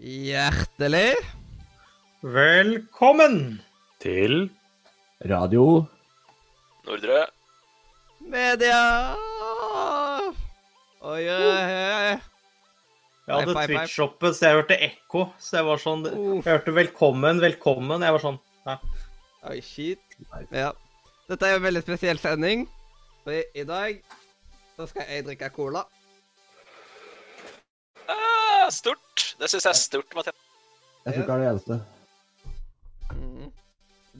Hjertelig Velkommen! Til Radio Nordre. media! Oi, oi, oi. Jeg hadde Twitch-shoppet, så jeg hørte ekko. Så jeg var sånn Jeg hørte 'velkommen, velkommen'. Jeg var sånn Oi, shit. Ja. Dette er jo en veldig spesiell sending. For i, i dag så skal jeg drikke cola. Ah, stort. Det syns jeg er stort, Mathias. Jeg tror ikke det er det eneste. Mm.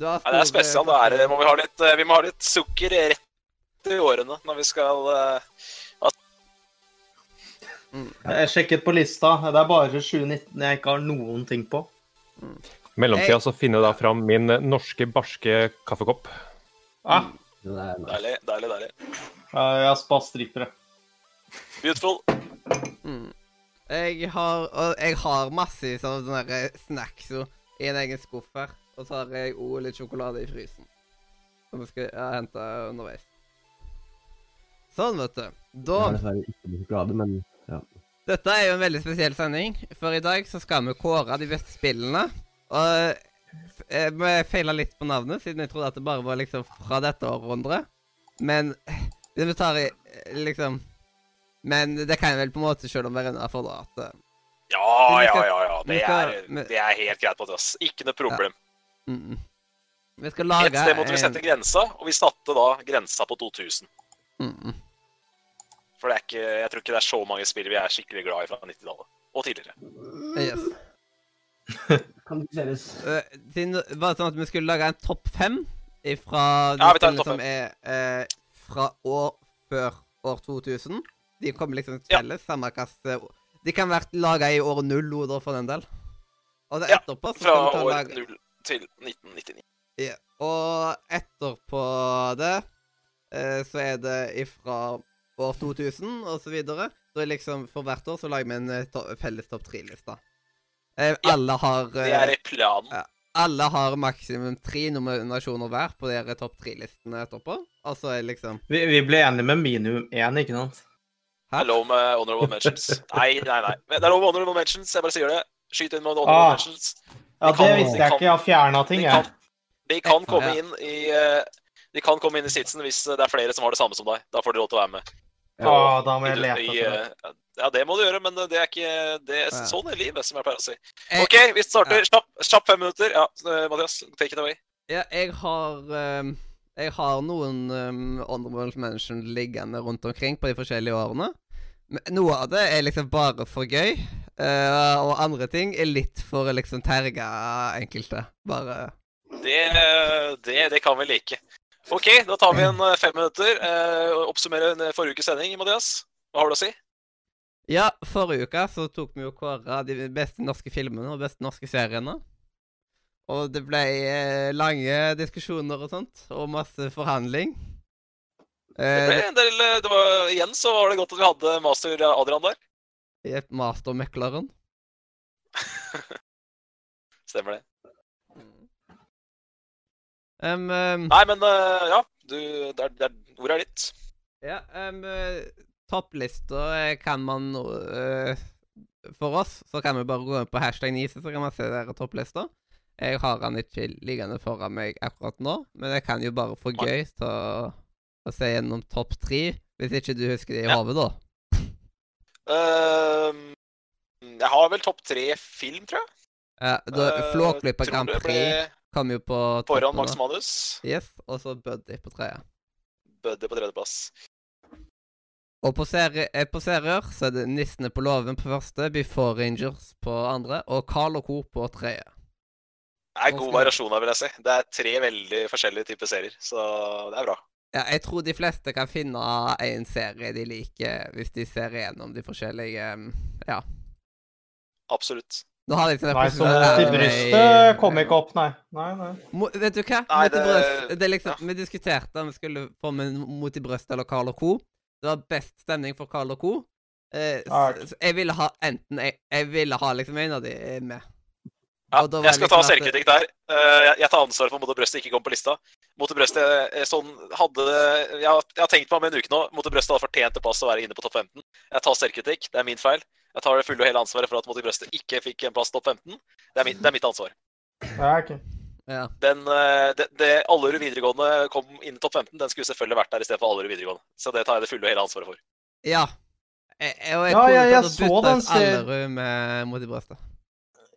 Du har Nei, det er spesielt. Da er må vi, ha litt, eh, vi må ha litt sukker rett i årene når vi skal eh, Jeg sjekket på lista. Det er bare 2019 jeg ikke har noen ting på. mellomtida så finner jeg da fram min norske barske kaffekopp. Ah, er. Deilig, deilig, deilig. jeg har spastrippere. Beautiful. Mm. Jeg har, og jeg har masse sånne snacks jo, i en egen skuff her. Og så har jeg òg litt sjokolade i frysen. Som jeg skal hente underveis. Sånn, vet du. Jeg Da har dessverre ikke sjokolade, men ja. Dette er jo en veldig spesiell sending, for i dag så skal vi kåre de beste spillene. Og eh, vi feila litt på navnet, siden jeg trodde at det bare var liksom fra dette århundret. Men eh, vi tar i eh, liksom Men det kan jeg vel på en måte sjøl om da. At eh, Ja, ja, ja. ja. Det, skal- er, det er helt greit, Mathias. Ikke noe problem. mm, mm. Vi skal lage Et sted måtte vi sette grensa, og vi satte da grensa på 2000. mm, mm. For det er ikke, jeg tror ikke det er så mange spill vi er skikkelig glad i fra 90-tallet. Og tidligere. Yes. Kan diskuteres. Eh, siden det sånn at vi skulle lage en topp fem fra de Ja, vi tar en topp som er uh, fra år før år 2000. De kommer liksom Ja. samme hvilket De kan være laga i år null, Oder, for den del. Og det Ja, etterpå så Fra skal vi ta år lage 0 til 1999. ja. Og etterpå det eh, så er det ifra år 2000 og så videre. Så liksom for hvert år så lager vi en eh, to felles topp tre-liste. Eh, Ja, alle har Det eh, er i planen. ja. Alle har maksimum tre nominasjoner hver på de topp tre-listene etterpå. Altså er liksom Vi, vi ble enige med minimum én, ikke sant? Det er lov med honorable mentions. Nei, nei, nei. Det er lov med honorable mentions. Jeg bare sier det. Skyt inn med honorable Ah. mentions. Ja, Vi kan- Det visste jeg ikke. Jeg har fjerna ting, De jeg. kan, de kan komme Ja. inn i eh, De kan komme inn i sitsen hvis det er flere som har det samme som deg. Da får de lov til å være med. Ja, da må jeg lete etter det. eh, Ja, det må du gjøre, men det er ikke det er Sånn er livet, som jeg pleier å si. OK, vi starter. Kjapp, fem minutter. Ja, eh, Mathias, take it away. Ja, jeg har ehm, Jeg har noen um, honorable mention liggende rundt omkring på de forskjellige årene. Noe av det er liksom bare for gøy. uh, og andre ting er litt for å liksom terge enkelte. Bare Det, det, det kan vi like. OK, da tar vi en eh, fem minutter. Eh, oppsummerer en forrige ukes sending, Mathias. Hva har du å si? Ja, forrige uke så tok vi jo kåra de beste norske filmene og beste norske seriene. Og det ble eh, lange diskusjoner og sånt, og masse forhandling. Det Eh, ble en del, eh, det var, igjen så var det godt at vi hadde master Adrian der. Jepp. Mastermekleren. Stemmer det. Um, um, Nei, men uh, ja. Du, der, der, er, ordet er ditt. Ja, um, topplista kan man eh, For oss så kan vi bare gå inn på hashtag Nise, så kan man se der topplista. Jeg har han ikke liggende foran meg akkurat nå, men jeg kan jo bare få gøy til å, å se gjennom topp tre, hvis ikke du husker det i Ja. hodet, da. Ehm, jeg har vel topp tre film, tror jeg. Ja, da Eh, Flåklypa uh, Grand Prix kom jo på Foran Max. Manus. Yes, og så Buddy på tredje. Buddy på tredjeplass. Og på, serie, eh, på serier så er det Nissene på låven på første, Before Rangers på andre, og Carl og Co. på tredje. Det er god variasjon her, vil jeg si. Det er tre veldig forskjellige typer serier, så det er bra. Ja, jeg tror de fleste kan finne en serie de liker, hvis de ser gjennom de forskjellige um, Ja. Absolutt. Nå har jeg sånn Nei, så her brystet kom ikke opp, nei. Nei, nei. Mo, vet du hva? Nei, det- brøst Det er liksom ja. Vi diskuterte om vi skulle få med Mot i brøstet eller Carl og Co. Det var best stemning for Carl og Co. Eh, så, så jeg ville ha enten Jeg, jeg ville ha liksom en av de med. Ja, jeg skal ta selvkritikk der. Eh, jeg, jeg tar ansvaret for mot og brøstet ikke kom på lista. Mot og brøstet eh, sånn hadde jeg, har- jeg har tenkt meg om en uke nå. Mot og brøstet hadde fortjent det plass å være inne på topp 15. Jeg tar selvkritikk. Det er min feil. Jeg tar det fulle og hele ansvaret for at Mot brøstet ikke fikk en plass topp 15. Det er mitt, det er mitt ansvar. Ja, okay. Ja. Den, eh, det, det Allerud videregående kom inn i topp 15, den skulle selvfølgelig vært der istedenfor Allerud videregående. Så det tar jeg det fulle og hele ansvaret for. ja. Jeg, jeg, jeg, jeg jeg, jeg tatt og så den Allerud med mot brøstet.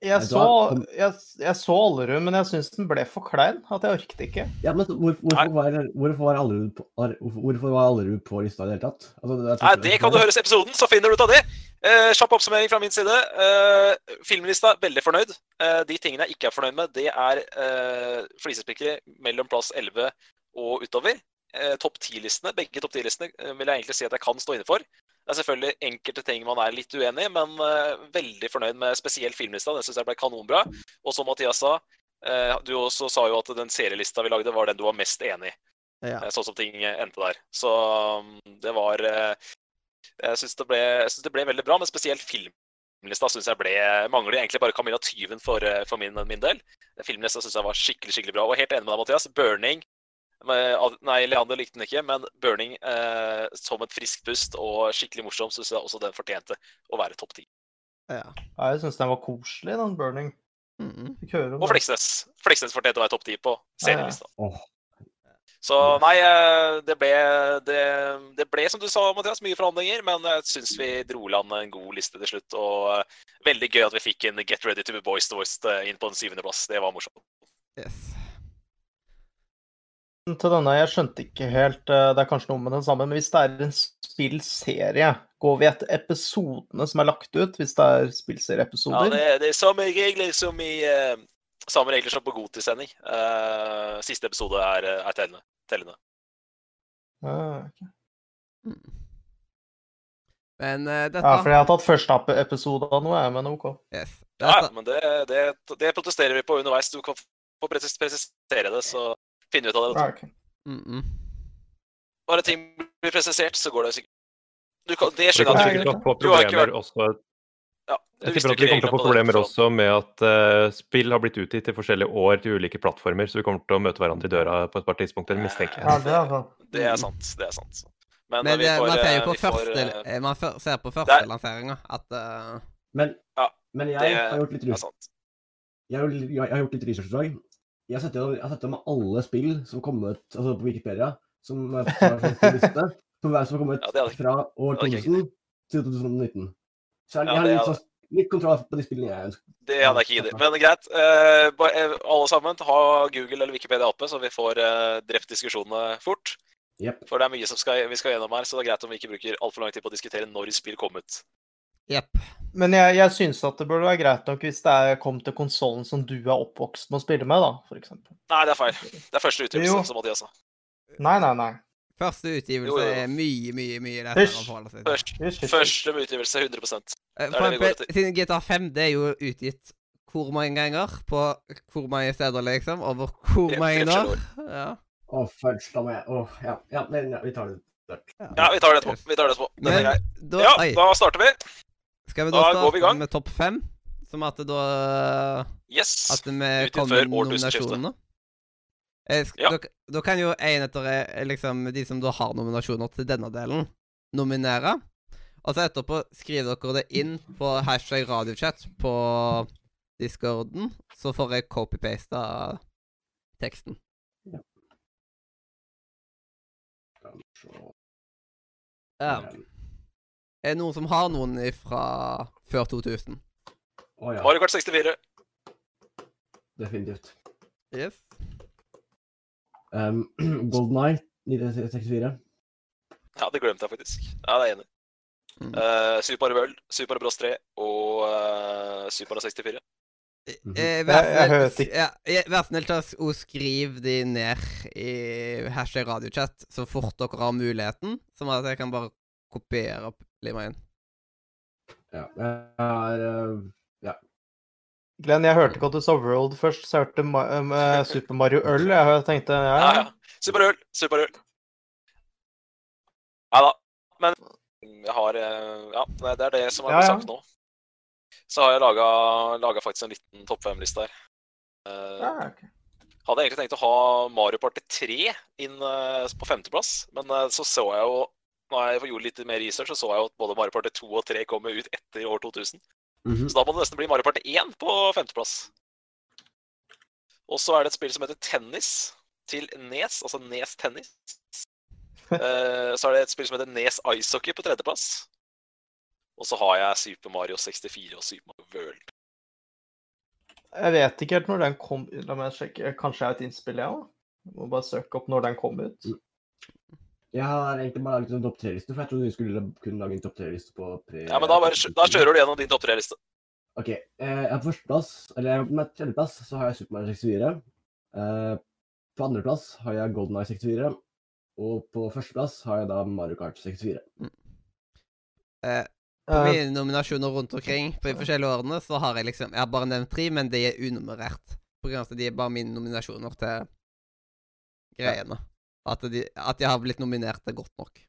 Jeg så, jeg, jeg så Allerud, men jeg syns den ble for klein. At jeg orket ikke. Ja, men hvor, hvorfor, var, hvorfor, var Allerud på, hvorfor, hvorfor var Allerud på lista i det hele tatt? Altså, det, Nei, Det kan du høre i episoden, så finner du ut av det. Eh, Kjapp oppsummering fra min side. Eh, filmlista, veldig fornøyd. Eh, de tingene jeg ikke er fornøyd med, det er eh, flisespikkere mellom plass 11 og utover. Eh, topp 10-listene, Begge topp 10-listene eh, vil jeg egentlig si at jeg kan stå inne for. Det er selvfølgelig enkelte ting man er litt uenig i, men uh, veldig fornøyd med spesielt filmlista. Den syns jeg ble kanonbra. Og som Mathias sa, uh, du også sa jo at den serielista vi lagde, var den du var mest enig i. Ja. Eh, Sånn som ting endte der. Så um, det var Jeg syns det, det ble veldig bra, men spesielt filmlista synes jeg ble Mangler egentlig bare Camilla Tyven for, for min, min del. Filmlista syns jeg var skikkelig skikkelig bra. Og helt enig med deg, Mathias. 'Burning' Nei, Leander likte den ikke, men 'Burning' eh, som et friskt pust og skikkelig morsom syns jeg også den fortjente å være topp ti. ja. Ja, jeg syns den var koselig, den Burning. Mm. -hmm. høre om Og den. Fleksnes. Fleksnes fortjente å være topp ti på serielista. Åh, Så nei, eh, det ble, det, det ble som du sa, Mathias, mye forhandlinger. Men jeg syns vi dro land en god liste til slutt. Og eh, veldig gøy at vi fikk en Get Ready to be Boys to eh, inn på en syvendeplass. Det var morsomt. Yes. Til denne, jeg skjønte ikke helt eh, Det er kanskje noe med den samme, men hvis det er en spillserie, går vi etter episodene som er lagt ut? Hvis det er Ja, spillserieepisoder? det, det er samme regler som i uh, Samme regler som på Godtis-sending. Eh, siste episode er, er tellende. tellende. Uh, okay. Mm. Men uh, dette Ja, for jeg har tatt første episode av noe, jeg, men OK. yes. Ja, men det, det, det protesterer vi på underveis. Du kan få presisere det, så finner vi ut av det. vet du. Ja, mm -mm. Bare ting blir presisert, så går det sikkert. Du kan, det skjønner jeg Du har ikke vært- også ja, Jeg tipper at vi kommer til å få problemer også med at uh, spill har blitt utgitt i forskjellige år til ulike plattformer, så vi kommer til å møte hverandre i døra på et par tidspunkter, mistenker Ja, jeg. det er sant. Det er sant. Det er sant. Men, Men vi det, får, man ser jo eh, på første, får, eh, eh, Man ser på Det er- lanseringa at uh... Men, Ja, men jeg det har gjort litt research. Jeg har, jeg har gjort litt research i dag. Jeg har sett gjennom- jeg har sett gjennom alle spill som kom ut altså på Wikipedia, som som på liste, hver som har kommet Ja, fra år det hadde jeg 2000 til 2019. Så jeg, jeg har litt, sånn, litt kontroll på de spillene jeg ønsker. Det hadde jeg ikke giddet. Men greit. Eh, eh, alle sammen, ha Google eller Wikipedia oppe, så vi får eh, drept diskusjonene fort. Yep. For det er mye som skal, vi skal gjennom her, så det er greit om vi ikke bruker altfor lang tid på å diskutere når spill kom ut. Jepp. Men jeg, jeg syns at det burde være greit nok hvis det er kom til konsollen som du er oppvokst med å spille med, da, eksempel. Nei, det er feil. Det er første utgivelse, som Mathias sa. Nei, nei, nei. Første utgivelse Jo, jo, jo. er mye, mye mye lettere å forholde seg til. Først, første utgivelse 100 Eh, det vi går etter. siden GTA 5 det er jo utgitt hvor mange ganger på hvor mange steder, liksom? Over hvor mange år? Ja. Å, fudge, da må jeg Å, ja. ja, men, ja. Vi tar det. Ja, vi tar det etterpå. Vi tar det etterpå. Den er Men grei. da, Ja, da starter vi. Skal vi da da starte med topp fem? Som at det da Yes. At vi kommer med? Eh, Ja. da, da kan jo en etter eh, liksom, de som da har nominasjoner til denne delen, nominere. Og så etterpå skriver dere det inn på hashtag radiochat på discorden, så får jeg copy-pasta teksten. Ja. eh, Er det noen som har noen fra før 2000? Å ja, Mario Kart 64. definitivt. Yes. Um, Golden Eye 1964. Ja, det glemte jeg faktisk. Ja, det er jeg enig. i. Mm. Uh, Super World, Super Bros 3 og uh, Super Mario 64. Mhm. Eh, Jeg- jeg ikke. Ja, eh, Vær snill til å skrive de ned i hashtag radiochat så fort dere har muligheten, sånn at jeg kan bare kopiere opp lima inn. Ja, jeg er uh, Glenn, jeg hørte ikke at du sa World først, så jeg hørte Ma eh, Super Mario Øl. Jeg tenkte ja, Ja, ja. Super Øl. Super Øl. Nei da. Men jeg har eh, Ja, det er det som er Ja, ja. sagt nå. Så har jeg laga, faktisk en liten topp fem-liste her. Eh, ja, okay. Hadde egentlig tenkt å ha Mario Party 3 inn eh, på femteplass, men eh, så så jeg jo når jeg gjorde litt mer research, så så jeg jo at både Mario Party 2 og 3 kommer ut etter år 2000. Mhm. Så da må det nesten bli Mario Party 1 på femteplass. Og så er det et spill som heter Tennis til Nes, altså Nes Tennis. uh, så er det et spill som heter Nes Ice Hockey på tredjeplass. Og så har jeg Super Mario 64 og Super Mario World. Jeg vet ikke helt når den kom La meg sjekke. Kanskje jeg har et innspill, jeg òg? Må bare søke opp når den kom ut. Jeg har egentlig bare laget en topp tre-liste, for jeg trodde vi skulle kunne lage en topp tre-liste på pre... Ja, men da, bare, da kjører du gjennom din topp tre-liste. OK. Eh, på førsteplass, eller med tredjeplass, så har jeg Super Mario 64. Eh, på andreplass har jeg Golden Eye 64. Og på førsteplass har jeg da Mario Kart 64. Eh, på Eh, mine nominasjoner rundt omkring på de forskjellige årene, så har jeg liksom Jeg har bare nevnt tre, men de er unummerert. På grunn av at de er bare mine nominasjoner til greiene. At de, at de har blitt nominert er godt nok.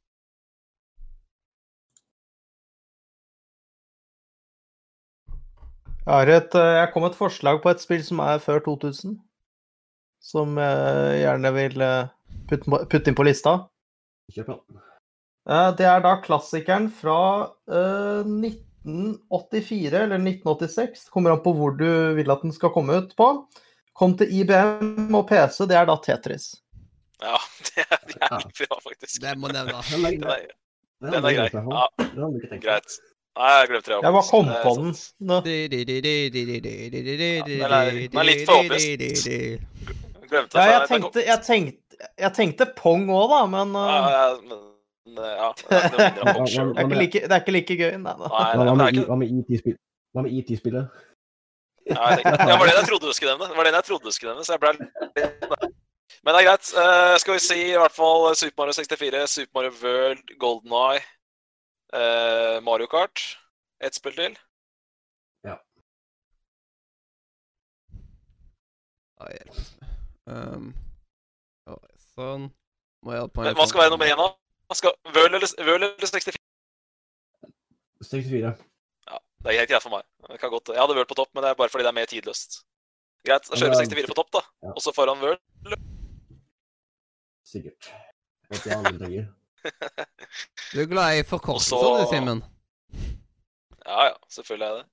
Jeg, har et, eh, jeg kom med et forslag på et spill som er før 2000. Som jeg gjerne vil eh, putte, putte inn på lista. Kjør på. Eh, Det er da klassikeren fra eh, 1984 eller 1986. Kommer an på hvor du vil at den skal komme ut på. Kom til IBM og PC, det er da Tetris. Ja, det er jævlig bra, faktisk. Det må nevnes. Den er, Den er, den den er grei. Ja. Den greit. Nei, jeg glemte det. Jeg bare kom er på den. Den den er litt for obvious. Glemte Ja, det. jeg tenkte, jeg tenkte, jeg tenkte Pong òg, da, men Ja, eh, ja, men eh, ja, det er det, er ikke like, det er gøy. Nei, da. Hva det, er med, IT-spillet? Ja, jeg var det jeg trodde du skulle nevne. Det var den jeg trodde du skulle nevne, så jeg ble litt Men det er greit. Uh, skal vi si i hvert fall Super Mario 64, Super Mario World, Golden Eye, uh, Mario Kart. Ett spill til. Oi, hjelp. Um, oi, sånn. Må jeg på Men hva skal være nummer én, da? Skal, World, eller, World eller 64? 64. Det er helt greit for meg. Det kan godt, jeg hadde World på topp, men det er bare fordi det er mer tidløst. Greit, da kjører vi 64 på topp, da. Ja. Og så foran World. Sikkert. Jeg ikke hva andre trenger. Du er glad i forkortelser, Også... du, Simen? Ja ja, selvfølgelig er jeg det.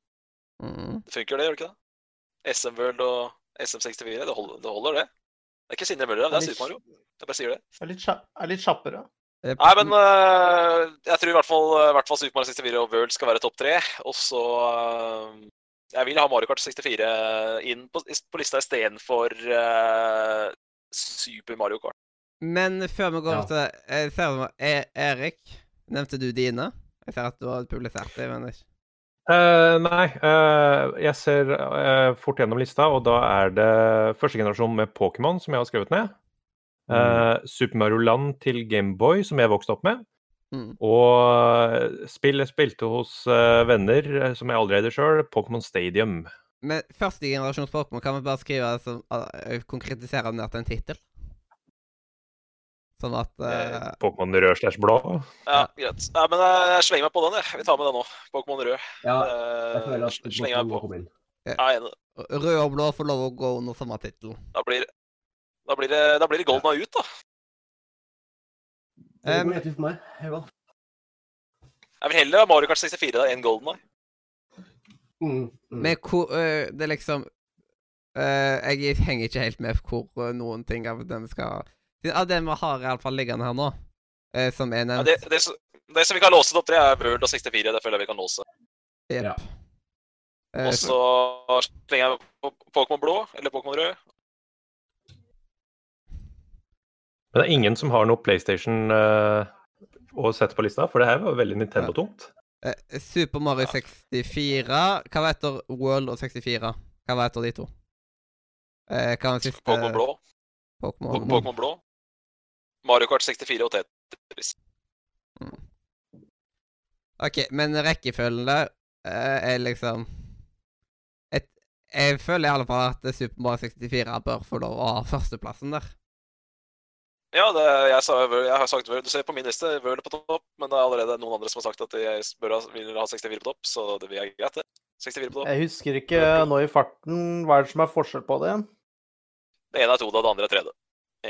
Mm. Det funker, det, gjør det ikke det? SM World og SM64, det holder, det holder, det. Det er ikke Sinne Møller, det er Super Mario. Jeg bare sier det. Jeg er litt, er litt kjappere. Nei, men uh, jeg tror i hvert fall, i hvert fall Super Mario 64 og World skal være topp tre. Og så uh, Jeg vil ha Mario Kart 64 inn på, på lista istedenfor uh, Super Mario Kart. Men før vi går Ja. til jeg ser, det- E- Erik, nevnte du dine? Jeg ser at du har publisert det, men ikke Eh, nei, uh, jeg ser uh, fort gjennom lista, og da er det første generasjon med Pokémon som jeg har skrevet ned. Mm. Super Mario Land til Gameboy, som jeg vokste opp med. Mm. Og eh, spill jeg spilte hos eh, venner eh, som jeg aldri eide sjøl, Pokémon Stadium. Men første generasjons Pokémon kan vi bare skrive altså, uh, Konkretisere den ned til en tittel? Sånn at uh, Pokémon rød slash blå. Ja, greit. Nei, men øh, jeg slenger meg på den, jeg. Vi tar med den nå. Pokémon rød. Ja, jeg føler Uh, at slenger meg på. Ja. Rød og blå får lov å gå under samme tittel. Da blir, da blir det, da blir det Golden ja. ut, da. Det går helt fint for meg. Hei, Jeg vil heller ha Mario Kart 64 da enn Golden Eye. Mm, mm. Men hvor øh, Det er liksom uh, Jeg henger ikke helt med på hvor noen ting av dem skal Av det vi har iallfall liggende her nå, øh, som er Ja, det, det, det som vi kan låse opp, tre, er World og 64. Det føler jeg vi kan låse. Yep. Ja. Eh, Og så slenger jeg på Pokémon blå eller Pokémon rød. Men det er ingen som har noe PlayStation uh, å sette på lista, for det her var veldig Nintendo-tungt. Uh, Super Mario 64 Hva var etter World og 64? Hva var etter de to? Uh, hva var den siste Pokémon blå. Pokémon blå. Mario Kart 64 og Tetris. OK, men rekkefølgen der uh, er liksom et, Jeg føler i alle fall at Super Mario 64 bør få lov å ha førsteplassen der. Ja, det, jeg, sa, jeg har sagt World. Du ser på min liste, World på topp, men det er allerede noen andre som har sagt at jeg bør ha, vil ha 64 på topp, så det er greit, det. 64 på topp. Jeg husker ikke nå i farten hva er det som er forskjell på det igjen. Det ene er 2D, det andre er 3D.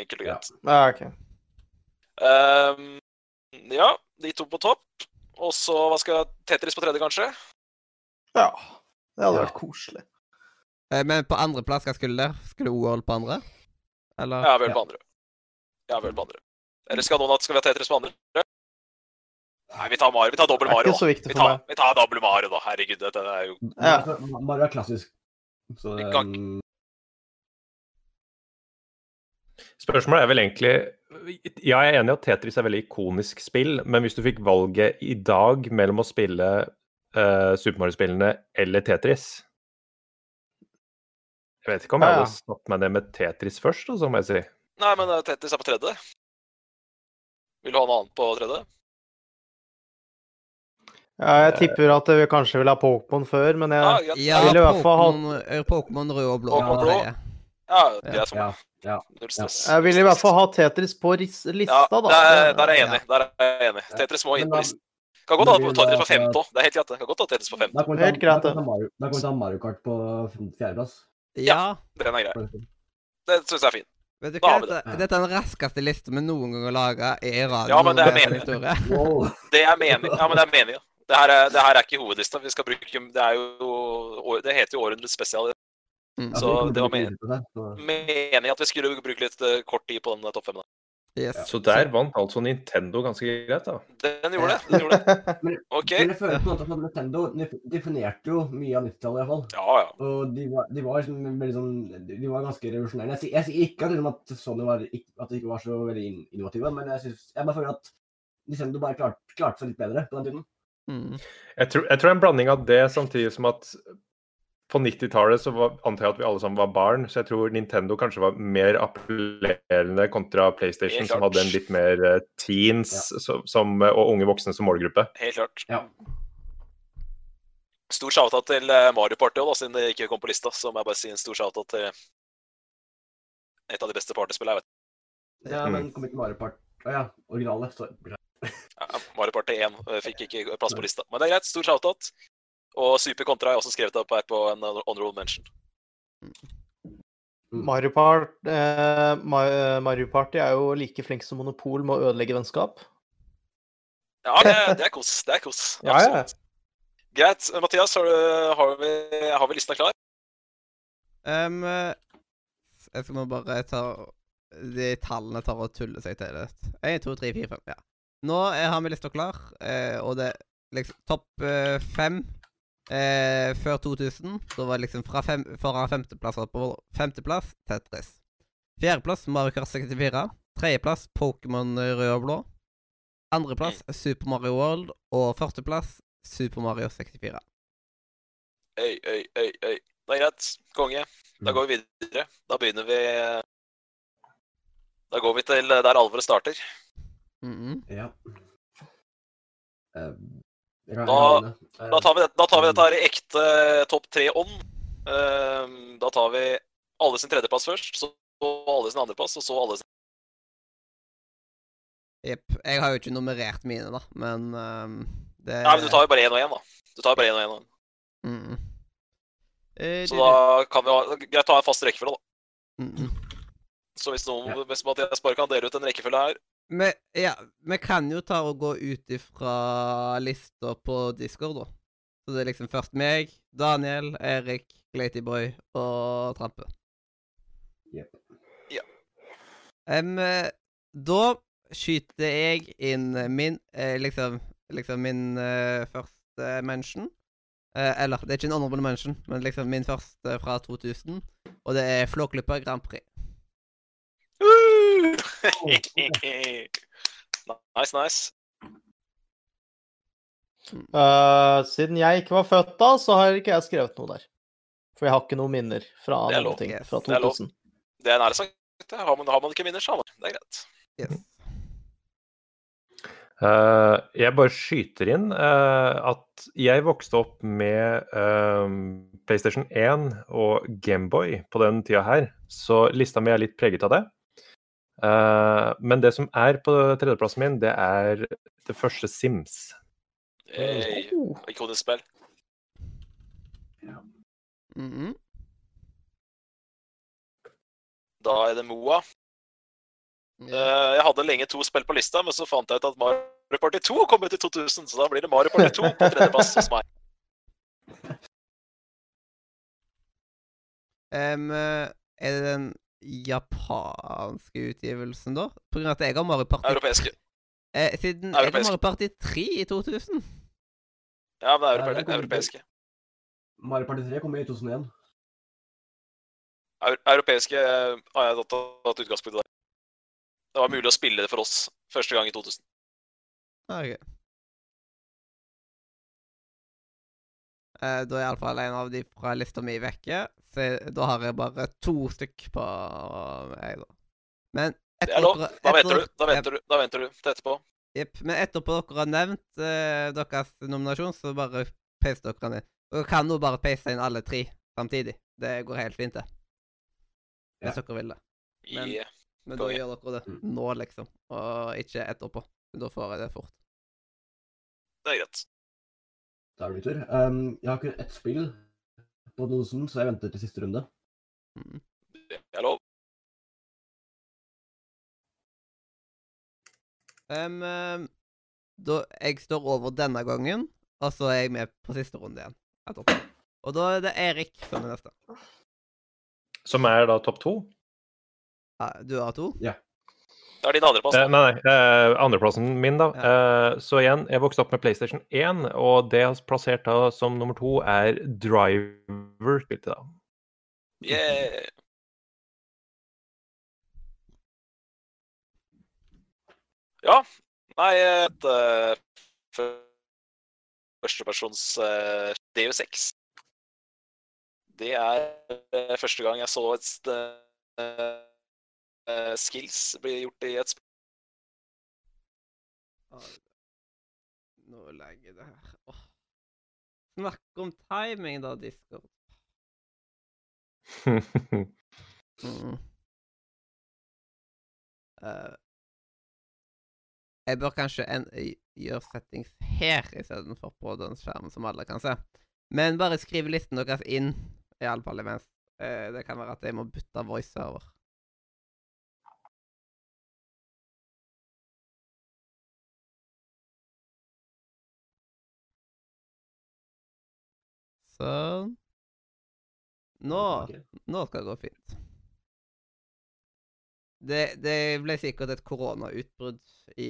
Enkelt og greit. Ja, ok. Ehm, ja, De to på topp. Og så hva skal Tetris på tredje, kanskje? Ja. Det hadde Ja. vært koselig. Eh, Men på andreplass, hva skulle det? Skulle OL på andre? Eller? Ja vel Ja. på andre. Ja vel på andre. Eller skal noen at skal vi ha Tetris på andre? Nei, vi tar Mario. Vi tar dobbel Det er Mario. da. viktig Vi for tar, meg. vi tar dobbel Mario, da. Herregud, dette er jo Ja. Mario Mario er klassisk. Så Vi kan- Spørsmålet er vel egentlig Ja, jeg er enig i at Tetris er veldig ikonisk spill, men hvis du fikk valget i dag mellom å spille uh, Super Mario-spillene eller Tetris Jeg vet ikke om jeg Ja, ja. hadde satt meg ned med Tetris først, så må jeg si. Nei, men eh, Tetris er på tredje. Vil du ha noe annet på tredje? Ja, jeg tipper at vi kanskje vil ha Pokémon før, men jeg. Ja, vil i hvert fall ha- Pokémon eh, rød og blå. Pokémon blå. Ja, det er sånn. ja. Null stress. jeg vil i hvert fall ha Tetris på ris- lista, da. der, der er jeg enig. Der er jeg enig. Tetris må inn på listen. Kan godt ha Tetris på femte òg. Det er helt greit. Kan godt ha Tetris på femte. Helt greit, det. da kommer vi til Mario Kart på fjerdeplass. Ja. Den er grei. Det syns jeg er fint. Vet du hva? Dette, dette er den raskeste lista vi noen gang har laga i radio. Ja, men det er meningen. Wow. Det er meningen. Ja, men det er meningen. Det her er, det her er ikke hovedlista. Vi skal bruke Det er jo Det heter jo Århundrets spesial. Mm. Så det var med. Meningen at vi skulle bruke litt eh, kort tid på den topp fem. Yes. Så der vant altså Nintendo ganske greit, da. Den gjorde det. Den gjorde det. Men- OK. Men jeg føler på en måte at Nintendo definerte jo mye av 90-tallet, iallfall. Ja, ja. Og de var, de var liksom veldig sånn De var ganske revolusjonerende. Jeg, jeg sier ikke at, liksom, at Sony var at de ikke var så veldig innovative, men jeg, synes, jeg bare føler at Nintendo bare klarte, klart seg litt bedre på den tiden. Mm. Jeg tror, jeg tror en blanding av det, samtidig som at på 90-tallet så var, antar jeg at vi alle sammen var barn, så jeg tror Nintendo kanskje var mer appellerende kontra PlayStation, som hadde en litt mer teens teens som, som, og unge voksne som målgruppe. Helt klart. Ja. Stor shout-out til eh, Mario Party også, siden det ikke kom på lista. Så må jeg bare si en stor shout-out til et av de beste partyspillene jeg vet. Ja, Mm. men kom ikke Mario Party Å ja, originale. Sorry. Ja, Mario Party 1 eh, fikk ikke plass på lista. Men det er greit. Stor shout-out. Og Super Contra har jeg også skrevet opp her på en honorable mention. Mario, Part, eh, eh, Mario Party er jo like flink som Monopol med å ødelegge vennskap. Ja, det, det er kos. Det er kos. Ja, ja. Greit. Eh, Mathias, har, du, har, vi, har vi lista klar? Um, eh, jeg skal bare ta De tallene tar og tuller seg til litt. 1, 2, 3, 4, 5. Ja. Nå er, har vi lista klar, eh, og det liksom topp eh, fem eh, før 2000. så var det liksom fra fem, foran femteplasser oppover. femteplass Tetris. Fjerdeplass Mario Kart 64. Tredjeplass Pokémon rød og blå. Andreplass Super Mario World. Og førsteplass Super Mario 64. Øy, øy, øy, øy. Det er greit. Konge. Da Mm. går vi videre. Da begynner vi Da går vi til der alvoret starter. Mhm. Ja. Eh, jeg kan- Da-. Eh, Da tar vi, da tar vi dette her i ekte topp tre-ånd. Ehm, da tar vi alle sin tredjeplass først, så alle sin andreplass, og så alle sin Jepp. Jeg har jo ikke nummerert mine, da, men ehm, det Nei, men du tar jo bare én og én, da. Du tar jo bare én og én. Mm. Eh, Så da kan vi ha Greit å ha en fast rekkefølge, da. Mm, mm. Så hvis noen hvis Mathias bare kan dele ut en rekkefølge her Vi, ja, vi kan jo ta og gå ut ifra lista på Discord, da. Så det er liksom først meg, Daniel, Erik, Glatyboy og Trampe. Yep. Ja. Eh, da skyter jeg inn min eh, liksom, liksom min eh, første mention. Eh, eller, det er ikke en honorable mention, men liksom min første fra 2000. Og det er Flåklypa Grand Prix. Nice, nice. Uh, siden jeg ikke var født da, så har ikke jeg skrevet noe der. For jeg har ikke noen minner fra noen ting Yes. fra Det er 2000. Det er nære sagt. Har man, har man ikke minner, så har man. Det er greit. Yes. Uh, jeg bare skyter inn uh, at jeg vokste opp med uh, PlayStation 1 og Gameboy på den tida her, så lista mi er litt preget av det. Eh, men det som er på tredjeplassen min, det er det første Sims. Hey, Oh. ikonisk spill. Mhm. Da er det Moa. Eh, jeg hadde lenge to spill på lista, men så fant jeg ut at Mario Party 2 kom ut i 2000, så da blir det Mario Party 2 på tredjeplass hos meg. Eh, er det den japanske utgivelsen, da? På grunn av at jeg har Mario Party Europeiske. eh, Siden jeg har. Mario Party 3 i 2000. Ja, men det er Ja, det europe europeiske. Mario Party 3 kom i 2001. Eu- Europeiske eh, har jeg tatt, utgangspunkt i der. Det var mulig å spille det for oss første gang i 2000. Okay. Ok. Eh, da er iallfall en av de fra lista mi vekke. Så jeg, da har jeg bare to stykk på meg, da. Men dere- Da etter venter du, da venter du, da venter du til etterpå. Jepp. Men etterpå dere har nevnt eh, deres nominasjon, så bare peis dere ned. Og Dere kan nå bare peise inn alle tre samtidig. Det går helt fint, det. Hvis Ja. dere vil det. Men- yeah. Men da gjør dere det Mm. nå, liksom. Og ikke etterpå. Da får jeg det fort. det er greit. Da er det min tur. Um, jeg har kun ett spill på dosen, så jeg venter til siste runde. Mm. Det er lov. Em, da jeg står over denne gangen, og så er jeg med på siste runde igjen. etterpå. Og da er det Erik som er neste. Som er da topp to? Ja, du har to? Det er din andreplass. Eh, nei, nei. Eh, andreplassen min, da. Ja. Eh, så igjen, jeg vokste opp med PlayStation 1, og det jeg har plassert da som nummer to, er Driver. spilte da. Yeah. Ja. Nei, et uh, førstepersons uh, DU6. Det er uh, første gang jeg så et uh, eh, skills blir gjort i et spill. Ah, Nå legger det her Åh. Snakk om timing, da, Discord. Mm. uh, jeg bør kanskje en, gjøre settings her istedenfor på den skjermen som alle kan se. Men bare skriv listen deres inn, i alle fall imens. Uh, det kan være at jeg må bytte voiceover. Sånn. Nå nå skal det gå fint. Det, det ble sikkert et koronautbrudd i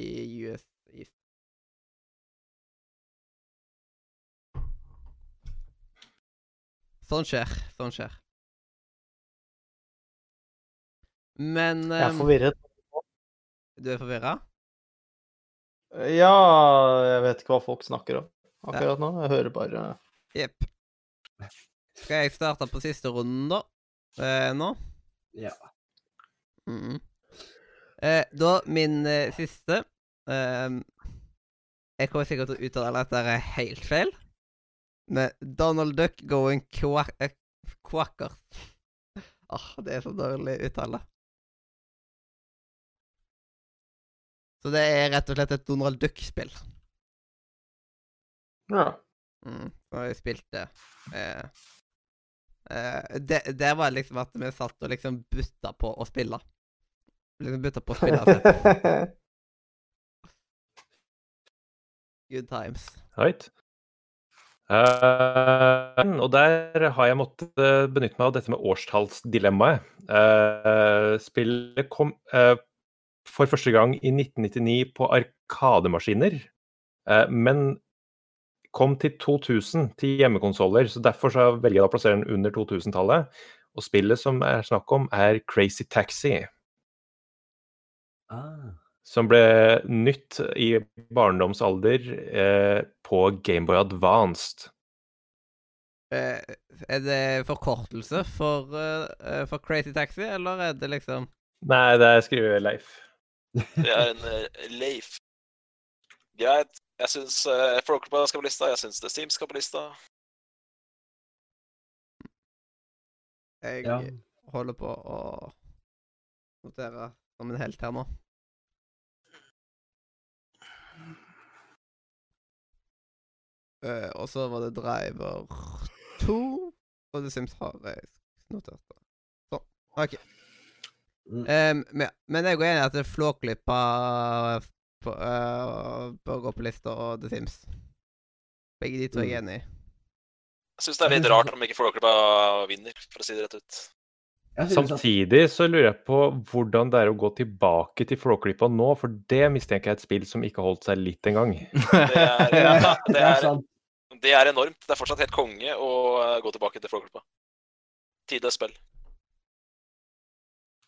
US East. Sånn skjer. Sånn skjer. Men Jeg er ehm, forvirret. Du er forvirra? Ja, jeg vet ikke hva folk snakker om akkurat nå. Jeg hører bare Jepp. Skal jeg starte på siste runden, da? Eh, nå? Ja. Mm. eh, da, min eh, siste ehm, Jeg kommer sikkert til å uttale at dette er helt feil. Med Donald Duck going quack, eh, quacker. Åh, det er så dårlig uttale. Så det er rett og slett et Donald Duck-spill. Ja. Mm, og vi spilte eh, eh, det, det var liksom at vi satt og liksom butta på å spille. Liksom butta på å spille. Altså. Good times. Right. Uh, og der har jeg måttet eh, benytte meg av dette med årstallsdilemmaet. Uh, spillet kom uh, for første gang i 1999 på arkademaskiner, eh, men kom til 2000 til hjemmekonsoller, så derfor så velger jeg å plassere den under 2000-tallet. Og spillet som er snakk om, er Crazy Taxi. Ah. som ble nytt i barndomsalder eh, på Gameboy Advanced. Eh, er det forkortelse for, eh, for Crazy Taxi, eller er det liksom Nei, det er skrevet Leif. Det er en uh, Leif. Greit. Jeg syns uh, Frockerpa skal på lista. Jeg syns The Sims skal på lista. Jeg Ja. holder på å notere som en helt her nå. Uh, og så var det Driver 2, og The Sims har jeg notert. da. Sånn. OK. Um, men, men jeg går enig i at Flåklypa på, uh, på lista, og The Sims. Begge de to er jeg enig i. Jeg syns det er litt rart om ikke Flåklypa vinner, for å si det rett ut. Samtidig så lurer jeg på hvordan det er å gå tilbake til Flåklypa nå, for det mistenker jeg er et spill som ikke holdt seg litt engang. Det er, ja, det det er det er enormt. Det er fortsatt helt konge å eh, gå tilbake til Flåklypa. Tides spill.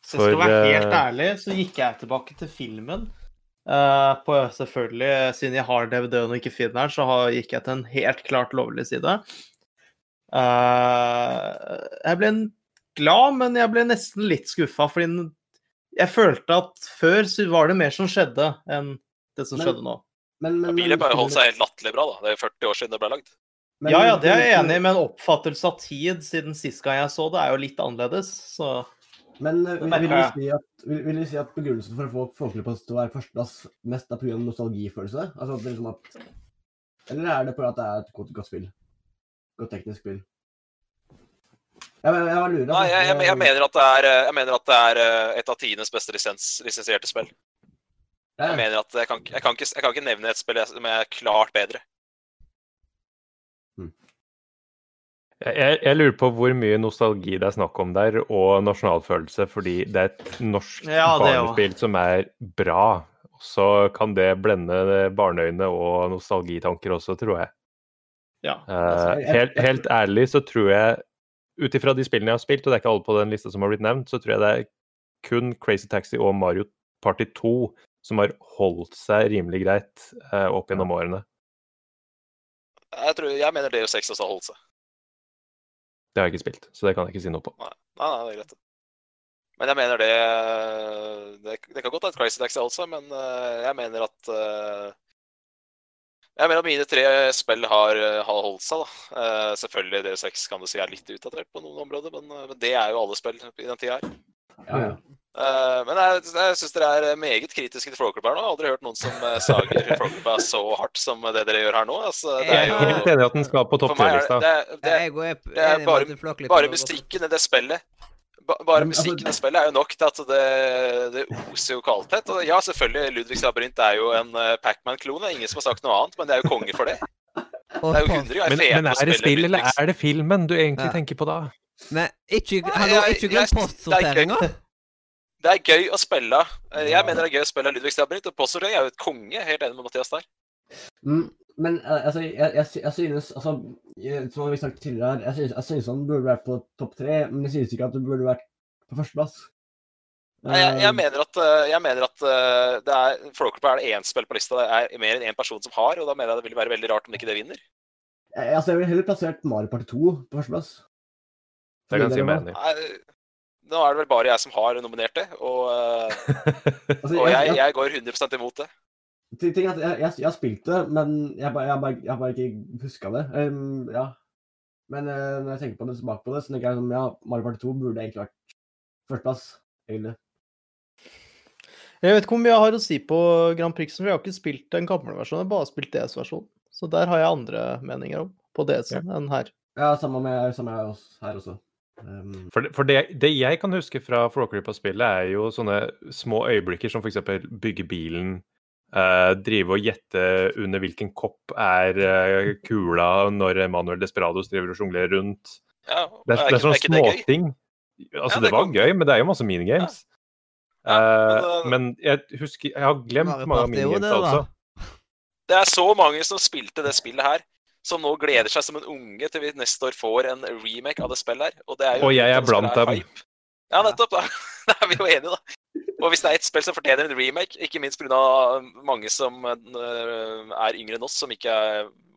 Hvis jeg skal være helt eh, ærlig, så gikk jeg tilbake til filmen. Eh, på selvfølgelig, Siden jeg har DVD-en og ikke finner den, så har, gikk jeg til en helt klart lovlig side. Uh, jeg ble en- glad, men jeg ble nesten litt skuffa, fordi jeg følte at før så var det mer som skjedde enn det som Men- skjedde nå. Men, men, Bilet bare holdt seg helt latterlig bra, da. Det er 40 år siden det ble lagd. men- Ja, ja, det er jeg enig i, men oppfattelse av tid siden sist gang jeg så det, er jo litt annerledes. Så Men eh, vil, vil, du si at, vil, vil du si at begrunnelsen for å få Folkeligpost til å være førsteplass mest er pga. nostalgifølelse? Altså at det liksom at Eller er det på at det er et godt, godt spill? Godt teknisk spill? Jeg, jeg, jeg lurer. Nei, jeg, jeg, jeg, mener at det er, eh, jeg mener at det er eh, et av tidenes beste lisens, lisensierte spill. Jeg mener at jeg kan, kan ikke, jeg kan ikke nevne et spill som er klart bedre. Jeg, jeg, lurer på hvor mye nostalgi det er snakk om der, og nasjonalfølelse, fordi det er et norsk Ja, barnespill som er bra. Så kan det blende barneøyne og nostalgitanker også, tror jeg. ja. Altså, jeg- helt, helt ærlig så tror jeg, ut ifra de spillene jeg har spilt, og det er ikke alle på den lista som har blitt nevnt, så tror jeg det er kun Crazy Taxi og Mario Party 2 som har holdt seg rimelig greit eh, opp gjennom årene. Jeg, tror, jeg mener DU6 også har holdt seg. Det har jeg ikke spilt, så det kan jeg ikke si noe på. Nei, nei, nei, det er greit. Men jeg mener det Det, det kan godt være at Crazy Taxi seg, men eh, jeg mener at eh, Jeg mener at mine tre spill har, har holdt seg, da. Eh, selvfølgelig Dere 6 kan du si er litt utdatert på noen områder, men, eh, men det er jo alle spill i den tida her. ja, ja. Eh, men jeg, jeg syns dere er meget kritiske til Flåklypa her nå. Jeg har aldri hørt noen som eh, sager Flåklypa så hardt som det dere gjør her nå. Altså, det er Jeg jo, er helt enig i at den skal på topp tre-lista. det, det, det, er det er bare- bare mystikken musikken i det spillet Bare altså- musikken i det spillet er jo nok til at det, det oser jo kvalitet. Og ja, selvfølgelig, Ludvigs labyrint er jo en Pacman-klone. Ingen som har sagt noe annet, men det er jo konge for det. Det er jo post- 100 ganger Men, men er det spill, eller er det filmen du egentlig Ja. tenker på da? Men ikke, hallo, ikke glem jeg- er postsorteringa. Det er gøy å spille. Jeg Jeg mener det er gøy å spille Ludvig labyrint, og påstår det. Jeg er jo et konge. Helt enig med Mathias der. Mm, men eh, altså, jeg, jeg, jeg synes altså, Som vi sagt tidligere her, jeg synes, jeg synes han burde vært på topp tre, men jeg synes ikke at du burde vært på førsteplass. Nei, Jeg, jeg Eh, mener at, eh, jeg mener at eh, det er, Flåklypa er det én spill på lista det er mer enn én person som har, og da mener jeg det ville være veldig rart om ikke det vinner. jeg, altså, jeg ville heller plassert Mario Party 2 på førsteplass. Det kan jeg si meg enig i. Nei, Nå er det vel bare jeg som har nominert det, og, Altså, og jeg, jeg, går 100% imot det. Ting ting at jeg, jeg, jeg har spilt det, men jeg, bare- jeg, bare- bare ikke huska det. Um, ja. Men uh, når jeg tenker på det, tilbake på det, så tenker jeg som, ja, Mario Party 2 burde egentlig vært førsteplass. egentlig. Jeg vet ikke hvor mye jeg har å si på Grand Prix, for jeg har ikke spilt den gamle versjonen, jeg har bare spilt DS-versjonen. Så der har jeg andre meninger om på DS-en enn her. Ja, samme med, samme med oss her også. Um, For, det, for det, det jeg kan huske fra Flåklypa-spillet, er jo sånne små øyeblikker som f.eks. bygge bilen, eh, drive og gjette under hvilken kopp er eh, kula når Manuel Desperados driver og sjonglerer rundt. Ja, Det er, det er sånne småting. Altså, Ja, det det var kom- gøy, men det er jo masse minigames. Ja, Eh, men, men jeg husker Jeg har glemt mange av minigames, det, altså. Det er så mange som spilte det spillet her, som nå gleder seg som en unge til vi neste år får en remake av det spillet her. Og, det er jo Og jeg er blant dem. hype. Ja, nettopp. Da. Da er vi jo enige, da. Og hvis det er ett spill som fortjener en remake, ikke minst pga. mange som øh, er yngre enn oss, som ikke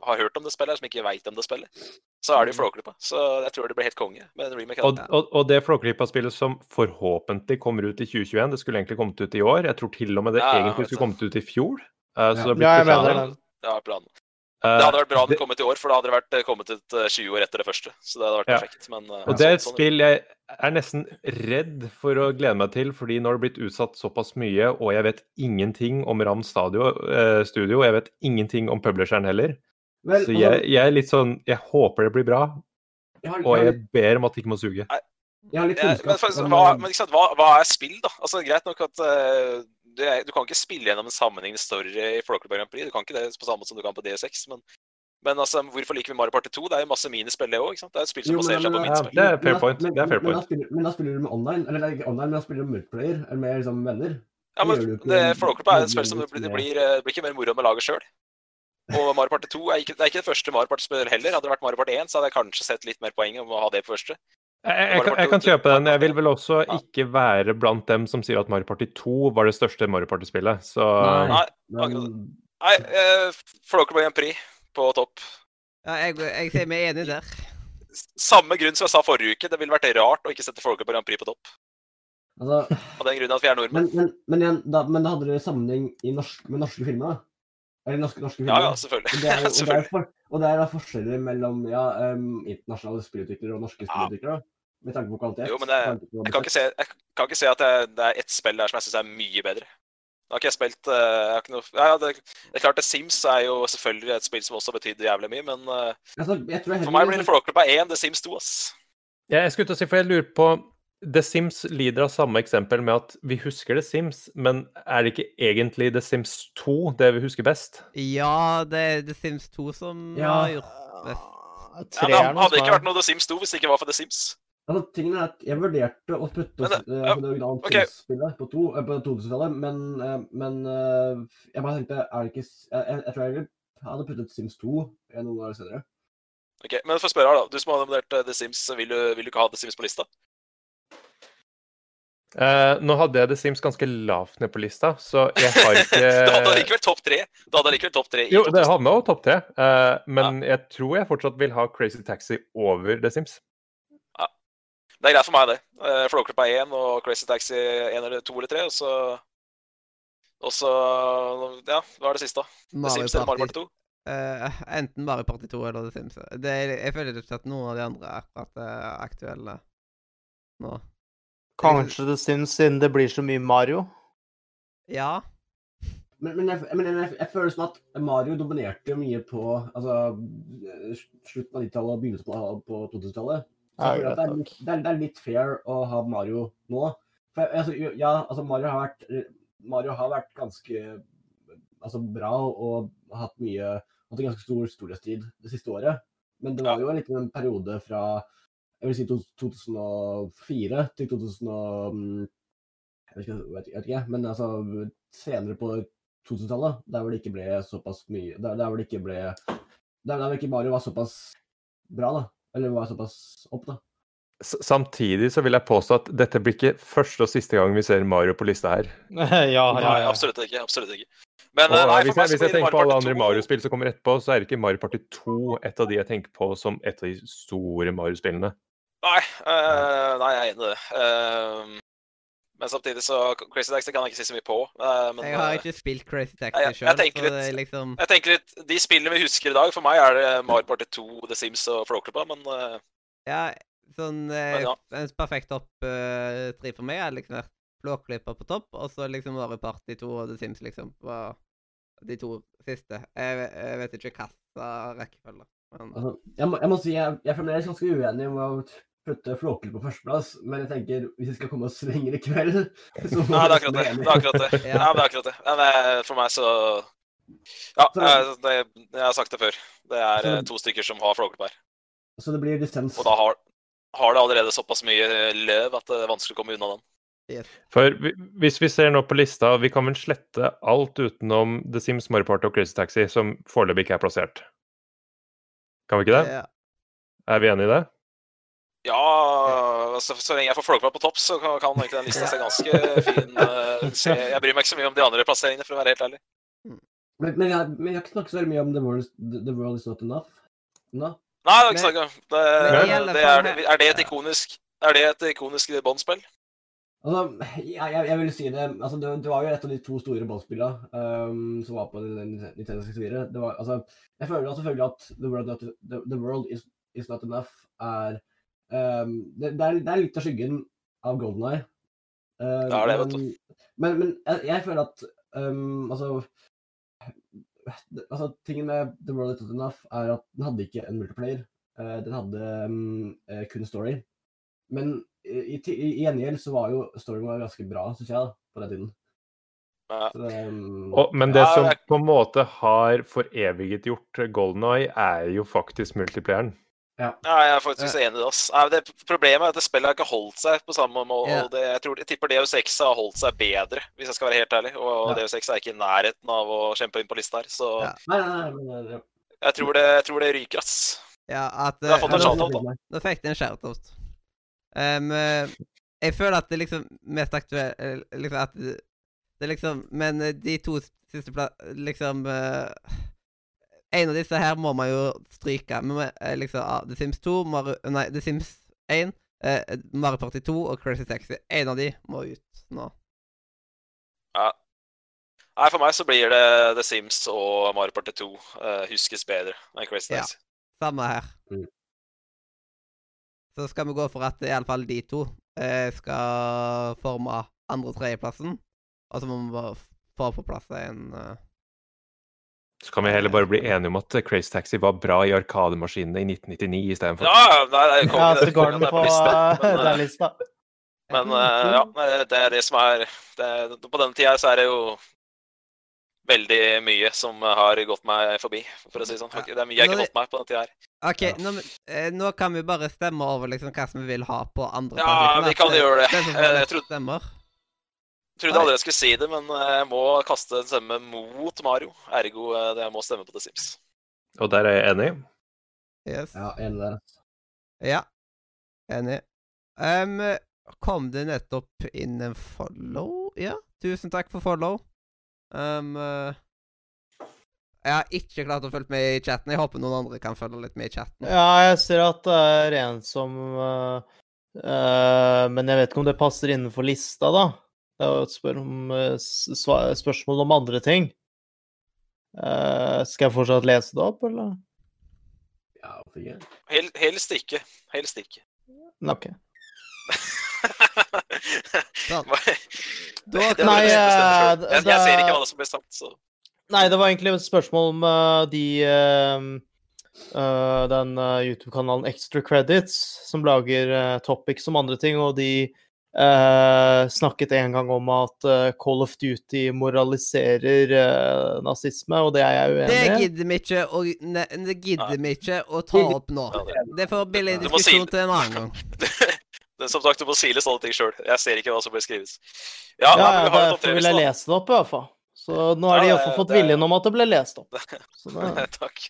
har hørt om det spillet, her, som ikke veit om det spillet, så er det jo Flåklypa. Så jeg tror det blir helt konge med en remake. Og, det. og, og det Flåklypa-spillet som forhåpentlig kommer ut i 2021, det skulle egentlig kommet ut i år. Jeg tror til og med det Ja, egentlig skulle kommet ut i fjor. Eh, så det blir Ja, jeg mener det. Ja, planen. Eh, Det hadde vært bra om det- kom ut i år, for da hadde det vært, eh, kommet ut eh, 20 år etter det første. Så det hadde vært Ja. perfekt. Men, eh, Og det er et sånn- spill jeg er nesten redd for å glede meg til, fordi nå har det blitt utsatt såpass mye, og jeg vet ingenting om Ram Stadio, eh, Studio, jeg vet ingenting om publisheren heller. vel, Så altså, jeg, jeg er litt sånn Jeg håper det blir bra, jeg, har, og jeg, ber om at det ikke må suge. jeg har litt kunnskap men, faktisk, hva, eh, men ikke sant, hva, hva er spill, da? Altså, Greit nok at eh, du, du kan ikke spille gjennom en sammenhengende story i Flåklypa Grand Prix. Du kan ikke det på samme måte som du kan på DSX. Men, men altså, hvorfor liker vi Mario Party 2? Det er jo masse minispill, det òg. Det er et spill som Jo, baserer seg på men- Ja, minispill. det er fair point. Men, Det er fair men, da spiller, men da spiller du med online, eller er ikke online, men da spiller du multiplayer, eller med liksom venner. Ja, men med- Flåklypa er et spill som det blir, det blir, eh, det blir ikke mer moro med laget sjøl. Og Mario Party 2 er ikke, det er ikke det første Mario Party-spillet heller. Hadde det vært Mario Party 1, så hadde jeg kanskje sett litt mer poeng om å ha det på første. Jeg, jeg, kan, jeg kan kjøpe den. Jeg vil vel også ikke være blant dem som sier at Mario Party 2 var det største Mario Party-spillet. Så Nei. Men, nei Flåklypa Grand Prix på topp. Ja, jeg, jeg sier meg enig der. Samme grunn som jeg sa forrige uke. Det ville vært rart å ikke sette Flåklypa Grand Prix på topp. altså, Av den grunn at vi er nordmenn. men, men, men, da, men da hadde dere sammenheng i norsk, med norske filmer, da? Eller norske, norske filmer? Ja, ja, selvfølgelig. Og det, er, og, selvfølgelig. det er, for, og det er da forskjeller mellom ja, um, internasjonale spillutviklere og norske Ja. spillutviklere? da, Med tanke på kvalitet? Jo, men det- Jeg kan ikke se, jeg kan ikke se at det, det er ett spill der som jeg syns er mye bedre. Nå har ikke jeg spilt eh, jeg har ikke noe, ja, det, det er klart at Sims er jo selvfølgelig et spill som også betydde jævlig mye, men eh, Altså, jeg tror jeg for meg blir det Flåklypa 1, The Sims 2, ass. Ja, jeg skulle til å si, for jeg lurer på The Sims lider av samme eksempel med at vi husker The Sims, men er det ikke egentlig The Sims 2 det vi husker best? Ja, det er The Sims 2 som Ja. har gjort best. Ja, det hadde ikke vært noe The Sims 2 hvis det ikke var for The Sims. Altså, tingen er at Jeg vurderte å putte Men oss, det- eh, ja, det originale ok. Sims-spillet på, to, eh, på 2000-tallet, men, uh, men jeg bare tenkte er det ikke, jeg, jeg, jeg tror jeg hadde puttet Sims 2 eh, noen år senere. Ok, Men for å spørre her, da. Du som har nominert eh, The Sims, vil du, vil du ikke ha The Sims på lista? Eh, nå hadde jeg The Sims ganske lavt ned på lista, så jeg har ikke Du hadde likevel topp tre. Du hadde likevel topp tre i Jo, det 2000. havna jo topp tre, eh, men jeg tror jeg fortsatt vil ha Crazy Taxi over The Sims. Det er greit for meg, det. Uh, Flåklypa 1 og Crazy Taxi 1 eller 2 eller 3, og så Og så Ja, hva er det siste? da? Mario Sims eller Mario Party Party 2? Uh, enten Mario Party 2 eller The Sims. Det er, jeg føler ikke at noen av de andre er akkurat eh, aktuelle nå. Kanskje The Sims siden det blir så mye Mario? Ja. Men, men, jeg, men jeg, jeg føler som at Mario dominerte jo mye på altså, slutten av 90-tallet og begynnelsen på, på 2000-tallet. Så Ja, jeg føler at det, er litt, det, er, det er litt fair å ha Mario nå. For altså, ja, altså Mario har vært Mario har vært ganske altså, bra og hatt mye hatt en ganske stor storhetstid det siste året. Men det var jo en liten periode fra jeg vil si 2004 til 2000 og, mm, jeg vet ikke, jeg vet ikke, men altså senere på 2000-tallet, der hvor det ikke ble såpass mye Der, der hvor det ikke ble Der, der hvor ikke Mario var såpass bra, da. Eller var såpass opp, da. Samtidig så vil jeg påstå at dette blir ikke første og siste gang vi ser Mario på lista her. ja, Nei, absolutt ikke. Absolutt ikke. Men Og eh, nei, hvis, jeg, hvis jeg tenker på alle andre Mario-spill som kommer etterpå, så er ikke Mario Party 2 et av de jeg tenker på som et av de store Mario-spillene. Nei, uh, nei, jeg er enig i det. Eh, men samtidig så Crazy Taxi kan jeg ikke si så mye på. eh, men Jeg har eh, ikke spilt Crazy jeg- Taxi jeg sjøl, så det er liksom jeg tenker litt, De spillene vi husker i dag, for meg er det Mario Party 2, The Sims og Flåklypa, men eh, Ja, sånn Men ja. En perfekt topp tre for meg er liksom vært Flåklypa på topp, og så liksom Mario Party 2 og The Sims liksom på de to siste. Jeg, jeg vet ikke hva rekkefølge. Men Altså, jeg, må, jeg må si jeg, jeg er fremdeles ganske uenig om å putte Flåklypa på førsteplass, men jeg tenker hvis vi skal komme oss lenger i kveld så må Nei, det er akkurat det. det, er akkurat det. Ja. Ja, men det er akkurat det. Men, for meg så Ja, Så- eh, det, jeg har sagt det før. Det er Så- eh, to stykker som har Flåklypa her. Så det blir dissens. Og da har, har det allerede såpass mye løv at det er vanskelig å komme unna den. yes. For vi- hvis vi ser nå på lista, vi kan vel slette alt utenom The Sims, Mario Party og Crazy Taxi, som foreløpig ikke er plassert. Kan vi ikke det? Ja. Er vi enige i det? Ja, altså, så lenge jeg får Flåklypa på topp, så kan, kan egentlig den lista se ganske fin ut. se. Jeg bryr meg ikke så mye om de andre plasseringene, for å være helt ærlig. Men, men, jeg, men jeg har ikke snakket så veldig mye om The World, is- the, world Is Not Enough. Nå? Nei, det er ikke snakk om. Det, er, er det et ikonisk Er det et ikonisk Bond-spill? Altså, jeg, jeg, jeg vil si det altså, det, det var jo et av de to store ballspillene um, som var på Nintendo 64. Det var, altså, jeg føler selvfølgelig at The World, not, the, the world is, is Not Enough er um, det, det, er, det er litt av skyggen av Golden Eye. Uh, Det er det, vet du. men, men, jeg, jeg føler at um, altså, altså Tingen med The World Is Not Enough er at den hadde ikke en multiplayer. Uh, den hadde um, kun story. Men i, i, i gjengjeld så var jo storyen var ganske bra, syns jeg, da, på den tiden. Ja. Så um, Og, men det Ja, som på en måte har foreviget gjort Golden Eye, er jo faktisk multiplayeren. Ja, jeg er faktisk enig i det. ass. Det. Problemet er at det spillet har ikke holdt seg på samme måte. Ja. og det, jeg, tror, jeg tipper DO6 har holdt seg bedre, hvis jeg skal være helt ærlig. Og Ja. DO6 er ikke i nærheten av å kjempe inn på lista her. Så Ja. Nei, nei, nei. Jeg, tror det, jeg tror det ryker, ass. Ja, at Det har eh, fått en nå- da. Nå fikk de en shout-out. Um, eh, jeg føler at det liksom mest aktuelle liksom at det det liksom Men eh, de to siste plass... Liksom eh, En av disse her må man jo stryke. Men eh, liksom ah, The Sims 2, Mario, nei, The Sims 1, eh, Mario Party 2 og Crazy Taxi. En av de må ut nå. Ja. Nei, For meg så blir det The Sims og Mario Party 2 eh, huskes bedre enn Crazy Ja. Samme her. Mm. Så skal vi gå for at iallfall de to eh, skal forme andre- og tredjeplassen. Og så må vi bare få på plass en eh, Så kan vi heller bare bli enige om at Crazy Taxi var bra i Arkademaskinene i 1999 istedenfor. Ja, nei, det Ja, så går er på eh, den eh, lista. Men eh, ja, det er det som er det, På denne tida så er det jo veldig mye som har gått meg forbi, for å si det sånn. Det er mye jeg ikke har fått meg på denne tida her. OK, nå, eh, nå kan vi bare stemme over liksom hva som vi vil ha på andre Ja, plass, vi kan eh, gjøre det. det Eh, jeg trodde-. Trodde aldri jeg skulle si det, men eh, jeg må kaste en stemme mot Mario. Ergo eh, det jeg må stemme på The Sims. Og der er jeg enig. Yes. Ja, enig der. Ja. Enig. Um, kom det nettopp inn en follow? Ja, tusen takk for follow. Um, jeg har ikke klart å følge med i chatten. Jeg håper noen andre kan følge litt med i chatten. Ja, jeg ser at det er en som uh, uh, Men jeg vet ikke om det passer innenfor lista, da. Det er jo et spør om, eh, spørsmål om andre ting. Eh, skal jeg fortsatt lese det opp, eller? Ja, hvorfor ikke? Hel, helst ikke. Helst ikke. OK. Det, Da- det Nei, det jeg eh, jeg, jeg ser ikke hva som blir sagt, så Nei, det var egentlig et spørsmål om de Den YouTube-kanalen Extra Credits, som lager topics om andre ting, og de eh, snakket en gang om at uh, Call of Duty moraliserer uh, nazisme, og det er jeg uenig i. gidder vi ikke å, ne, det gidder vi ikke å ta opp nå. Det- Det får bli en diskusjon til en annen gang. det, Som sagt, du må sile sånne ting sjøl. Jeg ser ikke hva som blir skrevet. Ja, Ja, ja, derfor vil jeg lese det opp, i hvert fall. Så nå har de iallfall fått viljen om at det ble lest opp. Så det, takk.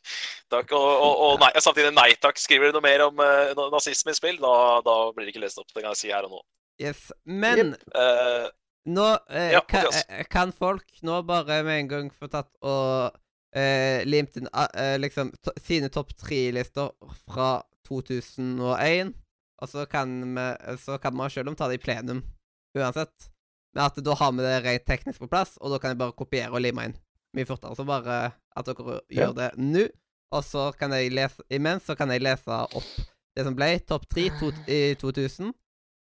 takk. Og, og, og nei, samtidig nei takk. Skriver du noe mer om uh, nazisme i spill, da, da blir det ikke lest opp. Det kan jeg si her og nå. Yes. Men Eh, nå eh, Ja, kan, eh, kan folk nå bare med en gang få tatt og eh, limt inn ah, eh, liksom to, sine topp tre-lister fra 2001, og så kan vi Så kan man selv om ta det i plenum uansett. Men at da har vi det rent teknisk på plass, og da kan jeg bare kopiere og lime inn mye fortere. Så bare at dere Ja. gjør det nå, og så kan jeg lese Imens så kan jeg lese opp det som ble topp tre i 2000.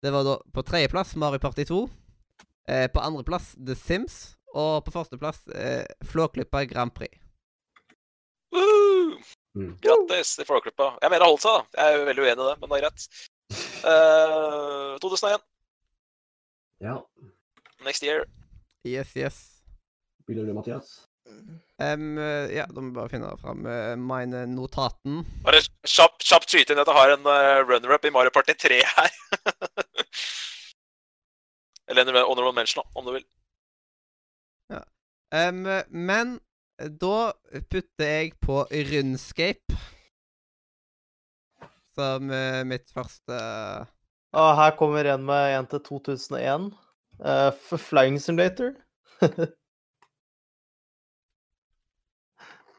Det var da på tredjeplass Mario Party 2. Eh, på andreplass The Sims. Og på førsteplass eh, Flåklypa Grand Prix. woo! Mm. Grattis til Flåklypa. Jeg mener holdt seg, da. Jeg er veldig uenig i det, men det er greit. Uh, 2001. Ja. Next year. Yes, yes. Begynner du, Mathias? Eh, ja, da må vi bare finne fram uh, mine notaten. Bare kjapt kjapp skyte inn at jeg har en uh, runner-up i Mario Party 3 her. Eller en honorable mention, om du vil. Em, men da putter jeg på Rundscape som uh, mitt første og her kommer en med en til 2001. Uh, Flying Simulator.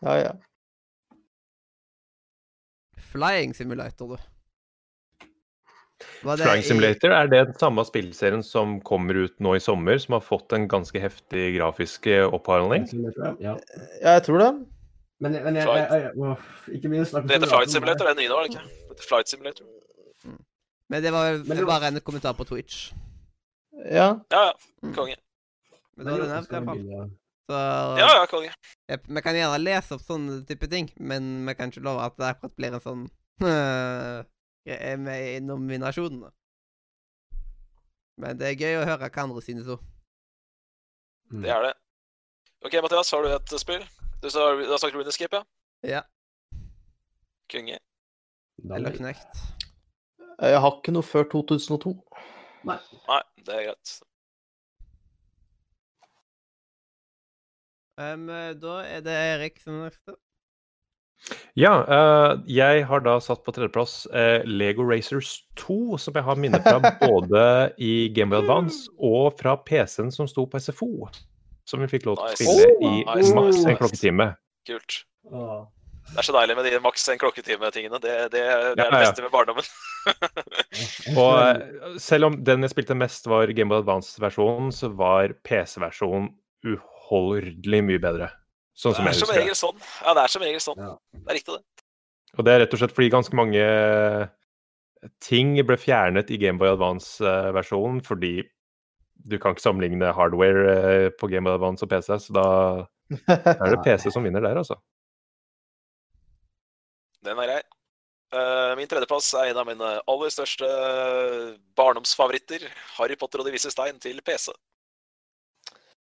ja, ja. Flying Simulator, du. Flying Simulator, er det den samme spillserien som kommer ut nå i sommer, som har fått en ganske heftig grafisk eh, opphandling? Ja. Ja, jeg tror det. Men, men jeg, jeg, jeg, jeg, Ikke snakke Det heter Flight. Simulator, det er nye nå, er det ikke? Det Flight Simulator. Men det var Men det var- bare en kommentar på Twitch. Ja. Ja, ja. Mm. Konge. Men da var det nevnt, iallfall. Så Ja, ja, konge. Vi kan gjerne lese opp sånne type ting, men vi kan ikke love at det akkurat blir en sånn med i nominasjonene. Men det er gøy å høre hva andre synes òg. Mm. Det er det. OK, Mathias, har du et spill? Du sa, du har sagt Runescape, ja? Ja. Konge. Eller Knekt. Jeg har ikke noe før 2002. Nei. Nei, det er greit. Um, da er det Erik som er neste. Ja, uh, jeg har da satt på tredjeplass uh, Lego Racers 2, som jeg har minner fra både i Game Boy Advance og fra PC-en som sto på SFO. Som vi fikk lov til å spille Oh, i nice, maks nice, en klokketime. Kult. Det er så deilig med de maks en klokketime-tingene. Det, det, det er det Ja, ja. beste med barndommen. Og selv om den jeg spilte mest var Game of Advance-versjonen, så var PC-versjonen uholdelig mye bedre. Sånn som Det er jeg som regel sånn. Ja, det er som regel sånn. Ja. Det er riktig, det. Og det er rett og slett fordi ganske mange ting ble fjernet i Gameboy Advance-versjonen fordi du kan ikke sammenligne hardware eh, på Gameboy Advance og PC, så da er det PC som vinner der, altså. Den er grei. Eh, min tredjeplass er en av mine aller største barndomsfavoritter. Harry Potter og De vise stein til PC.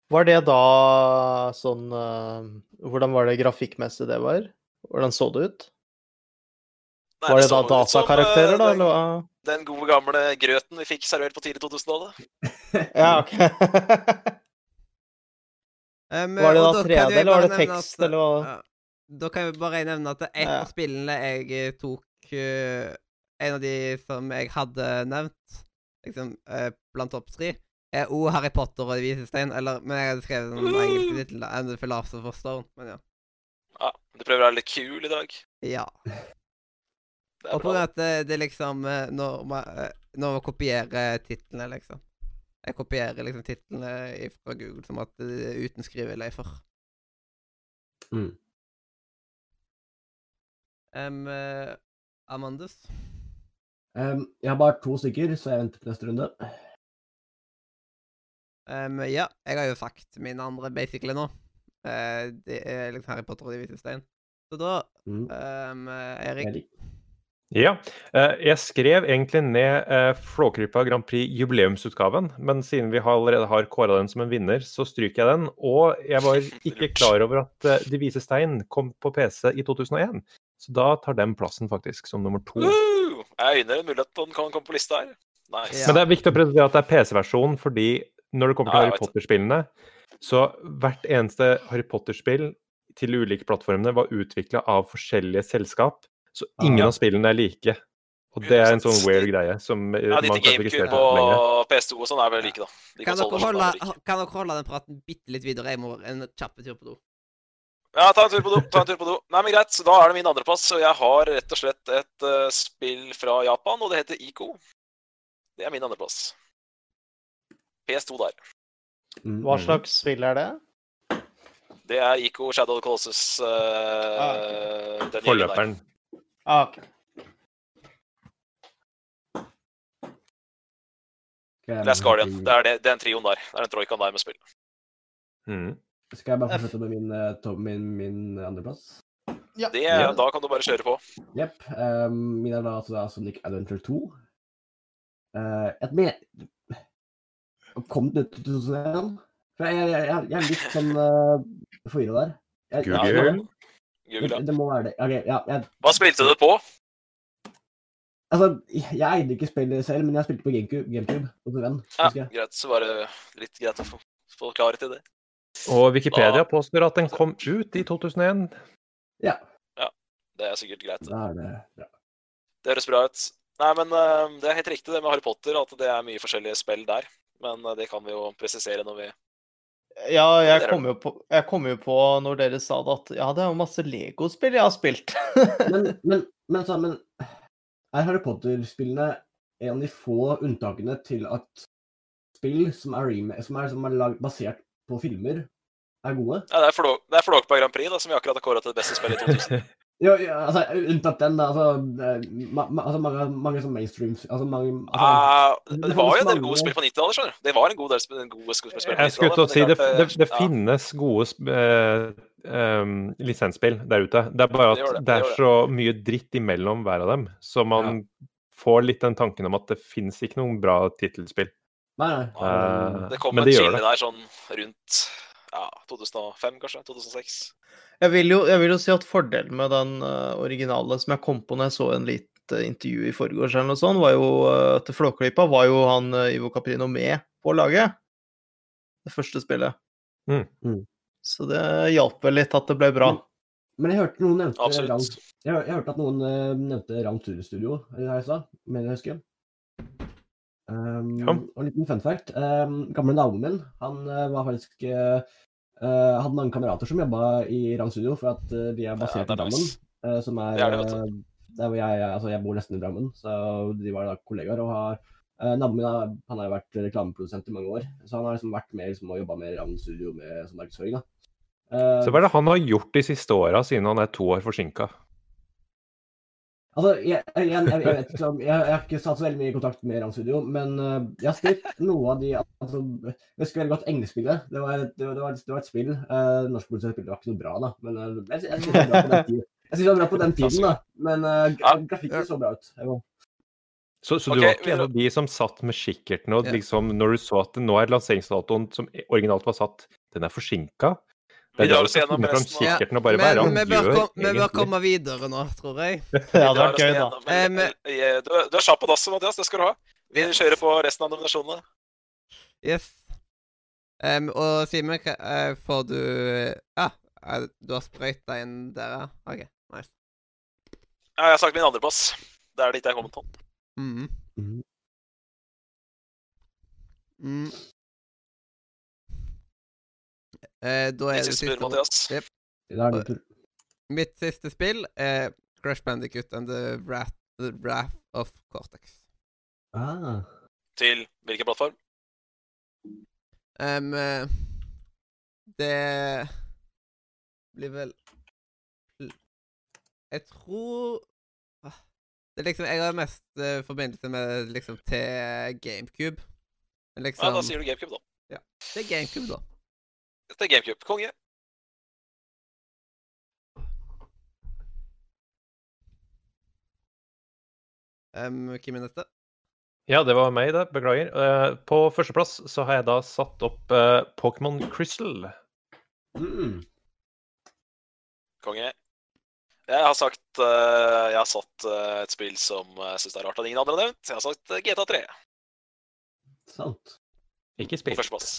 Var det da sånn eh, Hvordan var det grafikkmessig det var? Hvordan så det ut? Nei, Var det det da eh, datakarakterer, da? den, Eller den gode gamle grøten vi fikk servert på tidlig 2000-tallet. Ja, OK. Um, Var det da kan 3D, jeg eller var det tekst, at- eller hva? Ja. Da kan jeg bare nevne at et Ja. av spillene jeg eh, tok uh, En av de som jeg hadde nevnt, liksom uh, blant topp tre, er O Harry Potter og De vise stein. Eller, men jeg hadde skrevet en engelsk tittel, tittelen And the Philosopher's Stone. Men ja. Ja, du prøver å være litt kul i dag. ja. Det Og på grunn av at det, det liksom eh, Når man, eh, når man kopierer titlene, liksom. Jeg kopierer liksom titlene fra Google som at det er uten skriveløyfer. Mm. Um, eh, Amandus? Um, jeg har bare to stykker, så jeg venter til neste runde. Um, ja, jeg har jo sagt min andre basically nå. Uh, det er liksom Harry Potter og De hvite stein. Så da, Mm. um, Erik. Ja. eh, Jeg skrev egentlig ned Flåkrypa Flåklypa Grand Prix jubileumsutgaven, men siden vi har- allerede har kåra den som en vinner, så stryker jeg den. Og jeg var ikke klar over at eh, De vise stein kom på PC i 2001, så da tar den plassen faktisk som nummer to. Uh, Jeg øyner en mulighet på den kan komme på lista her. Nice. Ja. Men det er viktig å presisere at det er PC-versjonen, fordi når det kommer til Ja, Harry. Potter-spillene, så hvert eneste Harry Potter-spill til de ulike plattformene var utvikla av forskjellige selskap, så ingen Ah. av spillene er like. Og det er en sånn weird greie som eh, Ja, de man til kanskje ikke ser GameCube på og PS2 og sånn er vel like, da. De kan dere, holde, like. kan dere holde den praten bitte litt videre? Jeg må en kjapp tur på do. Ja, ta en tur på do. ta en tur på do. Nei, men Greit, så da er det min andreplass. Og jeg har rett og slett et uh, spill fra Japan, og det heter Ico. Det er min andreplass. PS2 der. Mm. Hva slags spill er det? Det er Ico Shadow of the Colossus. Uh, ah, okay. Forløperen. Ah, ok. Det er Last Guardian. Det er det, den trioen der. Det er den troikaen der med spill. Mm. Skal jeg bare fortsette med min, eh, to- min, min andreplass? Ja. Det, Ja. Da kan du bare kjøre på. Jepp. Um, min er da altså Sonic Adventure 2. Uh, et med... Kom den ut i 2001? For jeg, jeg, jeg, jeg er litt sånn uh, forvirra der. Jeg, Google. Ja, Google, det, det må være det. Okay, ja, jeg, Hva spilte du på? altså, jeg eide ikke spillet selv, men jeg spilte på GameCube. GameCube hos en venn, Ja, greit. Så var det litt greit å få, få klarhet i det. Og Wikipedia Da- påstår at den kom ut i 2001. Ja. ja. Det er sikkert greit. Da er det bra. Det høres bra ut. Nei, men uh, det er helt riktig det med Harry Potter, at det er mye forskjellige spill der. Men eh, det kan vi jo presisere når vi Ja, jeg kom, jo på, jeg kom jo på når dere sa det, at ja, det er jo masse Lego-spill jeg har spilt. Men, men, men, så, men er Harry Potter-spillene en av de få unntakene til at spill som er, som er, som er lag, basert på filmer, er gode? Ja, det er flåk det er Flåkberg Grand Prix, da, som vi akkurat har kåra til det beste spillet i 2000. Ja, ja, altså, unntatt den, da. Altså, eh, ma, ma, altså mange, mange som mainstream altså, mange, altså, uh, det det var jo en del mange- gode spill på 90-tallet, skjønner du. Det var en god del spill, en gode skuespill på Jeg skulle til å si det, det, det ja. finnes gode sp- eh, em, lisensspill der ute. Det er bare at det, det det er så mye dritt imellom hver av dem, så man får litt den tanken om at det finnes ikke noen bra tittelspill. Nei, nei. Uh, Det kom men en det gjør chili det. der sånn rundt ja, 2005, kanskje? 2006? Jeg vil, jo, jeg vil jo si at fordelen med den eh, originale som jeg kom på når jeg så en lite intervju i forgårs, eller noe sånt, var jo uh, til Flåklypa var jo han eh, Ivo Caprino med på laget. Det første spillet. Mm. Mm. Så det hjalp vel litt at det ble bra. Men jeg hørte noen nevnte Absolutt. Round, jeg, jeg hørte at noen eh, nevnte Round 2 Studio her i stad, mener jeg å huske. Um, Ja. Og en liten fun fact. Um, gamle naboen min han eh, var faktisk eh, eh, hadde mange kamerater som jobba i Rang Studio, for at uh, de er Ja, basert det i Drammen. eh, som er Det er det, der hvor jeg, altså jeg bor nesten i Drammen, så de var da kollegaer. og har uh, Naboen min har, han har jo vært reklameprodusent i mange år, så han har liksom vært med liksom, og jobba med Rang Studio med som markedsføring. da. Så hva er det han har gjort de siste åra, siden han er to år forsinka? Altså, jeg, jeg, jeg, jeg, vet ikke om, jeg, jeg har ikke satt så veldig mye i kontakt med Ram Studio, men eh, jeg har spilt noe av de altså, Jeg husker veldig godt Engespillet. Det var, det var, det var, et- det var et spill. Uh, politisk spill det var ikke noe bra, da. Men uh, jeg, jeg, synes det var bra på den tiden. Jeg synes det var bra på den tiden, da. Men uh, grafikken så bra ut. Jeg var- Så, så Ok, du var ikke en av de som satt med kikkerten og liksom, når du så at nå er lanseringsdatoen som originalt var satt, den er forsinka? Vi Det er da du skal finne fram kikkerten og bare Men er det vi han bør, kom, vi bør komme videre nå, tror jeg. Ja, det hadde vært gøy, da. gjennom- Eh, men- eh, Du, du er kjapp på dasset, Mathias. Det skal du ha. Vi kjører på resten av nominasjonene. Yes. Um, og Simen, eh, får du Ja, eh, du har sprøyta inn der, ja? OK, nice. Ja, jeg har sagt min andreplass. Det er dit jeg er kommet Mm. Mhm. Mhm. Mm. Eh, da er Min det siste spill, Mathias. Yep. Det er din tur. Mitt siste spill er Crash Bandicut and the Wrath, the Wrath of Cortex. Ah. Til hvilken plattform? Um, det blir vel Jeg tror Ah, Det er liksom Jeg har mest uh, forbindelse med liksom til GameCube. Men Ja, liksom Da sier du GameCube, da. Det er GameCube, da. Det er GameCube. Konge. Um, hvem er neste? Ja, det var meg, det. Beklager. Uh, På førsteplass så har jeg da satt opp uh, Pokémon Crystal. Mm. Konge. Jeg har sagt uh, Jeg har satt et spill som jeg syns det er rart at ingen andre har nevnt. Jeg har sagt eh, GTA 3 Sant. Ikke på førsteplass.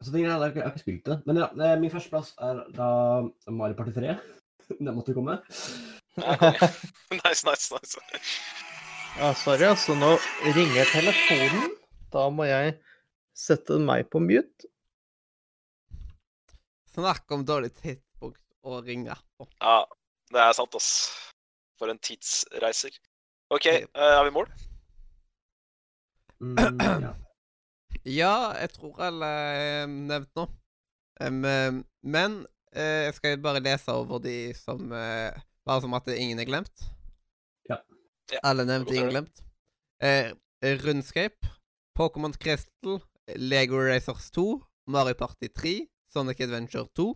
Så det, jeg, har ikke, jeg har ikke spilt det. Men ja, eh, min førsteplass er da Mario Party 3. Den måtte komme. Nice, nice, nice. Ja, sorry, altså. Nå ringer telefonen. Da må jeg sette meg på mute. Snakk om dårlig tidspunkt å ringe på. Ja, det er sant, ass. For en tidsreiser. OK, eh, er vi i mål? Mm, ja. Ja, jeg tror alle er nevnt nå. Em, men uh, jeg skal bare lese over de som uh, Bare som at ingen er glemt. Ja. Ja, Alle nevnt, ingen glemt. Uh, Rundscape, Pokémon Crystal, Lego Racers 2, Mario Party 3, Sonic Adventure 2,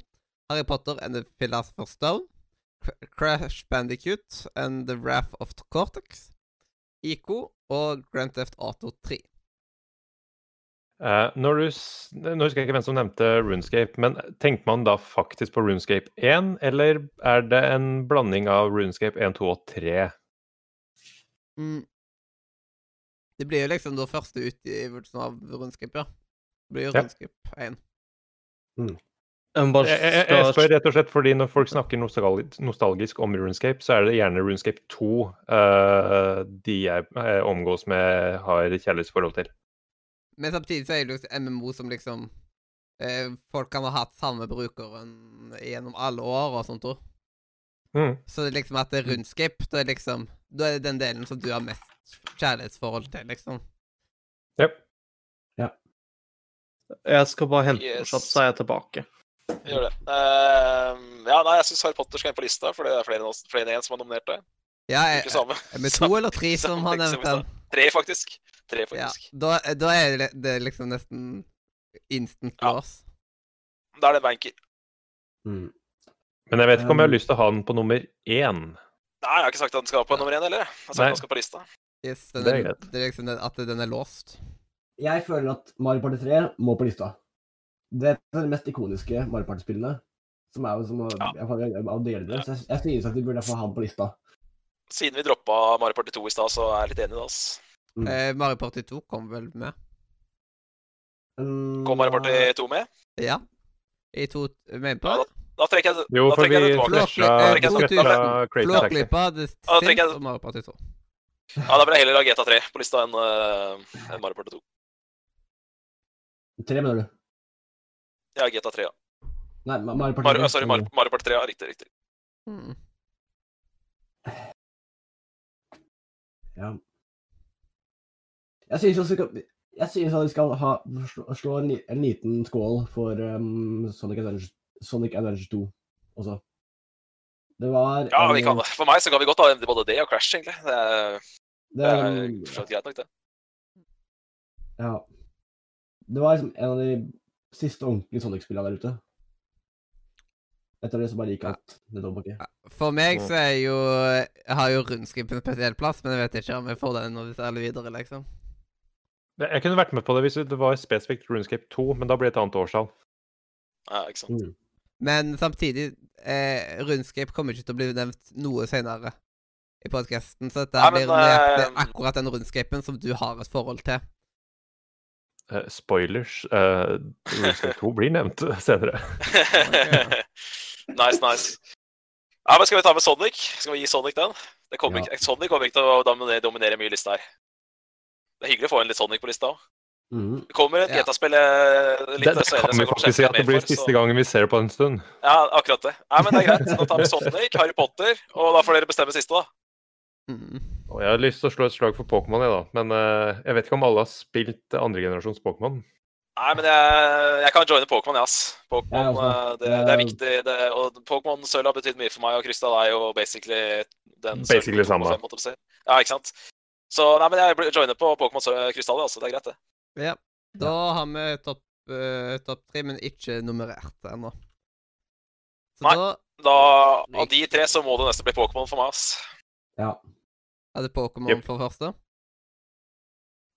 Harry Potter and the Philosopher's Stone, Crash Bandicoot and the Wrath of Cortex, ICO og Grand Theft Auto 3. Eh, når du, nå husker jeg ikke hvem som nevnte Runescape, men tenker man da faktisk på Runescape 1, eller er det en blanding av Runescape 1, 2 og 3? Mm. Det blir jo liksom da første utgivelsen av Runescape, ja. Det blir jo Ja. Runescape 1. Jeg Jeg, jeg, jeg spør rett og slett fordi når folk snakker nostalgisk, om Runescape, så er det gjerne Runescape 2 uh, de jeg eh, omgås med, har kjærlighetsforhold til. Men samtidig så er det jo MMO som liksom eh, Folk kan ha hatt samme brukeren gjennom alle år og sånt òg. Mm. Så det er liksom at det er rundskip, da er liksom Da er det den delen som du har mest kjærlighetsforhold til, liksom. Yep. Jeg skal bare hente Yes. noe så er jeg tilbake. Gjør det. Uh, ja, nei, jeg syns Harry Potter skal inn på lista, for det er flere flere enn én som har nominert det. Ja, er, det samme. er to eller tre som har nevnt den? Tre, faktisk. Tre, Ja, faktisk. da, da er det, det er liksom nesten instant Ja. loss. Da er det banker. Mm. Men jeg vet ikke om jeg har Um, lyst til å ha den på nummer én. Nei, jeg har ikke sagt at den skal på nummer én heller. Jeg har sagt Nei. at den skal på lista. Yes, den Det er, er greit. det er liksom den, at den er låst. Jeg føler at Mario Party 3 må på lista. Det er de mest ikoniske Mario Party-spillene. Som er jo som å Ja. jeg jeg- av. Så jeg, jeg synes at vi burde få han på lista. Siden vi droppa Mario Party 2 i stad, så er jeg litt enig i det. ass. Mm. Eh, Mario Party 2 kom vel med? Mm, Kom Mario Party 2 med? Ja. I to Mener på det? Da trekker jeg, Jo, da trekker jeg det tilbake. Eh. Flåklypa, Sims jeg- og Mario Party 2. Ja, Da blir jeg heller ha GTA 3 på lista enn eh, enn Mario Party 2. Tre, mener du? Ja, GTA 3, ja. Nei, Ma- Mario Party 3. Mario, sorry, Mario, Mario Party 3, ja. Riktig, riktig. Mm. Ja. Jeg synes også vi skal, jeg synes at vi skal ha, slå, slå en, en liten skål for um, Sonic, Adventure, Sonic Adventure 2 også. Det var Ja, vi kan, For meg så kan vi godt ha både det og Crash, egentlig. Det er, Det, er, vidt greit nok, det. ja. det var liksom en av de siste ordentlige Sonic-spillene der ute. Etter det så bare gikk alt nedover bakke. For meg så er jo Jeg har jo rundskriv på en spesiell plass, men jeg vet ikke om jeg får den når vi ser alle videre, liksom. Jeg kunne vært med på det hvis det var spesifikt RuneScape 2, men da blir det et annet årstall. Ja, ikke sant. Mm. Men samtidig, eh, Runescape kommer ikke til å bli nevnt noe senere i podkasten, så dette Nei, men, blir nøyaktig eh, akkurat den runescapen som du har et forhold til. Uh, spoilers. Uh, RuneScape 2 blir nevnt senere. nice, nice. Ja, men Skal vi ta med Sonic? Skal vi gi Sonic den? Det kommer Ja. ikke, Sonic kommer ikke til å dominere, dominere mye i lista her. Det er hyggelig å få en litt Sonic på lista òg. Mm. Det kommer et Ja. GTA-spill eh, Det, det kan vi faktisk si at det blir for, siste gangen vi ser det på en stund. Ja, akkurat det. Nei, men det er greit. Da tar vi Sonic, Harry Potter, og da får dere bestemme siste, da. Mm. Og jeg har lyst til å slå et slag for Pokémon, jeg, da. Men uh, jeg vet ikke om alle har spilt andregenerasjons Pokémon. Nei, men jeg, jeg kan joine Pokémon, jeg, ass. Pokémon, ja, eh, det, det er viktig. Det, og Pokémon sølv har betydd mye for meg, og Krystall er jo basically den Basically 2,5, samme. Ja, ikke sant? Så nei, men jeg blir- joiner på Pokémon krystaller, Krystall, altså. Det er greit, det. Ja. Da har vi topp uh, top tre, men ikke nummerert ennå. Nei. da Da, Av de tre så må det nesten bli Pokémon for meg, ass. Ja. er det Pokémon yep. for første.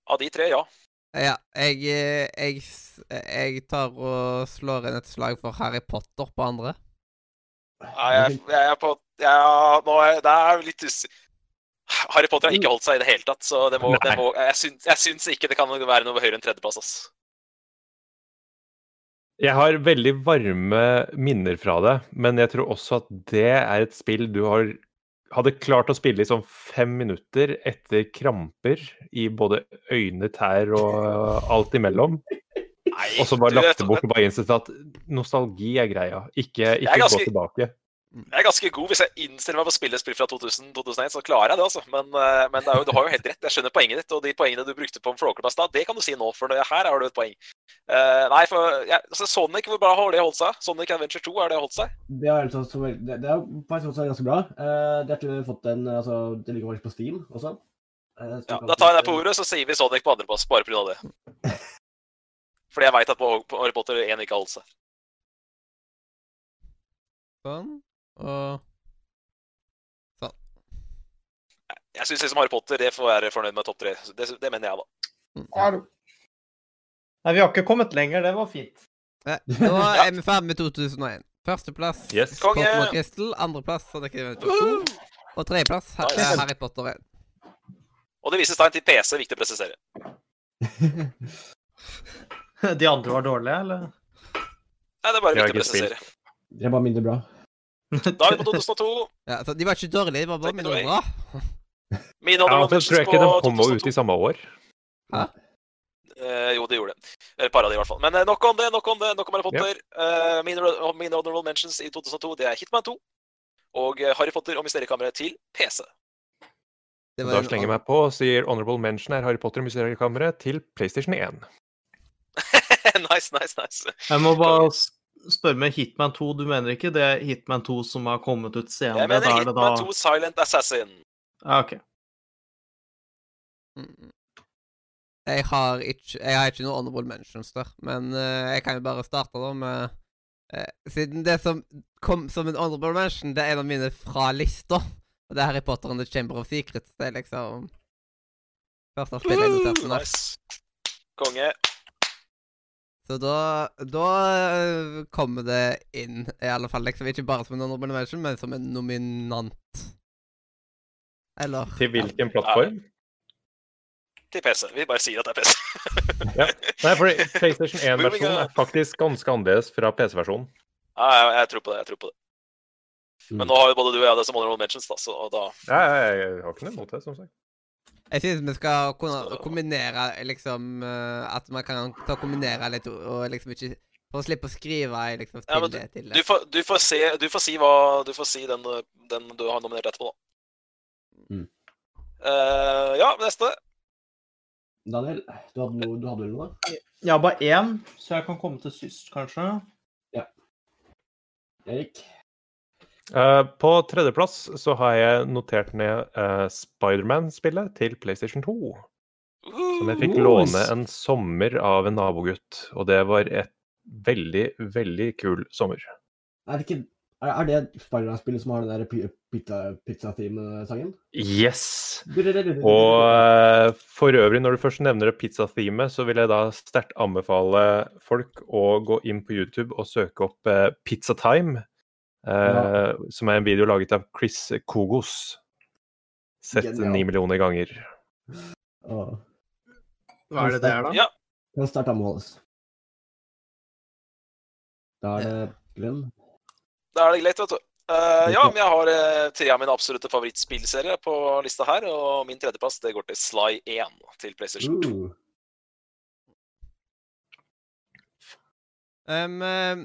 Av de tre, ja. Ja, jeg, eh, jeg, jeg tar og slår inn et slag for Harry Potter på andre. Nei, jeg, jeg er på ja, nå er, Det er litt usikker Harry Potter har ikke holdt seg i det hele tatt, så det må, det må jeg, syns, jeg syns ikke det kan være noe høyere enn tredjeplass, ass. Jeg har veldig varme minner fra det, men jeg tror også at det er et spill du har hadde klart å spille i sånn fem minutter etter kramper i både øyne, tær og alt imellom. Nei, Og så bare lagt det bort og bare innsett at nostalgi er greia. Ikke, ikke ganske- gå tilbake. Jeg er ganske god. Hvis jeg innstiller meg på å spille et spill fra 2000-2001, så klarer jeg det, altså. Men, eh, men det er jo, du har jo helt rett. Jeg skjønner poenget ditt. Og de poengene du brukte på Flåklypa det kan du si nå, for her har du et poeng. Uh, nei, for ja, altså, Sonic, hvor bra har det holdt seg? Sonic Adventure 2, har det holdt seg? Det har faktisk holdt seg det, det er faktisk også ganske bra. Uh, det har ikke fått en, altså, det ligger faktisk på Steam også. Uh, Ja, da tar jeg deg på ordet, så sier vi Sonic på andreplass, bare pga. det. Fordi jeg veit at på, på Harry Potter 1 ikke har holdt seg. Sånn. Og sånn. Jeg syns liksom Harry Potter det får være fornøyd med topp tre. Det, det mener jeg, da. Er Nei, vi har ikke kommet lenger. Det var fint. Nei, nå er vi ferdig med 2001. Førsteplass Yes. Konge! Pokémon Crystal. Andreplass Sonic Adventure 2. Og tredjeplass Har- Nice. er Harry Potter 1. Og det vises tegn til PC, viktig å presisere. De andre var dårlige, eller? Nei, det er bare viktig å presisere. Det er bare mindre bra. Da er vi på 2002. Ja, så De var ikke dårlige, de var bare mine away. Mine Ja, men tror jeg ikke de kom ut i samme år. Eh, jo, det gjorde det. Et par av de, i hvert fall. Men eh, nok om det, nok om det. Nok om Harry Potter. Eh, mine, mine honorable mentions i 2002 det er Hitman 2 og eh, Harry Potter og Mysteriekammeret til PC. Det Da slenger jeg meg på og sier honorable mention er Harry Potter og Mysteriekammeret til PlayStation 1. nice, nice, nice. Jeg må bare s- spørre med Hitman 2. Du mener ikke det er Hitman 2 som har kommet ut senere? Jeg mener da er det Hitman da... 2 Silent Assassin. Ja, OK. Mm. Jeg har ikke Jeg har ikke noen honorable mentions der, men uh, jeg kan jo bare starte da med uh, Siden det som kom som en honorable mention, det er en av mine fra lista. Og det er Harry Potter and the Chamber of Secrets. Det er liksom Første spillet jeg noterte der. Nice. Konge. Så da, da øh, kommer det inn, i alle fall. liksom Ikke bare som en honorable mention, men som en nominant. Eller Til hvilken plattform? Til PC. Vi bare sier at det er PC. Nei, fordi PlayStation 1-versjonen er faktisk ganske annerledes fra PC-versjonen. Ja, jeg, jeg tror på det. jeg tror på det. Men Mm. nå har jo både du og jeg det som honorable mentions, da, så da Ja, jeg, jeg har ikke noe imot det, som sagt. Jeg synes vi skal kunne kombinere liksom øh, At man kan ta og kombinere litt og, liksom ikke For å slippe å skrive i liksom til Ja, det til Du får, du får, se, du får si hva Du får si den, den du har nominert etterpå, da. Mm. Uh, ja, neste. Daniel, du hadde, noe, du hadde vel noe? Ja, bare én, så jeg kan komme til sist, kanskje. Ja. Erik? Eh, på tredjeplass så har jeg notert ned uh, Spiderman-spillet til PlayStation 2. Som jeg fikk låne en sommer av en nabogutt. Og det var et veldig, veldig kul sommer. Er det, ikke, er, det Spider-Man-spillet som har den der pizza- pizza-theme-sangen? Yes! Og for øvrig, når du først nevner pizza-themet, så vil jeg da sterkt anbefale folk å gå inn på YouTube og søke opp Pizza Time, eh, som er en video laget av Chris Kogos. Sett ni millioner ganger. Hva er det det er, da? Ja. Kan sterkt anbefales. Da er det Glenn. Da er det greit, vet du. Uh, ja, men jeg har uh, tre av mine absolutte favorittspillserier på lista her, og min tredjeplass det går til Sly 1 til PlayStation 2. Uh, Um, eh,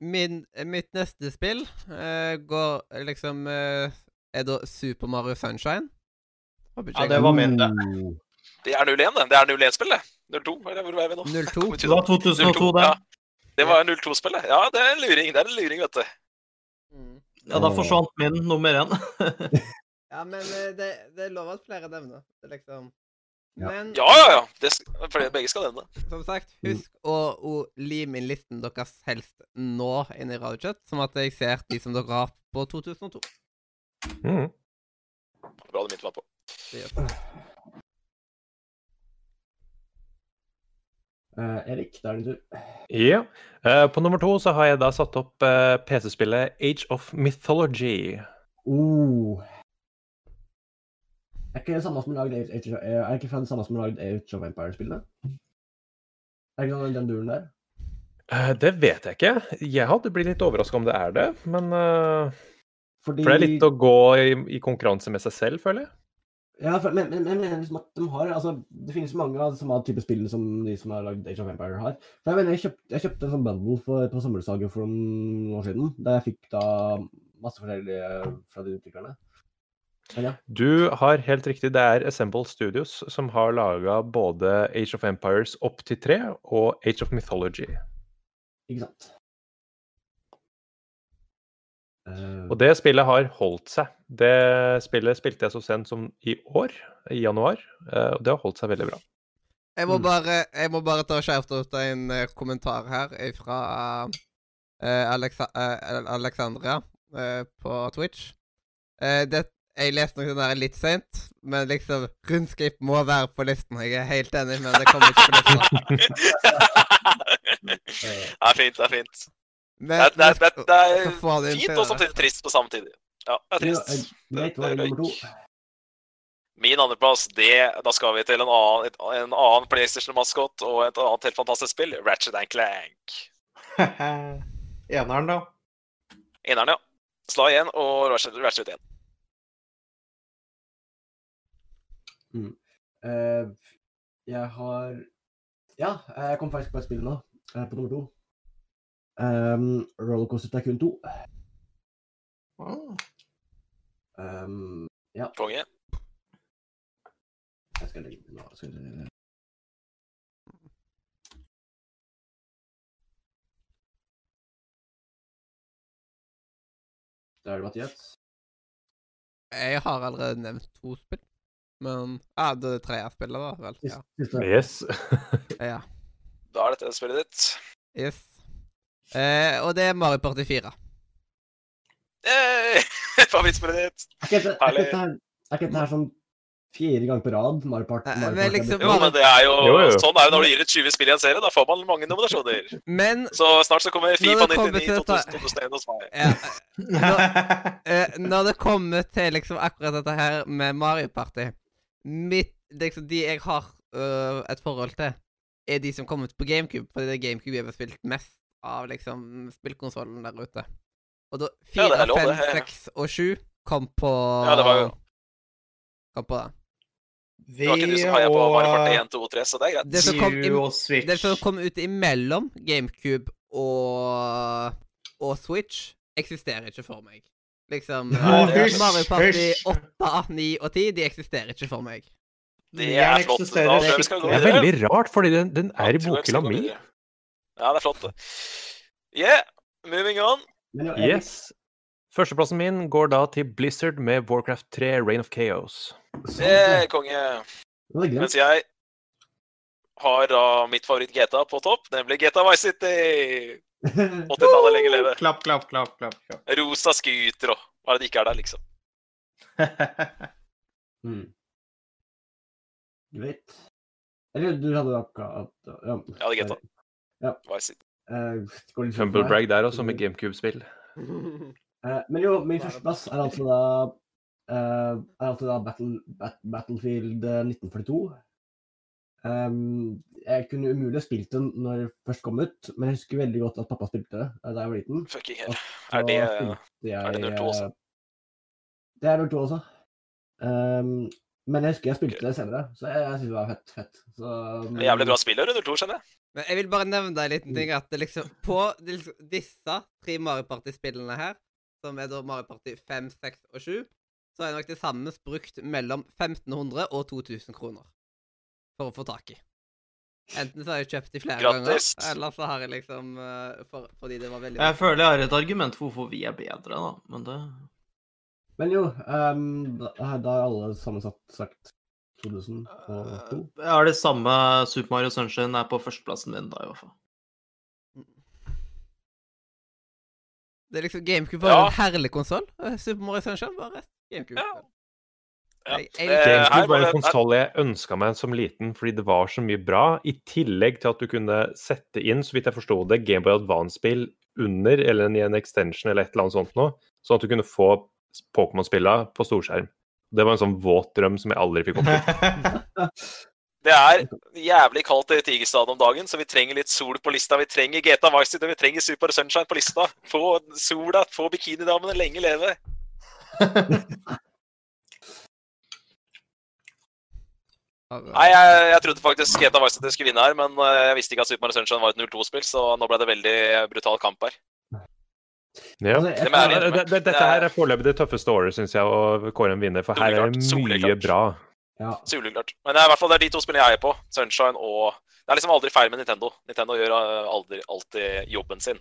min, mitt neste spill uh, går liksom uh, Er da Super Mario Sunshine. Ja, det var min, det. Det er 01, det. Det er 01-spill, det. 02, eller hvor er vi nå? 02. Hvor Det var 2002, det. Ja. Det var 02-spillet. Ja, det er en luring. Det er en luring, vet du. Mm. Ja, da forsvant min nummer én. Ja, men eh, det, det er lov at flere nevner. Det er liksom Ja. Men Ja, ja, ja. Det, for begge skal nevne. som sagt, Mm. husk å, å lime inn listen deres helst nå inn i Radiochat, sånn at jeg ser de som dere har på 2002. Mm. Bra du mitt meg på. Det gjør. eh, Erik, da er det din tur. Ja. Uh, på nummer to så har jeg da satt opp uh, PC-spillet Age of Mythology. Uh. Er ikke det samme som lagd Age- eh, Er ikke det samme som lagd Age of Empire-spillet? Er ikke noe den duren der? Eh, det vet jeg ikke. Jeg hadde blitt litt overraska om det er det, men uh, Fordi For det er litt å gå i, i konkurranse med seg selv, føler jeg. Ja, for, men, men, men liksom at de har altså, Det finnes mange av de samme type spill som de som har lagd Age of Empire har. For jeg jeg kjøpte, jeg kjøpte en sånn bundle for, på sommersalget for noen år siden, der jeg fikk da masse forskjellige fra de utviklerne. Ja. Du har helt riktig, det er Assemble Studios som har laga både Age of Empires opp til tre og Age of Mythology. Ikke sant. Eh, Og det spillet har holdt seg. Det spillet spilte jeg så sent som i år, i januar, eh, og det har holdt seg veldig bra. Jeg må Mm. bare, jeg må bare ta skjerpe ut en eh, kommentar her fra Alexa, eh, Alexandria eh, på Twitch. Eh, det, jeg leste nok den der litt seint, men liksom Rundskriv må være på listen. Jeg er helt enig, men det kommer ikke på lista. det er fint, det er fint. Men, Det er, det er, det er, det er fint og samtidig trist på samme tid. Ja, det er trist. er Det- det nummer. Min andreplass, det Da skal vi til en annen, et, en annen PlayStation-maskot og et annet helt fantastisk spill. Ratchet and Clank. Eneren, da. Eneren, ja. Sly 1 og Ratchet, Ratchet 1. Eh, jeg har Ja, jeg kom faktisk på et spill nå, eh, på nummer to. Um, Rollercoaster Tycoon 2. Ah. Um, Konge. jeg skal legge den nå. Skal vi... Da er det Mathias. Jeg har allerede nevnt to spill. Men Ja, det er det tredje spillet, da. vel. Ja. Yes. ja. Da er dette spillet ditt. Yes. Eh, og det er Mario Party 4. Hey! Favorittspillet ditt. Er er Herlig. er ikke dette her sånn fjerde gang på rad. Mario Party. Eh, Mario men Party liksom- Jo, men det er jo, Jo, jo. Sånn er jo når du gir ut 20 spill i en serie. Da får man mange nominasjoner. Men Så snart så kommer Fifa Når det kommer 99, til dette- 2000, 2001 hos meg. ja, når, eh, når det kommer til liksom akkurat dette her med Mario Party mitt, liksom, De jeg har øh, et forhold til, er de som kom ut på GameCube. Fordi det er GameCube jeg har spilt mest av liksom spillkonsollen der ute. Og da Ja, det 4, lov, 5, 6 og 7 kom på Ja, det var jo- Kom på det. Det var ikke du som heia på Mario Party 1, 2, 3, så det er greit. Det som kom og. Det som kom ut imellom GameCube og, og Switch, eksisterer ikke for meg. Liksom eh, hysj, Mario Party 8, 9 og 10, de eksisterer ikke for meg. Det er flott. Da tror jeg vi skal gå Det er veldig rart, fordi den, den er i bokhylla mi. Ja, det er flott. det. Yeah, moving on. Yes. Førsteplassen min går da til Blizzard med Warcraft 3 Rain of Chaos. sant Yeah, det. konge. Mens jeg har da mitt favoritt GTA på topp, nemlig GTA Vice City. 80-tallet lenge leve. Klapp, klapp, klapp, klapp. klapp. Rosa scooter og hva er det det ikke er der, liksom. Mm. Greit. Eller du hadde akkurat ja. Jeg hadde GTA. Ja. Vice City. Eh, går litt fort for Humble meg. brag der også, med GameCube-spill. uh, men jo, min førsteplass er altså da uh, er altså da Battle, Bat, Battlefield eh, 1942. Um, jeg kunne umulig ha spilt den når det først kom ut, men jeg husker veldig godt at pappa spilte det eh, da jeg var liten. Fucking hell. Er det spilte jeg, er det 02 også? eh, Det er 02 også. Um, men jeg husker jeg spilte det senere, så jeg, jeg syns det var fett. fett. Så, men... det er Jævlig bra spiller, 02, skjønner jeg. Men jeg vil bare nevne en liten ting, at liksom på liksom, disse tre Mario Party-spillene her, som er da Mario Party 5, 6 og 7, så har jeg nok til sammen brukt mellom 1500 og 2000 kroner for å få tak i. Enten så har jeg kjøpt de flere Grattis. ganger, eller så har jeg liksom eh, for, Fordi det var veldig Jeg føler jeg har et argument for hvorfor vi er bedre, da. Men det Men jo, um, da, da har alle sammensatt sagt, sagt 2002. Jeg har det samme Super Mario Sunshine er på førsteplassen min, da, i hvert fall. Det er liksom GameCube var Ja. en herlig konsoll. Super Mario Sunshine var rett GameCube. Ja. Ja. Jeg- jeg- Eh, GameCube var en konsoll jeg ønska meg som liten fordi det var så mye bra, i tillegg til at du kunne sette inn, så vidt jeg forsto det, Gameboy Advance-spill under eller i en extension eller et eller annet sånt noe, sånn at du kunne få Pokémon-spilla på storskjerm. Det var en sånn våt drøm som jeg aldri fikk oppfylt. Det er jævlig kaldt i Tigerstaden om dagen, så vi trenger litt sol på lista. Vi trenger GTA Vice City, vi trenger Super Sunshine på lista. Få sola, få bikinidamene, lenge leve. Nei, jeg, jeg trodde faktisk GTA Vice City skulle vinne her, men eh, jeg visste ikke at Super Mario Sunshine var et 0-2-spill, så nå ble det veldig brutal kamp her. Ja. Altså, jeg- Det Ja, innrømme. det, det, dette her er foreløpig det tøffeste året, syns jeg, å kåre en vinner, for her er det mye soleklart. bra. ja. Soleklart. Men det er i hvert fall det er de to spillene jeg er på. Sunshine og Det er liksom aldri feil med Nintendo. Nintendo gjør eh, aldri, alltid jobben sin.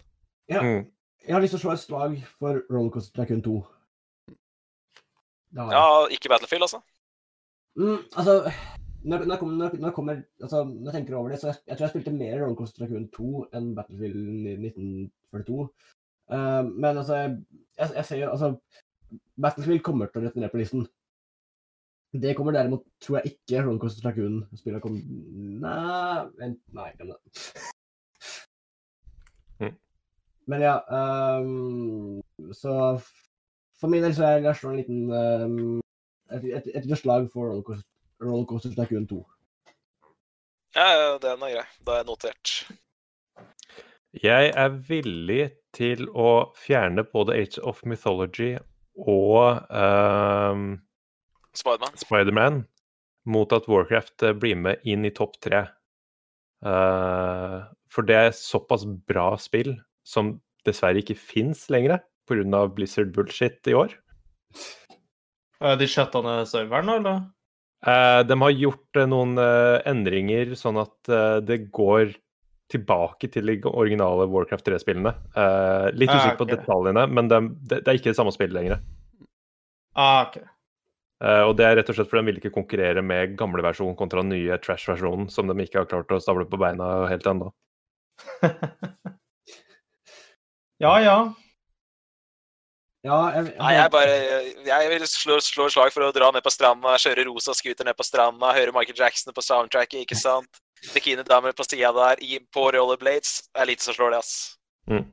Mm. Jeg har lyst til å slå et slag for Rollercoaster Tycoon 2. Det har jeg. Ja, ikke Battlefield, altså. Mm, altså, når, når, når, når, kommer, altså, når jeg tenker over det, så jeg, jeg tror jeg spilte mer Rollercoaster Tycoon 2 enn Battlefield 1942. Uh, men altså, jeg, jeg, ser jo altså Battlefield kommer til å returnere på listen. Det kommer derimot, tror jeg ikke, Rollercoaster Tycoon spiller kom... Nei, vent, nei, glem det. Mm. Men ja um, Så for min del så er slår en liten um, et, et, et slag for Rollercoaster, Rollercoaster Tycoon 2. Ja, ja, den er grei. Da er jeg notert. Jeg er villig til å fjerne både Age of Mythology og ehm, Spiderman. Spider mot at Warcraft eh, blir med inn i topp tre. Uh, for det er såpass bra spill som dessverre ikke fins lenger pga. Blizzard-bullshit i år. Eh, De shutta ned serveren, eller? Eh, de har gjort eh, noen eh, endringer sånn at det går tilbake til de originale Warcraft 3-spillene. Eh, litt Ah, usikker på ok. detaljene, men de, det, det er ikke det samme spillet lenger. Ah, ok. Eh, og det er rett og slett fordi de vil ikke konkurrere med gamle versjon kontra den nye trash-versjonen, som de ikke har klart å stable på beina helt ennå. ja, ja. Ja, jeg, jeg, Nei, jeg bare Jeg vil slå, slå slag for å dra ned på stranda, kjøre rosa scooter ned på stranda, høre Michael Jackson på soundtracket, ikke sant? Bikinidamer på sida der, i, på rollerblades. Det er lite som slår det, ass. Utenom,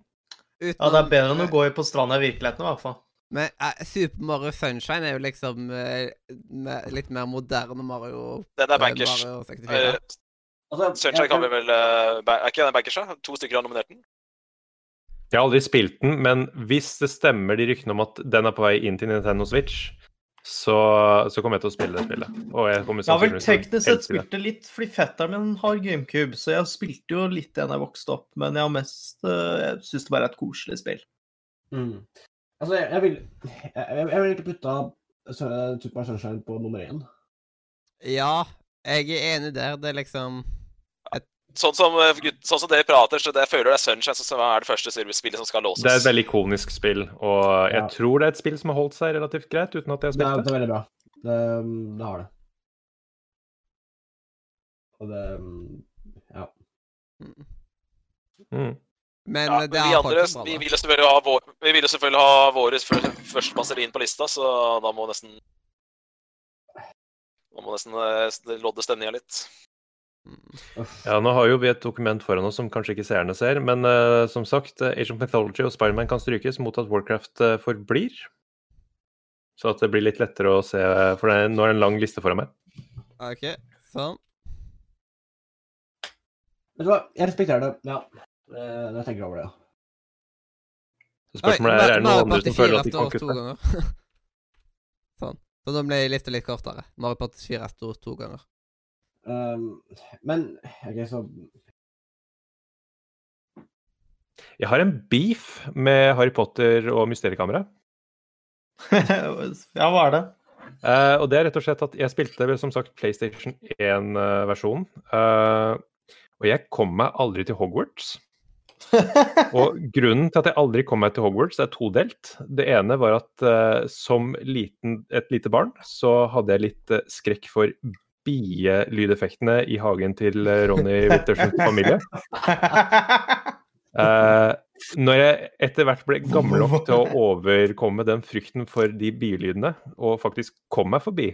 Ja, det er bedre enn å gå på stranda i virkeligheten, i hvert fall. Men uh, Super Mario Sunshine er jo liksom uh, litt mer moderne Mario. Den er eh, bankers. Mario 64. Eh, altså, Sunshine jeg- kan vi vel Er ikke den bankers, da? To stykker har nominert den. Jeg har aldri spilt den, men hvis det stemmer de ryktene om at den er på vei inn til Nintendo Switch, så, så kommer jeg til å spille det spillet. Og jeg Jeg har vel teknisk sett spilt det litt fordi fetteren min har GameCube, så jeg spilte jo litt da jeg vokste opp, men jeg har mest eh, Jeg syns det bare er et koselig spill. Mm. Altså, jeg, jeg vil jeg, jeg jeg vil ikke putta Super Sunshine på nummer én. Ja, jeg er enig der. Det er liksom Sånn som, eh, sånn som dere prater, så det jeg føler det er Sunshine som er det første spillet som skal låses. Det er et veldig ikonisk spill, og jeg Ja. tror det er et spill som har holdt seg relativt greit uten at jeg har Det er, spilt det det. er veldig bra. Det, det har det. Og det Ja. mm. Mm. Men Ja, det vi andre vi ville vil selvfølgelig ha vår, vi vil selvfølgelig ha våre første førsteplasser inn på lista, så da må nesten Da må nesten eh, lodde stemninga litt. Ja, nå har jo vi et dokument foran oss som kanskje ikke seerne ser, men uh, som sagt, eh, Age of Mythology og Spiderman kan strykes mot at Warcraft uh, forblir. Så at det blir litt lettere å se, for det, er- nå er det en lang liste foran meg. OK, sånn. Vet du hva, jeg respekterer det. Ja. Jeg tenker over det, ja. Så spørsmålet er, er det noen andre som føler at de kan kutte? sånn. Så da ble lista litt kortere. Mario Party 4 står to ganger. Um, men OK, så Jeg har en beef med Harry Potter og Mysteriekammeret. ja, hva er det? Uh, og det er rett og slett at jeg spilte som sagt PlayStation 1-versjonen. Uh, og jeg kom meg aldri til Hogwarts. Og grunnen til at jeg aldri kom meg til Hogwarts, er todelt. Det ene var at uh, som liten, et lite barn så hadde jeg litt eh, skrekk for bielydeffektene i hagen til eh, Ronny Wittersens familie. Uh, når jeg etter hvert ble gammel nok til å overkomme den frykten for de bilydene, og faktisk kom meg forbi,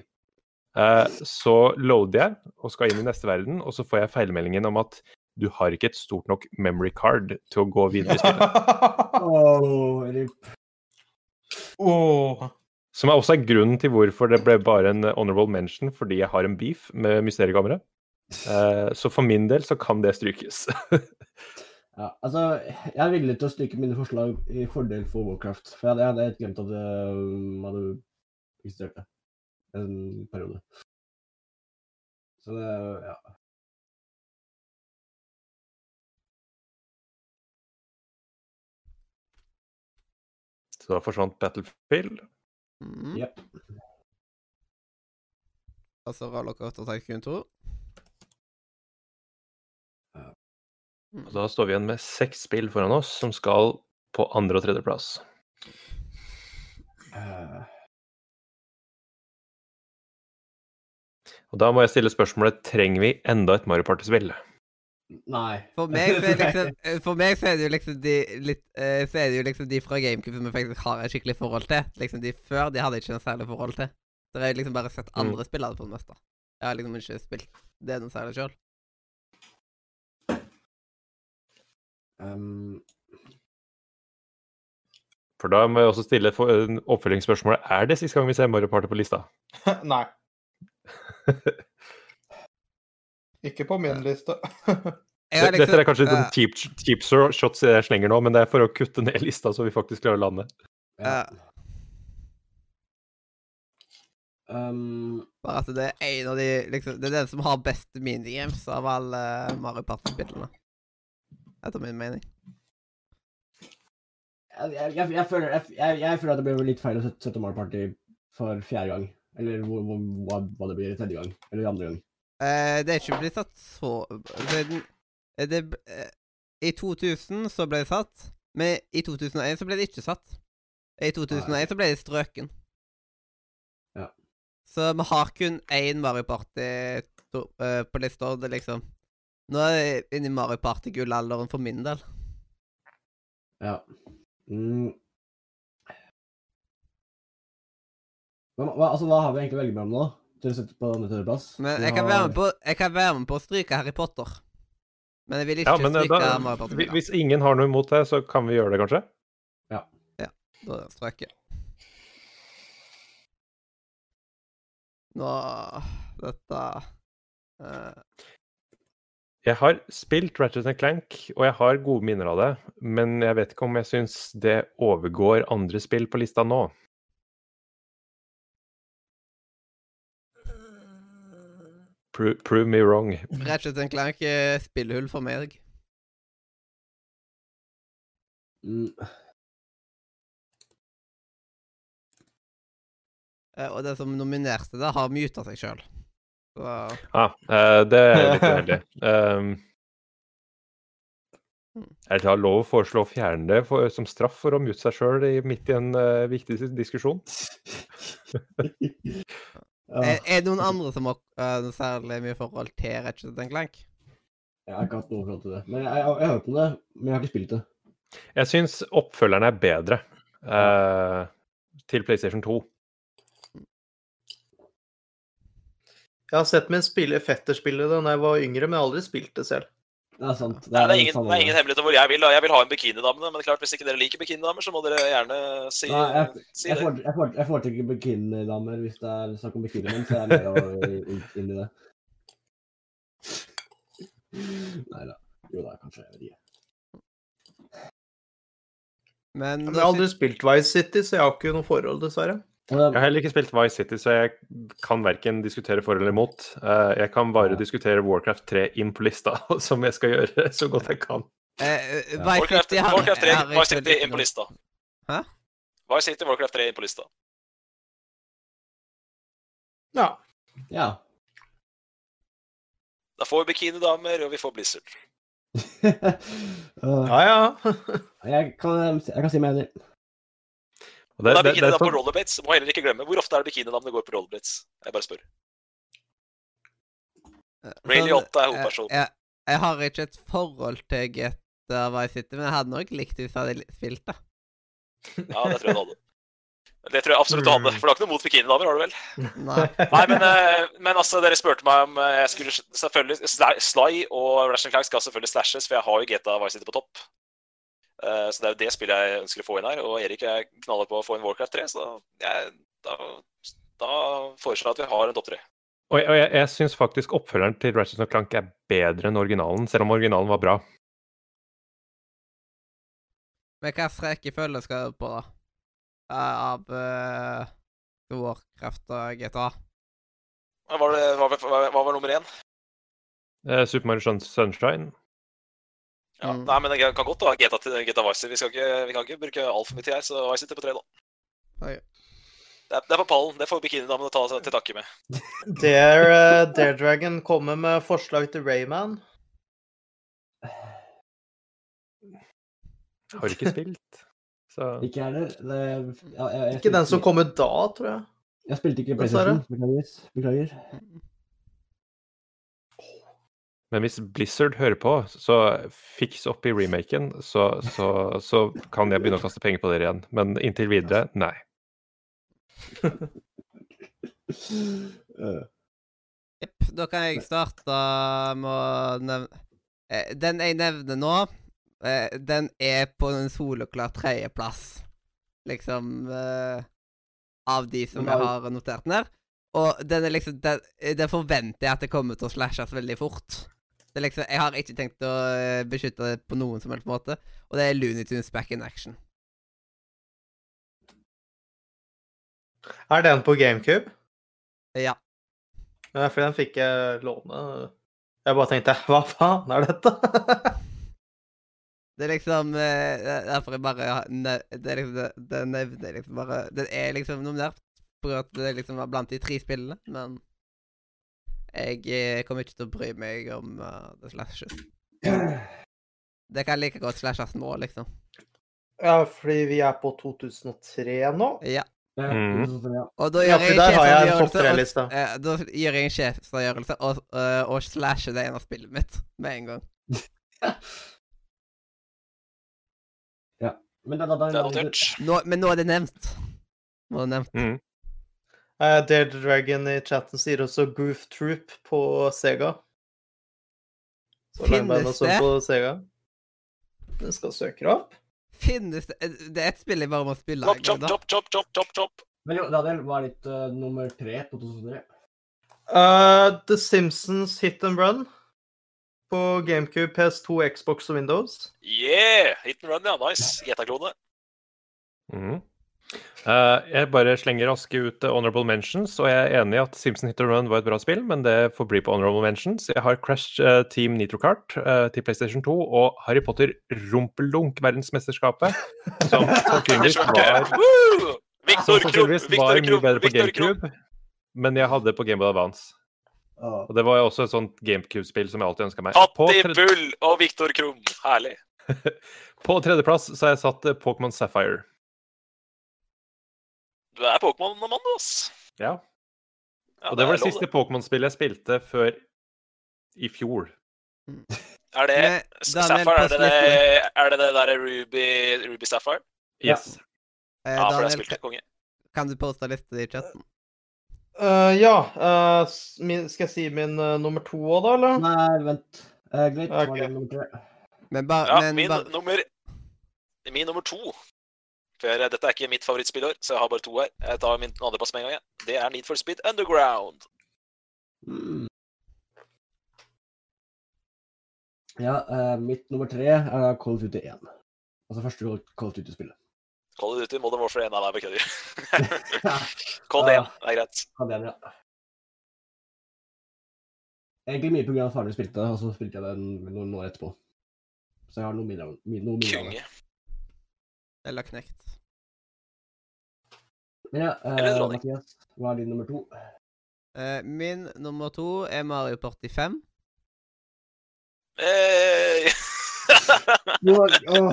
uh, så loader jeg og skal inn i neste verden, og så får jeg feilmeldingen om at du har ikke et stort nok memory card til å gå videre i spillet. Åh. Som er også er grunnen til hvorfor det ble bare en honorable mention, fordi jeg har en beef med Mysteriekammeret. Eh, så for min del så kan det strykes. Ja, altså, jeg er villig til å stryke mine forslag i fordel for Warcraft. For jeg hadde, helt glemt at det um, hadde eksistert en periode. Så det, ja. Så da forsvant Battlefield. Mm. Yep. Altså Rollercoaster Tycoon 2. Og da står vi igjen med seks spill foran oss som skal på andre- og tredjeplass. Eh, Og da må jeg stille spørsmålet trenger vi enda et Mario Party-spill. Nei. For meg, så er det liksom, eh, for meg så er det jo liksom de litt uh, Så er det jo liksom de fra GameCube som jeg faktisk har et skikkelig forhold til. Liksom De før de hadde jeg ikke noe særlig forhold til. Så jeg har liksom bare sett andre mm. det på det meste. Jeg har liksom ikke spilt det noe særlig sjøl. Um, For da må jeg også stille en oppfølgingsspørsmålet er det siste gang vi ser Mario Party på lista. Nei. Ikke på min liste. Liksom, Dette er liksom, kanskje litt noen cheap, cheap shots jeg slenger nå, men det er for å kutte ned lista så vi faktisk klarer å lande. ja. Um, Bare at det er en av de liksom, Det er den som har best minigames av alle Mario Party-spillene. Etter min mening. jeg, jeg, jeg, føler, jeg, jeg, jeg føler at det blir litt feil å sette, Mario Party for fjerde gang. Eller hva, hva det blir tredje gang. Eller andre gang. Eh, det er ikke blitt satt så det, eh, det, eh, I 2000 så ble det satt, men i 2001 så ble det ikke satt. I 2001 så ble det strøken. Ja. Så vi har kun én Mario Party to, uh, på lista. Det liksom Nå er vi inne i Mario Party-gullalderen for min del. Ja. Mm. Men, altså, hva har vi egentlig å velge mellom nå? Til å sette på neste tredjeplass? Men jeg kan, har- være med på, jeg kan være med på å stryke Harry Potter. Men jeg vil ikke Ja, men eh, stryke da, Mario Party Hvis, hvis ingen har noe imot det, så kan vi gjøre det, kanskje? Ja Da strøker jeg. Nå Dette uh... Jeg har spilt Ratchet Clank, og jeg har gode minner av det, men jeg vet ikke om jeg syns det overgår andre spill på lista nå. Pro prove me wrong. Ratchet Clank er spillhull for meg. Mm, Eh, Og det som nominerte det, har muta seg sjøl. Så Ah, eh, det er litt uheldig. Um, er det da lov å foreslå å fjerne det for, som straff for å mute seg sjøl midt i en uh, viktig dis- diskusjon? ja, er, er det noen andre som har uh, særlig mye forhold til Ratchet Clank? jeg har ikke hatt noe forhold til det. Men jeg, jeg, jeg har hørt om det, men jeg har ikke spilt det. Jeg syns oppfølgeren er bedre uh, til PlayStation 2. Jeg har sett min spille fetter spille det da jeg var yngre, men jeg har aldri spilt det selv. Det er sant. Nei, det, er ingen, det er ingen det. hemmelighet om hvor jeg vil. da. Jeg vil ha en bikinidame, men klart hvis ikke dere liker bikinidamer, så må dere gjerne si, Nei, jeg, si jeg, det. får, jeg, foretrekker bikinidamer hvis det er snakk om bikinimenn, så jeg er med inn, inn i det. Nei da. Jo da, kanskje. Jeg vet ikke. Men Men jeg har aldri spilt Vice City, så jeg har ikke noe forhold, dessverre. Jeg har heller ikke spilt Vice City, så jeg kan verken diskutere for eller imot. Eh, jeg kan bare diskutere Warcraft 3 inn på lista, som jeg skal gjøre så godt jeg kan. Uh, eh, Warcraft, har- Warcraft 3, Vice City inn på lista. Hæ? Vice City, Warcraft 3 inn på lista. Ja. Ja. Da får vi bikinidamer, og vi får Blizzard. Uh, Ja, ja. jeg, kan, jeg kan si meg enig. Og Det, det, er det, det, bikinidam er på sånn- rollerblades. Må heller ikke glemme. Hvor ofte er det bikinidamene går på rollerblades? Jeg bare spør. Ray Sånn, Liotta er eh, hovedpersonen. Jeg, jeg har ikke et forhold til GTA Vice City, men jeg hadde nok likt hvis jeg hadde spilt det. Ja, det tror jeg du hadde. Det tror jeg absolutt du hadde. For du har ikke noe mot bikinidamer, har du vel? Nei. Nei, men, eh, men altså, dere spurte meg om eh, jeg skulle selvfølgelig Sly- og Ratchet Clank skal selvfølgelig slashes, for jeg har jo GTA Vice City på topp. Eh, Så det er jo det spillet jeg ønsker å få inn her. Og Erik er knaller på å få inn Warcraft 3, så jeg, da, da foreslår jeg at vi har en topp tre. Og jeg, og jeg, jeg syns faktisk oppfølgeren til Ratchet Clank er bedre enn originalen, selv om originalen var bra. Men hva rekkefølge skal du på, da? Eh, Av uh, Warcraft og GTA? Hva var, det, hva, hva, hva var nummer én? Eh, Super Mario Sun- Sunshine Ja, Mm. Nei, men det kan godt være GTA, GTA Vice City. Vi, skal ikke, vi kan ikke bruke altfor mye tid her, så Vice City på tre, da. Okay. Det er, det er på pallen. Det får bikinidamene ta seg til takke med. Dare, uh, Dare Dragon kommer med forslag til Rayman. har ikke spilt. Så Ikke jeg heller. Det- ja, jeg, jeg Ikke den som kommer da, tror jeg. Jeg spilte ikke. PlayStation. Beklager. Beklager. Men hvis Blizzard hører på, så fiks opp i remaken, så, så, så kan jeg begynne å kaste penger på dere igjen. Men inntil videre, nei. Jepp. Da kan jeg starte med å nevne eh, Den jeg nevner nå, eh, den er på en soloklar tredjeplass. Liksom eh, Av de som jeg har notert ned. Og den er liksom den, den forventer jeg at det kommer til å slashes veldig fort. Det er liksom, jeg har ikke tenkt å eh, beskytte det på noen som helst måte. Og det er Looney Tunes Back in Action. Er den på GameCube? Ja. Ja, for den fikk jeg låne. Jeg bare tenkte hva faen er dette? Det er liksom eh, er Derfor jeg bare Det er liksom det, det nevner jeg liksom bare Det er liksom nominert på grunn av at det liksom var blant de tre spillene, men jeg eh, kommer ikke til å bry meg om uh, det slashes. Det kan like godt slashes nå, liksom. Ja, fordi vi er på 2003 nå. Ja. ja, ja. Og da gjør ja, jeg der har jeg en topp tre-liste. eh, Da gjør jeg en sjefsavgjørelse og, uh, og slasher det ene av spillet mitt med en gang. Men da, da, da. Nå, men nå er det nevnt. Nå er det nevnt. Mm. Uh, Dare the Dragon i chatten sier også Goof Troop på Sega. Så Finnes det? på Sega. Den skal søke det opp. Finnes det Det er et spill jeg bare må spille. Chop, chop, chop, chop, chop, chop, chop. Men jo, Daniel, hva er ditt uh, nummer tre på 2003? Uh, The Simpsons Hit and Run på GameCube, PS2, Xbox og Windows. Yeah! Hit and run, ja. Nice. Gjetaklone. Mhm. Eh, jeg bare slenger raske ut eh, honorable mentions, og jeg er enig i at Simpson Hit and Run var et bra spill, men det får bli på honorable mentions. Jeg har Crash uh, Team Nitro Kart eh, til PlayStation 2 og Harry Potter Rumpeldunk verdensmesterskapet, som sannsynligvis var, som sannsynligvis var mye bedre på GameCube, men jeg hadde på Gameboy Advance. Og det var jo også et sånt GameCube-spill som jeg alltid ønska meg. På, Patti Bull og Victor Krum. Herlig. på tredjeplass så har jeg satt Pokémon Sapphire. Du er Pokémon-mann, du, ass. Ja. Ja, Og det var er det siste Pokémon-spillet jeg spilte før i fjor. Er det Sapphire? Er det det, er det, det der Ruby, Ruby Sapphire? Ja. Yes. Eh, Ja, for det har jeg spilt konge. kan du poste liste i chatten? Uh, ja, uh, min, skal jeg si min uh, nummer to òg, da, eller? Nei, vent. Uh, greit, okay. Ok. nummer tre? Men bare Ja, min nummer Min nummer to For eh, dette er ikke mitt favorittspillår, så jeg har bare to her. Jeg tar min andreplass med en gang. igjen. Det er Need for Speed Underground. Mm. Ja, uh, mitt nummer tre er da of Duty 1. Altså første of Duty-spillet. Of Duty Modern Warfare 1. Nei, nei, beklager. Ja, Call Ja. 1, er greit. Cold 1, ja. Egentlig mye av at faren min spilte det, og så spilte jeg den noen år etterpå. Så jeg har noe minner om det. Eller knekt. Men ja, Eller eh, dronning. Mathias, hva er din nummer to? Eh, min nummer to er Mario Party 5. Hey! Jo, åh.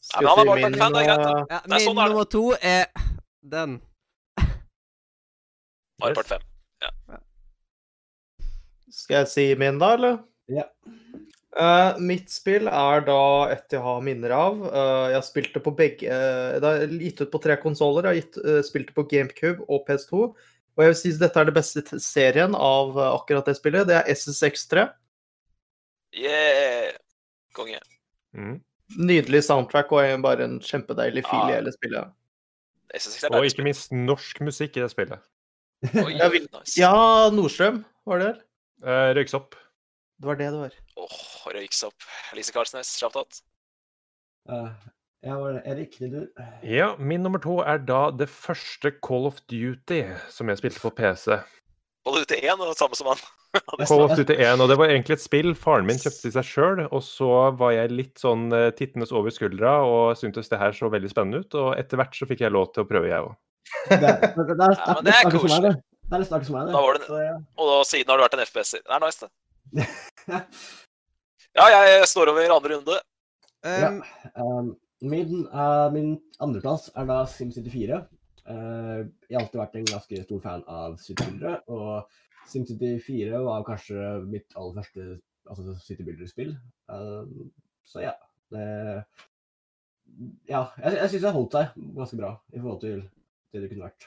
Skal Ja, men han bare si min, fan, det er greit, da. Ja, min sånn er det. nummer to er den. Mario Part 5. Skal jeg si min, da, eller? Ja. Eh, mitt spill er da et jeg har minner av. Uh, jeg spilte på begge uh, Det er gitt ut på tre konsoller. Jeg har gitt, spilt det på GameCube og PS2. Og jeg vil si at dette er det beste t- serien av akkurat det spillet. Det er SSX3. Yeah! Konge. Mm. Nydelig soundtrack og bare en kjempedeilig fil i hele spillet. Og ikke minst norsk musikk i det spillet. Oi, nice. Ja, Nordstrøm var det? Uh, Røyksopp. Det var det det var. Åh, røyksopp. Lise Karlsnes, shout-out. Eh, ja, var det Erik, du? Ja, min nummer to er da det første Call of Duty som jeg spilte på PC. Call of Duty 1 og det samme som han. Call of Duty 1, og det var egentlig et spill faren min kjøpte til seg sjøl, og så var jeg litt sånn tittenes tittende over skuldra og syntes det her så veldig spennende ut, og etter hvert så fikk jeg lov til å prøve, jeg òg. Det, det, det, det, det, Ja, det er akkurat som meg, koselig. det. Det er det, som meg, det. Da var det- Så, ja. Og da, siden har det vært en FPS-er. Det er nice, det. Ja, jeg står over andre runde. Ja. Um, Um, min, uh, min andreplass er da SimCity 4. Uh, jeg har alltid vært en ganske stor fan av citybuildere, og SimCity 4 var kanskje mitt aller første altså, Superbilder-spill. Uh, så ja. Det, ja, jeg, jeg syns det har holdt seg ganske bra i forhold til det det kunne vært.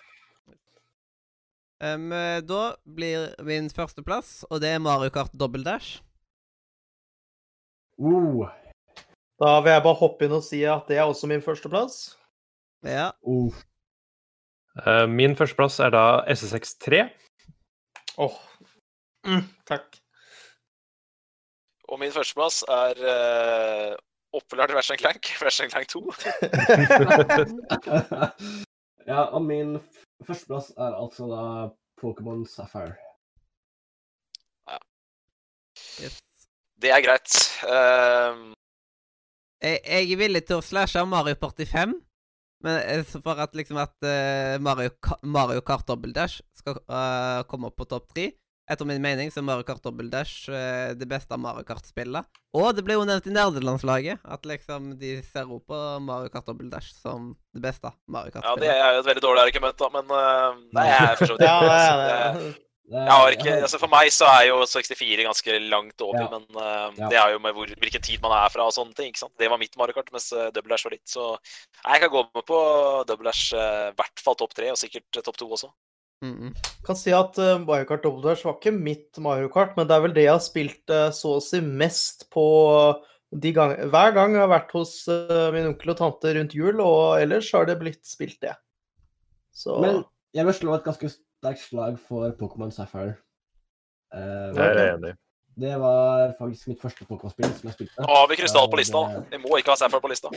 Um, da blir min førsteplass, og det er Mario Kart Double Dash. Uh. Da vil jeg bare hoppe inn og si at det er også min førsteplass. Ja. Uh. Uh, min førsteplass er da SSX3. Åh. Mm, takk. Og min førsteplass er uh, oppfølgeren Versen Clank, Versen Clank 2. ja, og min førsteplass er altså da Pokémon Sapphire. Yes. Det er greit. Ehm, Jeg, jeg er villig til å slashe Mario Party 5, men eh, for at liksom at uh, Mario, Mario Kart Double Dash skal uh, komme opp på topp tre Etter min mening så er Mario Kart Double Dash eh, det beste av Mario Kart-spillet. Og det ble jo nevnt i nerdelandslaget at liksom de ser opp på Mario Kart Double Dash som det beste Mario Kart ja, det er jo et veldig dårlig argument, da, men uh, nei, jeg er for så vidt Ja, enig, det altså. Det- det. Det- Jeg har ikke, altså For meg så er jo 64 ganske langt over, Ja. men uh, Ja. det er jo med hvor, hvilken tid man er fra og sånne ting. ikke sant? Det var mitt Mario Kart, mens uh, Double Dash var ditt. Så jeg kan gå med på Double Dash, i i hvert fall topp tre, og sikkert eh, topp to også. Mm -mm. kan si at uh, Mario Kart Double Dash var ikke mitt Mario Kart, men det er vel det jeg har spilt uh, så å si mest på de gang, hver gang jeg har vært hos uh, min onkel og tante rundt jul, og ellers har det blitt spilt det. Så Men jeg vil slå et ganske sterkt slag for Pokémon Sapphire. Uh, Det er jeg enig i. det var faktisk mitt første Pokémon-spill som jeg spilte. Nå har vi krystall på lista. det- Vi må ikke ha Sapphire på lista.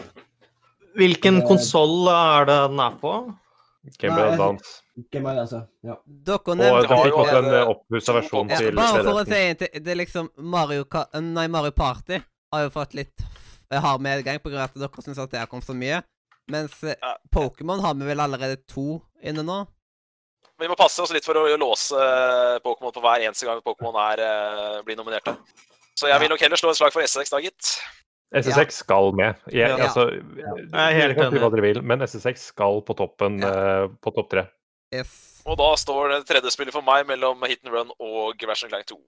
hvilken konsoll er det den er på? Game Boy Advance. Game Boy, altså. Ja. Dere Og den fikk også en en, oppussa versjon ja, til Bare for å si en ting. Det er liksom Mario, nei, Mario Party har jo fått litt f- hard medgang på grunn av at dere syns at det har kommet så mye. Mens eh, Pokémon har vi vel allerede to inne nå. Men vi må passe oss litt for å låse eh, Pokémon på hver eneste gang Pokémon eh, blir nominert. Så jeg vil nok heller slå et slag for SX, da, gitt. SSX skal med. Jeg, Ja. altså, Jeg er helt dere kan si hva enig. dere vil, men SSX skal på toppen Ja. eh, på topp tre. Yes. Og da står det tredje spillet for meg mellom Hit and Run og Version Clank 2.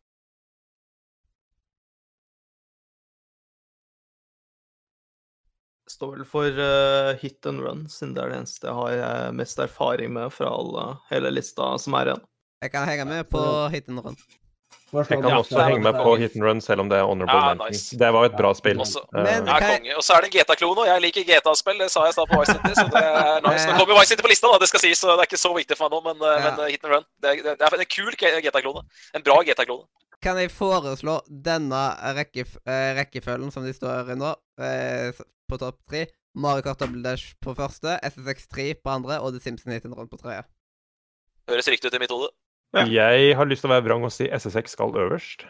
Står vel for uh, hit and run, siden det er det eneste jeg har eh, mest erfaring med fra alle, hele lista som er igjen. Jeg kan henge med på hit and run. Jeg kan også henge med på hit and run, selv om det er honorable Ja, nice. Det var et bra spill. Også- Eh, Men- jeg- Og så er det GTA-klone, og jeg liker GTA-spill. Det sa jeg i stad på Vice City, så det er nice. Nå kommer jo Vice City på lista, da, det skal sies, så det er ikke så viktig for meg nå, men, eh, Ja. men eh, Hit and Run det er, det er en kul GTA-klone. En bra GTA-klone. Kan jeg foreslå denne rekkef rekkefølgen som de står i nå, eh, på topp tre? Mario Kart Double Dash på første, SSX3 på andre og The Simpsons Hit and Run på tredje. Høres riktig ut i mitt hode. Ja. Jeg har lyst til å være vrang og si SSX skal øverst.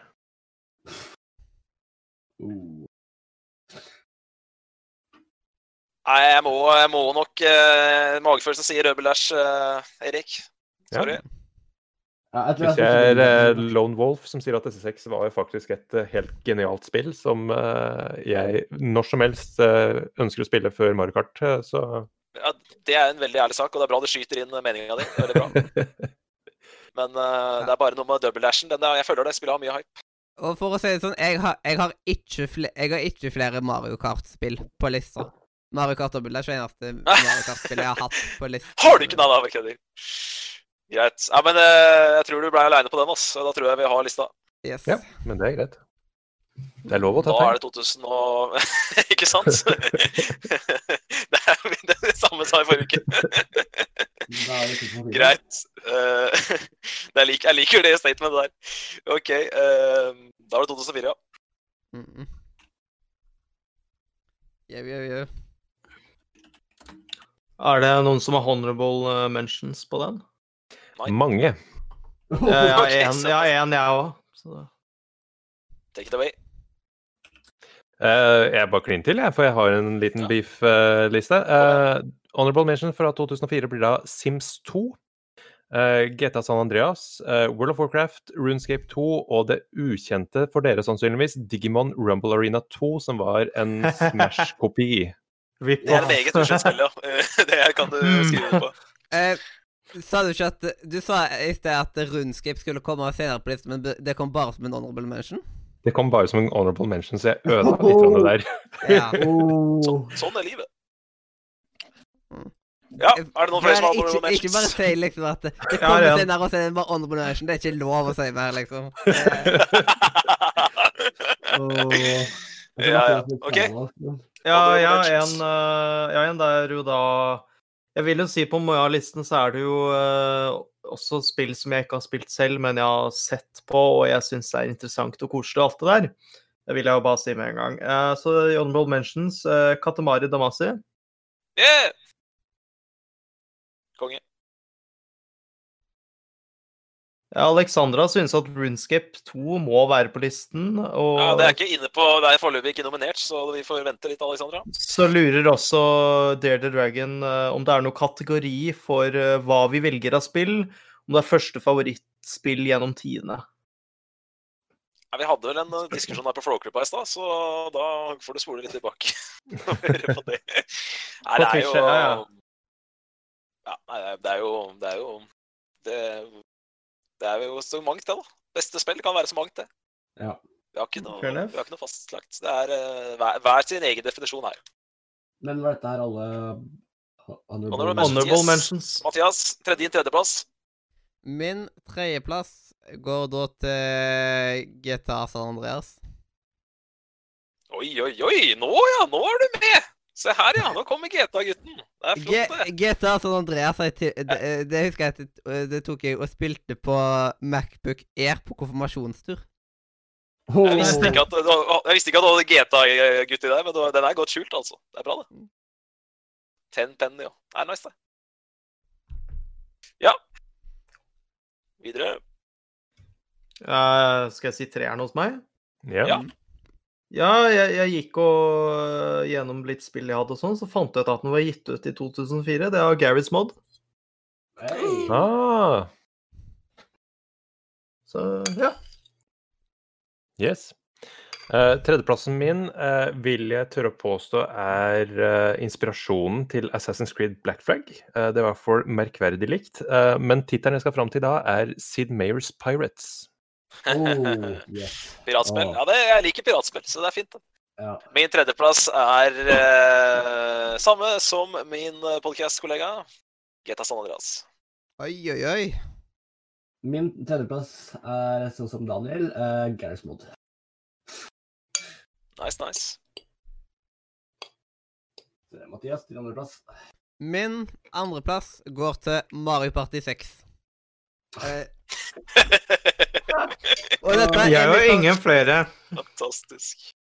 Uh. Nei, jeg må, jeg må nok uh, Magefølelsen sier rødbelæsj, Dash, eh, Erik. Sorry. Ja, jeg Hvis jeg er eh, Lone Wolf som sier at SSX var jo faktisk et eh, helt genialt spill som eh, jeg når som helst eh, ønsker å spille før Mario Kart, så Ja, det er en veldig ærlig sak, og det er bra du skyter inn meninga di. Veldig bra. Men eh, det er bare noe med double dashen. Den der, jeg føler det spillet har mye hype. Og for å si det sånn, jeg har, jeg har, ikke, fle jeg har ikke flere Mario Kart-spill på lista. Mario Kart Double Dash er eneste Mario Kart-spillet jeg har hatt på lista. Har du ikke noe da, jeg kødder. Greit. Ja, men uh, jeg tror du ble aleine på den, ass. Da tror jeg vi har lista. Yes. Ja, men det er greit. Det er lov å ta Da er det 2000 og Ikke sant? det er det, er samme sa jeg forrige uke. Da er det 2004. Greit. Eh, det er jeg liker det statementet der. OK. eh, da var det 2004, ja. Mm -mm. Yeah, yeah, yeah. Er det noen som har honorable eh, mentions på den? Mange. Jeg har én, en, jeg har jeg òg. Take it away. Eh, jeg bare kliner til, jeg, for jeg har en liten Ja. beef-liste. honorable mention fra 2004 blir da Sims 2. Uh, GTA San Andreas, eh, World of Warcraft, Runescape 2 og det ukjente for dere sannsynligvis Digimon Rumble Arena 2, som var en Smash-kopi. Det er et meget ukjent spill, ja. Eh, Det kan du skrive på. Eh, sa du ikke at Du sa i sted at rundskip skulle komme senere på listen, men det- det kom bare som en honorable mention? Det kom bare som en honorable mention, så jeg ødela litt av det der. Ja. Oh. Sånn er livet. Mm. Ja, er det noen flere som har honorable mentions? ikke bare si liksom at det Ja, kommer ja. senere, og så er det bare honorable mention. Det er ikke lov å si mer, liksom. Oh. Ja, ja. Ok. Ja, jeg har en, uh, en der jo da Jeg vil jo si på mye av listen så er det jo eh, også spill som jeg ikke har spilt selv, men jeg har sett på, og jeg syns er interessant og koselig og alt det der. Det vil jeg jo bare si med en gang. Eh, så Honorable Mentions, eh, Katamari Damasi. Yeah! Konge. Alexandra synes at Runescape 2 må være på listen, og Ja, det er ikke inne på, det er foreløpig ikke nominert, så vi får vente litt, Alexandra. så lurer også Dare the Dragon eh, om det er noen kategori for eh, hva vi velger av spill, om det er første favorittspill gjennom tidene. Ja, vi hadde vel en uh, diskusjon her på Flåklypa i stad, så da får du spole litt tilbake på det. Nei, det er jo. Ja, nei, det er jo Det er jo Det, Det er jo så mangt, det, da. Beste spill kan være så mangt, det. Ja. Vi har ikke noe, vi har ikke noe fastlagt. Det er uh, hver, hver sin egen definisjon her. Men var dette her alle Honorable honorable mentions. Honorable yes. mentions. Mathias, tredje, din tredjeplass. Min tredjeplass går da til GTA San Andreas. Oi, oi, oi! Nå ja, nå er du med! Se her, ja. Nå kommer GTA-gutten. Det er flott, det. GTA San Andreas sa, til, det, det husker jeg at det, det tok jeg og spilte på Macbook Air på konfirmasjonstur. Jeg visste ikke at, jeg visste ikke at du hadde GTA-gutt i deg, men den er godt skjult, altså. Det er bra, det. Ten penny, ja. Det er nice, det. Ja. Videre. Uh, skal jeg si treeren hos meg? Ja. Ja. Ja, jeg, jeg gikk og øh, gjennom litt spill jeg hadde og sånn, så fant jeg ut at den var gitt ut i 2004. Det er Gareth's Mod. Hey. Ah, Så ja. yes. Uh, tredjeplassen min uh, vil jeg tørre å påstå er uh, inspirasjonen til Assassin's Creed Black Flag. Eh, det var for merkverdig likt. Eh, men tittelen jeg skal fram til da, er Sid Mayers Pirates. Oh, yes. Piratspill. Ja, det, jeg liker piratspill, så det er fint. Ja. Min tredjeplass er eh, samme som min podcast-kollega. GTA San Andreas. Oi, oi, oi. Min tredjeplass er sånn som Daniel, uh, Gareth Mod. Nice, nice. Så Mathias, din andreplass. Min andreplass går til Mario Party 6. Eh, og dette Jeg er har jo ingen flere. Fantastisk.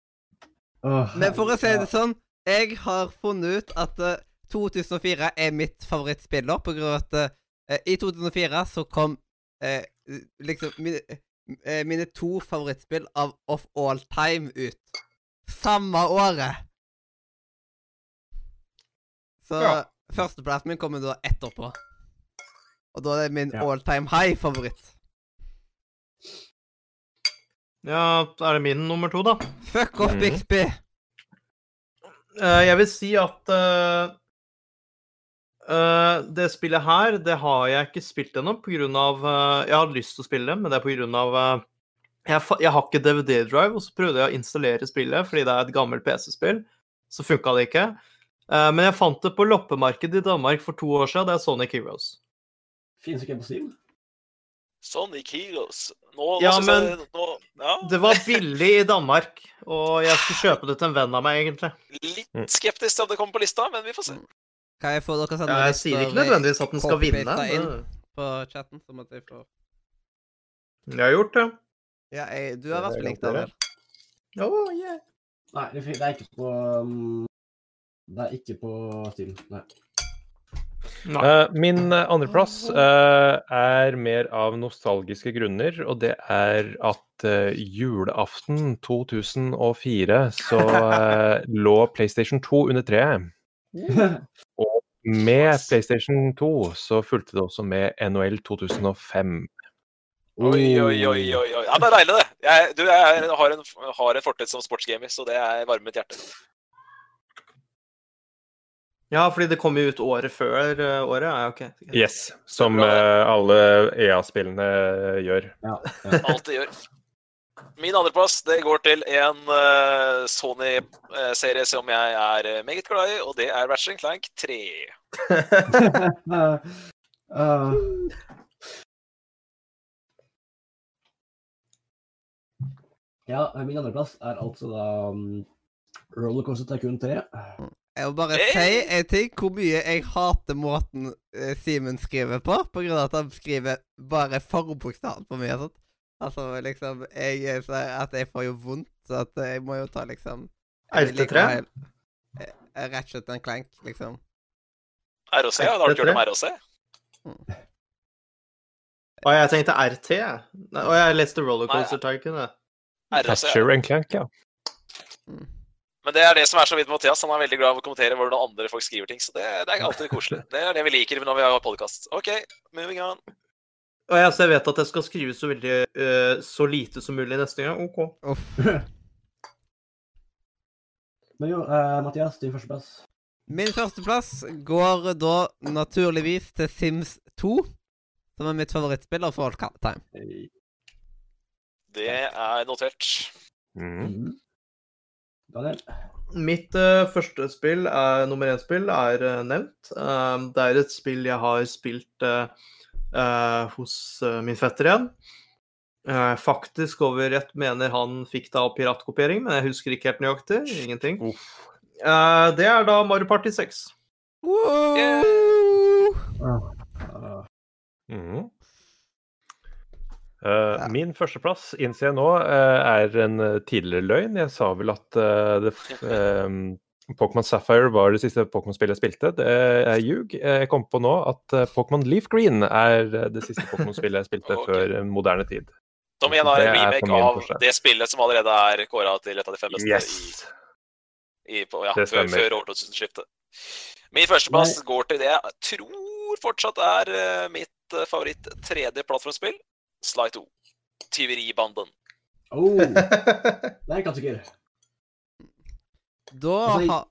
Men for å si det sånn, jeg har funnet ut at eh, 2004 er mitt favorittspiller, på grunn av at eh, i 2004 så kom eh, liksom mine, eh, mine to favorittspill av of all time ut. Samme året. Så Ja. førsteplassen min kommer da etterpå. Og da er det min Ja. all time high-favoritt. Ja, er det min nummer to, da. Fuck off, Mhm. Bixby. Uh, jeg vil si at uh, uh, det spillet her, det har jeg ikke spilt ennå av eh, Jeg hadde lyst til å spille det, men det er av eh, jeg, jeg har ikke DVD-drive, og så prøvde jeg å installere spillet fordi det er et gammelt PC-spill. Så funka det ikke. Eh, men jeg fant det på loppemarkedet i Danmark for to år siden. Det er Sonic Heroes. Finnes ikke på Steam? Sonic Heroes. Nå, Ja, nå synes men- jeg nå, ja, Det var billig i Danmark, og jeg skulle kjøpe det til en venn av meg, egentlig. Mm. Litt skeptisk til om det kommer på lista, men vi får se. Kan jeg få dere sende Ja, jeg sier ikke nødvendigvis at den skal vinne. inn. På chatten, som at jeg får Jeg har gjort det. Ja, jeg, du har vært er flink. Daniel. Oh, yeah. Nei, det det er ikke på um, Det er ikke på Steam. Nei. Eh, min eh, andreplass uh, er mer av nostalgiske grunner, og det er at uh, julaften 2004 så eh, lå PlayStation 2 under treet. Med PlayStation 2 så fulgte det også med NHL 2005. Oi, oi, oi. oi, oi. Ja, det er deilig, det. Jeg, du, jeg har en, har en fortid som sportsgamer, så det er varmer mitt hjerte. Ja, fordi det kom jo ut året før eh, året. Ja, ok. Yes, som uh, eh, alle EA-spillene gjør. Ja, ja. Alt det gjør. Min andreplass det går til en uh, Sony-serie som jeg er eh, meget glad i, og det er Ratchet Clank 3. Uh, ja, min andreplass er altså da um, Rollercoaster Tycoon 3. Jeg må bare Hey! si en ting. Hvor mye jeg hater måten eh, Simen skriver på. På grunn av at han skriver bare forbokstaven på mye og sånt. Altså liksom jeg, At jeg får jo vondt, så at jeg må jo ta liksom jeg RT3? liker å ha hel- eh, Ratchet and Clank, liksom. ROC, har du ikke hørt om ROC? Å, jeg tenkte RT. jeg. Å, Og jeg leste Rollercoaster Tycoon. jeg. Ratchet ja. And Clank, ja. Men det er det som er så vidt med Mathias. Han er veldig glad i å kommentere hvordan andre folk skriver ting. Så det, det er alltid koselig. Det er det vi liker når vi har podkast. OK, moving on. Og jeg, jeg vet at jeg skal skrive så veldig uh, så lite som mulig neste gang. OK. Oh. Men jo, uh, Mathias, din førsteplass. Min førsteplass går da naturligvis til Sims 2. som er mitt favorittspill, og For All Time. Det er notert. Mhm. Mm. Daniel? Mitt uh, første spill, er, nummer én-spill, er uh, nevnt. Uh, det er et spill jeg har spilt hos min fetter igjen. Eh, faktisk over ett mener han fikk det av piratkopiering, men jeg husker ikke helt nøyaktig. Ingenting. Eh, det er da Mario Party 6. Wow! Ah. Mhm. Eh, Min førsteplass innser jeg nå eh, er en eh, tidligere løgn. Jeg sa vel at det, eh, Pokémon Sapphire var det siste Pokémon-spillet jeg spilte. Det er ljug. Jeg kom på nå at Pokémon Leaf Green er det siste Pokémon-spillet jeg spilte okay. før moderne tid. Som igjen har en remake av første. det spillet som allerede er kåra til et av de fem beste Yes! i, i, på, ja, Det før, stemmer. før årtusenskiftet. Min førsteplass går til det jeg tror fortsatt er mitt favoritt tredje plattformspill, Sly 2. Tyveribanden. Oh, det er en klassiker. Da Altså, har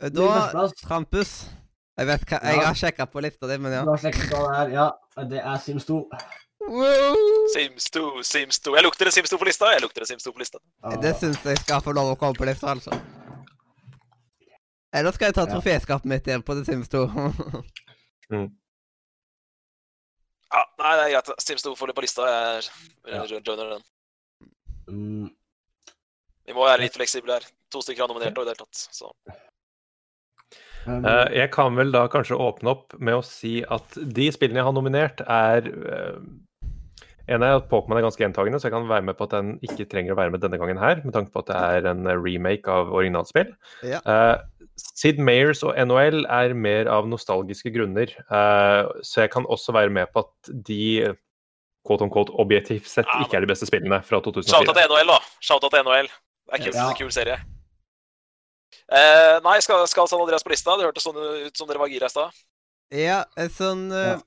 Da Trampus. Jeg vet hva Jeg Ja. har sjekka på lista di, men ja. du har sjekket hva det er. Ja, det er Sims 2. Wow! Sims 2, Sims 2. Jeg lukter en Sims 2 på lista. Jeg lukter en Sims 2 på lista. Ah, Det syns jeg skal få lov å komme på lista, altså. Eller skal jeg ta troféskapet mitt igjen på The Sims 2? Ja, nei, det er greit. Sims 2 får det på lista. Jeg joiner den. mm, Vi må være litt fleksible her. To stykker har nominert og i det hele tatt. Så. um, Eh, Jeg kan vel da kanskje åpne opp med å si at de spillene jeg har nominert, er eh, En er at Pokémon er ganske gjentagende, så jeg kan være med på at den ikke trenger å være med denne gangen her, med tanke på at det er en remake av originalspill. Ja. Eh, Sid Meyers og NHL er mer av nostalgiske grunner, eh, så jeg kan også være med på at de quote on quote, objektivt sett ikke er de beste spillene fra 2004. Shout-out til NHL, da. Shout-out til NHL. Det er kult. Ja. En kul serie. Eh, nei, skal, skal San Andreas på lista? Det hørtes sånn ut som dere var gira i stad. Ja, eh, sånn eh, Ja.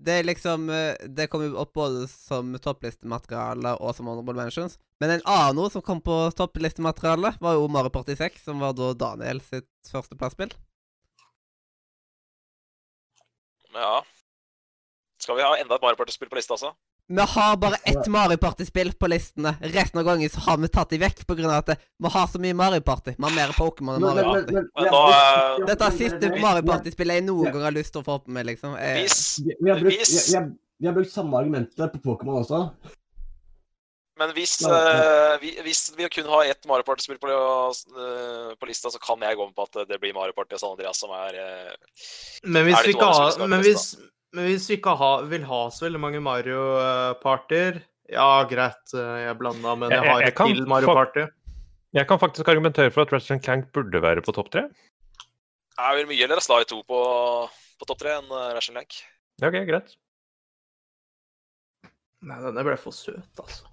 Det er liksom eh, Det kom jo opp både som topplistemateriale og som honorable mentions. Men en annen som kom på topplistemateriale, var jo Mario Party 6, som var da Daniel sitt førsteplasspill. Ja. Skal vi ha enda et Mario Party-spill på lista også? Vi har bare ett Mario Party-spill på listene. Resten av gangen så har vi tatt de vekk pga. at vi har så mye Mario Party. Vi har mer Pokémon enn Mario Party. men- Men eh, Dette er siste Mario Party-spillet jeg noen gang har lyst til å få opp med, liksom. Jeg, Vi, vi, har brukt, vi, har, vi har brukt samme argumentet på Pokémon også. men hvis, eh, vi, hvis vi kun har ett Mario Party-spill på, uh, på lista, så kan jeg gå med på at det blir Mario Party og San Andreas som er uh, Men hvis Er vi ikke har Men hvis, vi ikke ha, vil ha så veldig mange Mario-parter Ja, greit, eh, jeg blanda, men jeg Jeg- har jeg et kan til Mario få- Party. Jeg kan faktisk argumentere for at Ratchet Clank burde være på topp tre. Jeg vil mye eller Sly 2 på, på topp tre enn Ratchet Clank. Lank. Ja, Ok, greit. Nei, denne ble for søt, altså.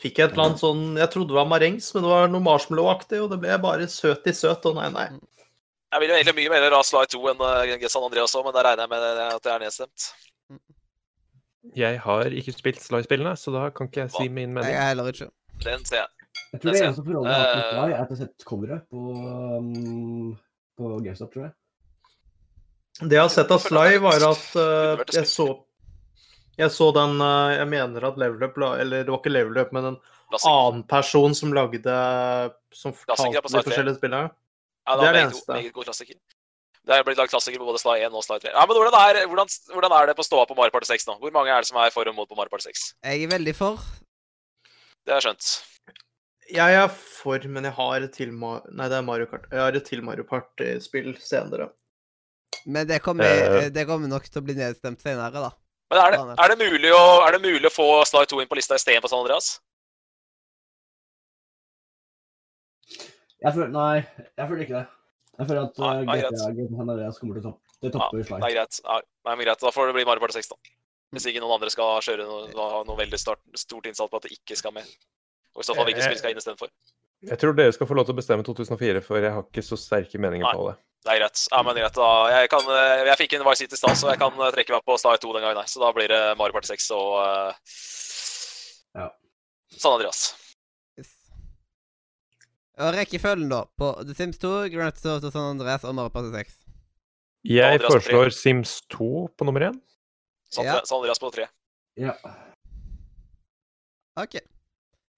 Fikk jeg et eller annet sånn Jeg trodde det var marengs, men det var noe marshmallow-aktig, og det ble bare søt i søt, og nei, nei. Jeg vil jo egentlig mye mer ha Sly 2 enn uh, San Andreas òg, men der regner jeg med at det er nedstemt. Jeg har ikke spilt Sly-spillene, så da kan ikke jeg si min mening. Jeg heller ikke. Den ser jeg. Jeg tror det eneste forholdet jeg har til Eh. Sly, er at jeg har sett coveret på, um, på GameStop, tror jeg. Det jeg har sett av Sly, var at uh, jeg så Jeg så den uh, Jeg mener at Level Up la- Eller det var ikke Level Up, men en annen person som lagde Som fortalte de forskjellige spillene. Ja, Det er det eneste. Meget god klassiker. Det er blitt lagd klassiker på både Sly 1 og Sly 3. Ja, men hvordan er, hvordan, hvordan er det på ståa på Mario Party 6 nå? Hvor mange er det som er for og mot på Mario Party 6? Jeg er veldig for. Det har jeg skjønt. Jeg er for, men jeg har et til Ma- Nei, det er Mario Kart. Jeg har et til Mario Party-spill senere. Men det kommer, Eh. det kommer nok til å bli nedstemt senere, da. Men er det, er det, mulig, å, er det mulig å få Sly 2 inn på lista istedenfor San Andreas? Jeg føler, nei, jeg føler ikke det. Jeg føler at Nei, uh, nei, GTA, San Andreas kommer til å toppe. Det topper ja, Sly. er greit. Ja, nei, men greit. Da får det bli Mario Party 6, da. Hvis ikke noen andre skal kjøre noe, ha noe veldig start, stort innsats på at det ikke skal med. Og i så fall hvilket spill skal inn istedenfor. Jeg tror dere skal få lov til å bestemme 2004, for jeg har ikke så sterke meninger Nei. på det. Det er greit. Ja, men greit. Da. Jeg, kan, eh, jeg fikk inn Vice City i stad, så jeg kan eh, trekke meg på Star 2 den gangen. nei. Så da blir det Mario Party 6 og uh, Ja. San Andreas. Og rekkefølgen, da, på The Sims 2, Grand Theft Auto San Andreas og Mario Party 6. Jeg foreslår Sims 2 på nummer én. San Ja. San Andreas på tre. Ja. OK.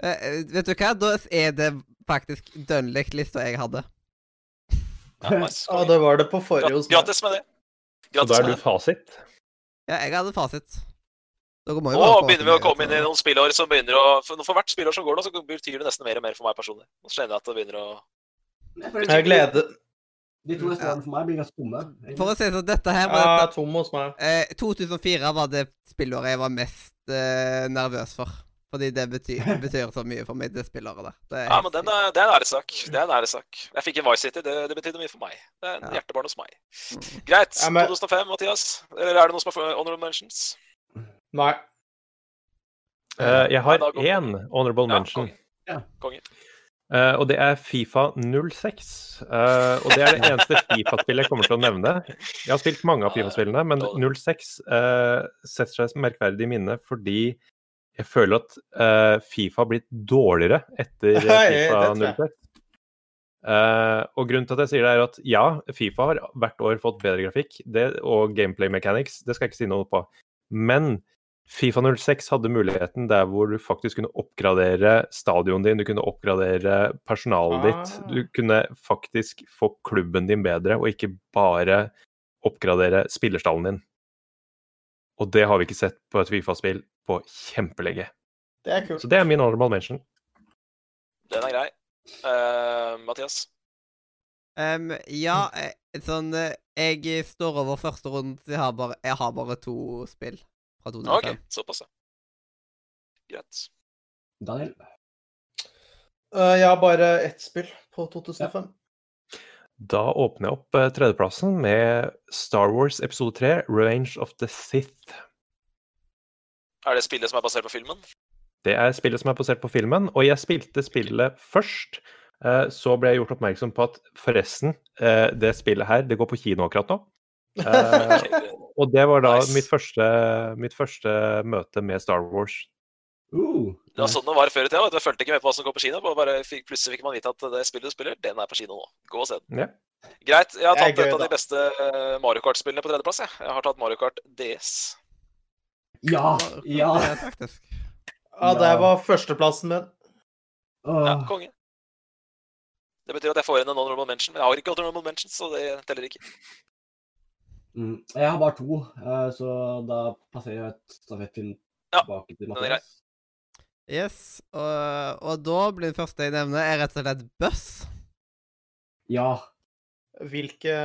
Eh, eh, vet du hva? Da er det faktisk dønn likt lista jeg hadde. Ja, nice. ah, det var det på forrige hos meg. Grattis med det. Og da er du fasit. Ja, jeg hadde fasit. Nå begynner vi å komme inn i noen spillår som begynner å For for hvert spillår som går nå, så betyr det nesten mer og mer for meg personlig. Nå kjenner jeg at det begynner å Jeg gleder De to neste Ja. for meg blir ganske tomme. For å si det sånn, dette her var ja, tom hos meg. eh, 2004 var det spillåret jeg var mest eh, nervøs for. Fordi det betyr, betyr så mye for meg, det spillåret der. Det er Ja, men den er, det er en æressak. Det er en æressak. Jeg fikk en Vice City, det, det betydde mye for meg. Det er en Ja. hjertebarn hos meg. Mm. Greit. Ja, men- 2005, Mathias. Eller er det noen som har honorable mentions? Nei. Uh, jeg har Ja, én honorable Ja, mention. konge. Ja. Uh, og det er Fifa 06. Uh, og det er det eneste Fifa-spillet jeg kommer til å nevne. Jeg har spilt mange av Fifa-spillene, men 06 uh, setter seg merkverdig i minne fordi jeg føler at eh, Fifa har blitt dårligere etter eh, Fifa det tror jeg. 06. Eh, og grunnen til at jeg sier det, er at ja, Fifa har hvert år fått bedre grafikk det, og gameplay mechanics. Det skal jeg ikke si noe på. Men Fifa 06 hadde muligheten der hvor du faktisk kunne oppgradere stadionet din, du kunne oppgradere personalet ditt. Ah. Du kunne faktisk få klubben din bedre, og ikke bare oppgradere spillerstallen din. Og det har vi ikke sett på et Fifa-spill på kjempelenge. Det er kult. Så det er min honorable mention. Den er grei. Uh, Mathias? Um, ja, eh, sånn eh, Jeg står over første runde, så jeg har bare, jeg har bare to spill fra 2005. OK, såpass, ja. Greit. Daniel? Uh, jeg har bare ett spill på 2005. Da åpner jeg opp uh, tredjeplassen med Star Wars episode 3, Revenge of the Sith. Er det spillet som er basert på filmen? Det er spillet som er basert på filmen, og jeg spilte spillet først. eh, Så ble jeg gjort oppmerksom på at forresten, eh, det spillet her, det går på kino akkurat nå. Og det var da Nice. mitt, første, mitt første møte med Star Wars. Uh, Det var sånn det var før i tida. Jeg fulgte ikke med på hva som kom på kino. Bare fikk, plutselig fikk man vite at det spillet du spiller, den er på kino nå. Gå og se den. Yeah. Greit. Jeg har tatt gøy, et av da. de beste eh, Mario Kart-spillene på tredjeplass. Jeg. jeg har tatt Mario Kart DS. Ja! Ja! Faktisk. Ja, det var førsteplassen min. Ja, konge. Det betyr at jeg får inn en normal mention, men jeg har ikke honorable mention, så det teller ikke. Mm. Jeg har bare to, eh, så da passerer jeg et stafettpinn Ja, tilbake til. Mathias. Yes, og, og da blir det første jeg nevner, er rett og slett Buss. Ja. Hvilke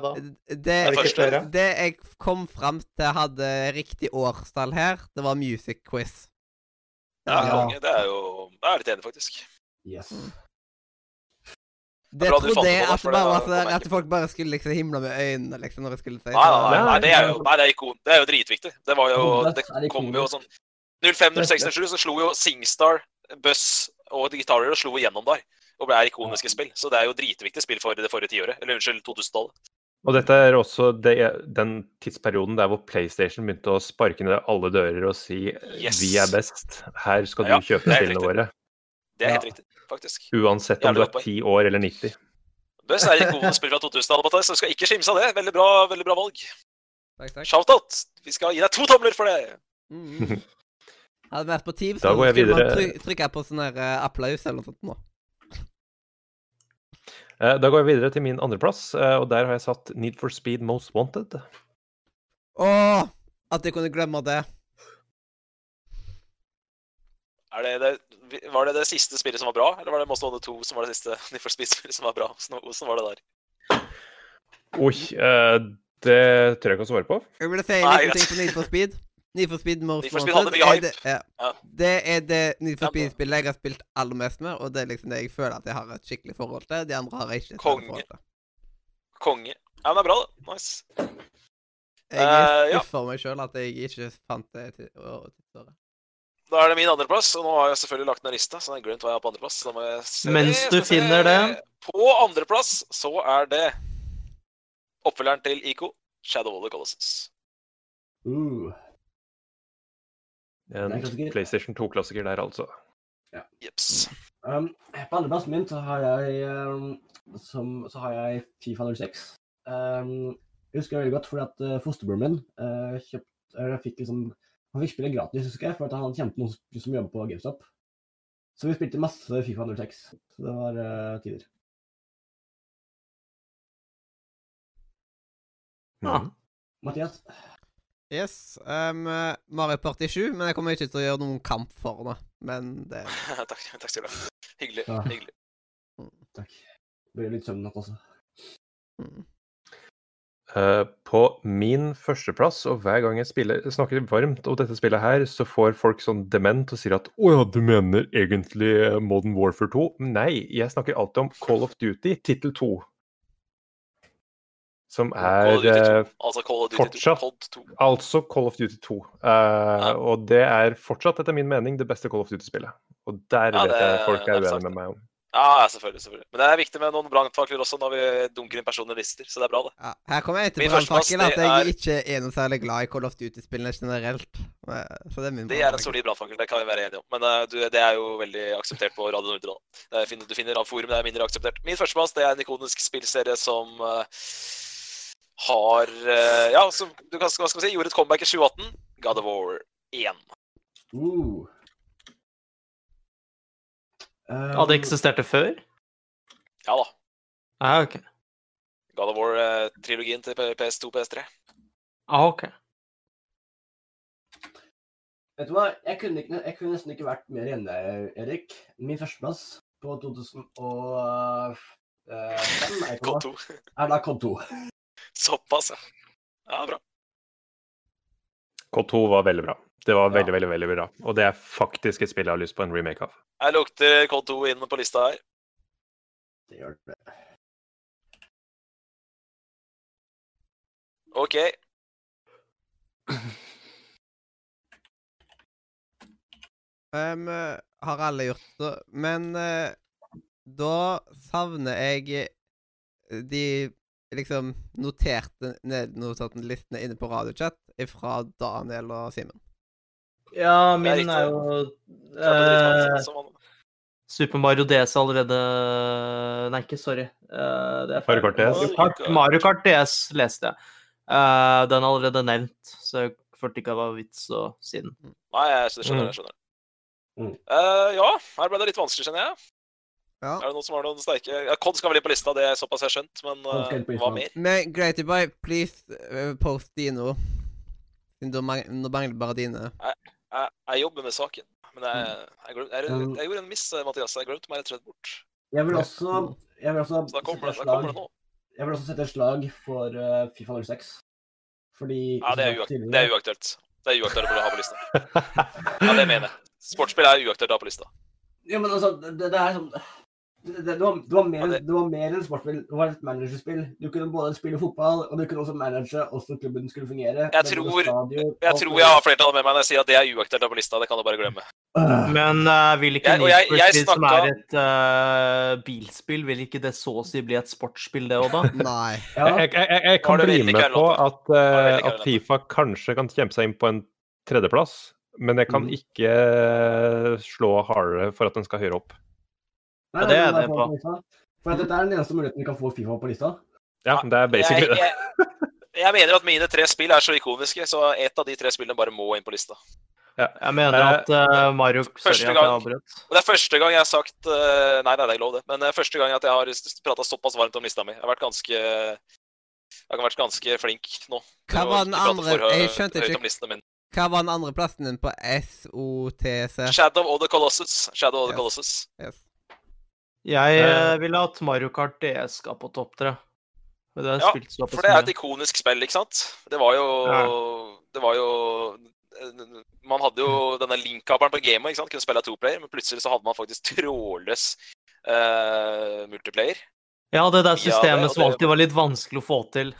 da? Det, Er det flere? det jeg kom fram til hadde riktig årstall her, det var Music Quiz. Ja, Ja. Det er jo Jeg er litt enig, faktisk. Yes. Det jeg trodde jeg at, det bare det var kom jeg at folk bare skulle liksom himle med øynene liksom når jeg skulle si Nei, nei, nei, det er jo, nei, det er, ikon, det er jo dritviktig. Det var jo Det kom jo sånn 05-06-07 så slo jo Singstar, Buss og Guitar Hero slo igjennom der. Og ble ikoniske spill. Så det er jo dritviktig spill for det forrige tiåret. Eller unnskyld, 2000-tallet. Og dette er også det, den tidsperioden der hvor PlayStation begynte å sparke ned alle dører og si Yes. vi er best, her skal Ja, du kjøpe er helt spillene riktig. våre. Det er helt Ja. riktig, faktisk. Uansett om du er ti 10 år eller 90. Bøss er en god spiller fra 2000-tallet, så du skal ikke skimse av det. Veldig bra, veldig bra valg. Takk, takk. Shout-out! Vi skal gi deg to tomler for det! Mm. Hadde vært på Teams, Da så skulle man trykke på sånn her uh, applaus eller noe sånt nå. Eh, Da går jeg videre til min andreplass, eh, og der har jeg satt Need for Speed Most Wanted. Åh, at jeg kunne glemme det. Er det det, var det det siste spillet som var bra, eller var det Most Wanted 2 som var det siste Need for Speed-spillet som var bra? Hvordan var det der? Oi, uh, det tør jeg ikke å svare på. Jeg ville si en liten ting på Need for Speed. Need for Speed Most Speed Wanted hadde mye hype. det, ja. Ja. det er det Need for Speed-spillet jeg har spilt aller mest med, og det er liksom det jeg føler at jeg har et skikkelig forhold til. De andre har jeg ikke et forhold til. Konge. Ja, men det er bra, det. Nice. Jeg Eh, ja. skuffer meg sjøl at jeg ikke fant det til å- tidsåret. Da er det min andreplass, og nå har jeg selvfølgelig lagt ned lista, så jeg har glemt hva jeg har på andreplass. Så da må jeg se Mens du finner det. På andreplass så er det oppfølgeren til IKO, Shadow of the Colossus. Uh. En. PlayStation 2-klassiker der, altså. Jeps. Um, på andreplassen min så har jeg um, som, så har jeg Fifa 06. Um, Jeg husker det veldig godt fordi at uh, fosterbroren min uh, kjøpt, eller fikk liksom, han fikk spille gratis, husker jeg, for at han kjente noen som- som jobber på GameStop. Så vi spilte masse Fifa 06. Så det var uh, tider. Ah. Mathias? Yes. Um, Mario Party 7, men jeg kommer ikke til å gjøre noen kamp for det. Men det takk, takk skal du ha. Hyggelig. Ja. hyggelig. Takk. Blir litt søvn natt også. mm. Eh, på min førsteplass, og hver gang jeg spiller, snakker varmt om dette spillet her, så får folk sånn dement og sier at 'Å ja, du mener egentlig eh, Modern Warfare 2?' Nei, jeg snakker alltid om Call of Duty, tittel 2. Som er 2. eh, Altså Call of Duty fortsatt- 2. altså Call of Duty 2. Og det er fortsatt, etter min mening, det beste Call of Duty-spillet. Og der Ja, vet det- jeg folk er uenige med meg om. Ja, selvfølgelig. selvfølgelig. Men det er viktig med noen brannfakler også når vi dunker inn personlige lister, så det er bra, det. Ja, her kommer jeg til brannfakkelen at jeg er- ikke er noe særlig glad i Call of Duty-spillene generelt. Eh, Så det er min Det er en solid brannfakkel, det kan vi være enige om. Men uh, du, det er jo veldig akseptert på Radio Nordre. da. Det er, du finner av forum, det er mindre akseptert. Min førsteplass det er en ikonisk spillserie som uh, har uh, Ja, som du kan, hva skal man si, gjorde et comeback i 2018. God of War 1. Uh. Um, Hadde eksistert det før? Ja da. Ah, OK. God of War-trilogien til PS2 PS3. Ah, ok. Vet du hva, jeg kunne, ikke, jeg kunne nesten ikke vært mer enig, Erik. Min førsteplass på 2005 er, på, 2. er da Kod 2. Såpass, ja. Ja, bra. Call 2 var veldig bra. Det var veldig, Ja. veldig, veldig bra. Og det er faktisk et spill jeg har lyst på en remake av. Jeg lukter K2 inn på lista her. Det gjør det. OK. Um, har alle gjort det? Men uh, da savner jeg eh, de liksom noterte ned- listene inne på radiochat fra Daniel og Simen. Ja, min er er jo eh, Super Mario DS allerede Nei, ikke sorry. Eh, det er. Mario Kart DS. Mario Kart, Mario Kart DS leste jeg. Eh, den er allerede nevnt, så jeg følte ikke det var vits å si den. Nei, jeg skjønner det. jeg skjønner det. Mm. Eh, ja, her ble det litt vanskelig, kjenner jeg. Ja. Er det noen som har noen sterke ja, Kod skal vel inn på lista, det er såpass jeg har skjønt, men uh, hva mer? Men Greaty please eh, post Dino. Da Nå mangler bare dine. Jeg, jeg jobber med saken, men jeg, jeg, glem, jeg, jeg gjorde en miss, eh, Mathias. Jeg glemte meg rett og slett bort. Jeg vil også, jeg vil også, Så da kommer det, da kommer det nå. jeg vil også sette et slag for uh, Fifa 06. Fordi Ja, det er, uakt det er uaktuelt. Det er uaktuelt å ha på lista. Ja, det mener jeg. Sportsspill er uaktuelt å ha på lista. Ja, men altså, det, det er sånn det, det, var, det, var mer, det- var mer enn sportsspill. Det var et managerspill. Du kunne både spille fotball, og du kunne også manage hvordan klubben skulle fungere. Jeg tror- stadion, Jeg tror jeg har flertallet med meg når jeg sier at det er uaktuelt på lista. Det kan du bare glemme. Øh, Men uh, vil ikke jeg Speed, som er et uh, bilspill, vil ikke det så å si bli et sportsspill, det òg, da? Nei. ja, Jeg, jeg, jeg, jeg kan bli med på at, gæren at. Fifa kanskje kan kjempe seg inn på en tredjeplass, men jeg kan mm. ikke slå hardere for at den skal høyere opp. Nei, Ja, det er det på. på. For dette er den eneste muligheten vi kan få Fifa på lista. Ja, det er basically jeg, det. jeg, jeg mener at mine tre spill er så ikoniske, så ett av de tre spillene bare må inn på lista. Jeg mener at uh, Mario Sorry første at jeg avbrøt. Det er første gang jeg har sagt uh, Nei, nei, det er ikke lov, det. Men det er første gang at jeg har prata såpass varmt om lista mi. Jeg har vært ganske Jeg har vært ganske flink nå. Hva var den andre? Jeg skjønte ikke. Hva var den andre plassen din på SOTC? Shadow of the Colossus. Shadow of the Yes. Colossus. Yes. Jeg Eh, uh, ville hatt Mario Kart DS skal på topp tre. Det Ja, For det er et ikonisk spill, ikke sant? Det var jo Det var jo Man hadde jo denne link-kabelen på gamet, ikke sant? Kunne spille toplayer, men plutselig så hadde man faktisk trådløs uh, multiplayer. Ja, det der Ja, det- systemet som det- alltid var litt vanskelig å få til.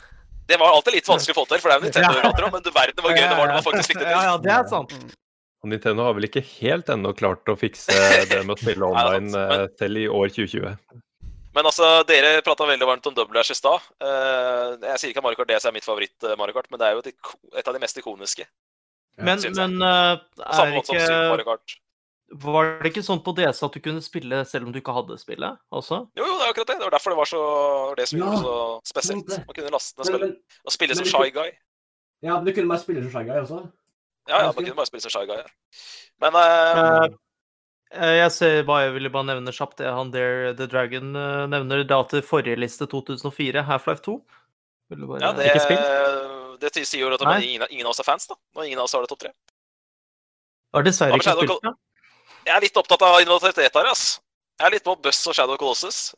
Det var alltid litt vanskelig å få til, for det er jo Nintendo vi prater om, men du verden hvor gøy det var når man faktisk fikk det Ja, ja, det er sant. Og Nintendo har vel ikke helt ennå klart å fikse det med å spille Nei, online men- eh, selv i år 2020. Men altså, dere prata veldig varmt om Double Dash i stad. Eh, jeg sier ikke at Mario Kart DS er mitt favoritt-Mario Kart, men det er jo et, av de mest ikoniske. Men, men eh, samme er måte som Super Mario ikke Kart. Var det ikke sånn på DS at du kunne spille selv om du ikke hadde spillet også? Jo, jo, det er akkurat det. Det var derfor det var så det som Ja, gjorde det så spesielt. Å Man kunne laste ned spillet og spille men som Shy Guy. ja, men du kunne bare spille som Shy Guy også. Ja, ja, man kunne bare spille som Shy Guy. Ja. Men uh... Jeg ser bare, jeg ville bare nevne kjapt det han der The Dragon nevner da til forrige liste 2004, Half-Life 2. Ville bare, ja, det, det sier jo at ingen, ingen av oss er fans, da. Og ingen av oss har det topp tre. Har dessverre ikke spilt det. Jeg er litt opptatt av innovativitet her, ass. Jeg er litt på Buss og Shadow Colossus.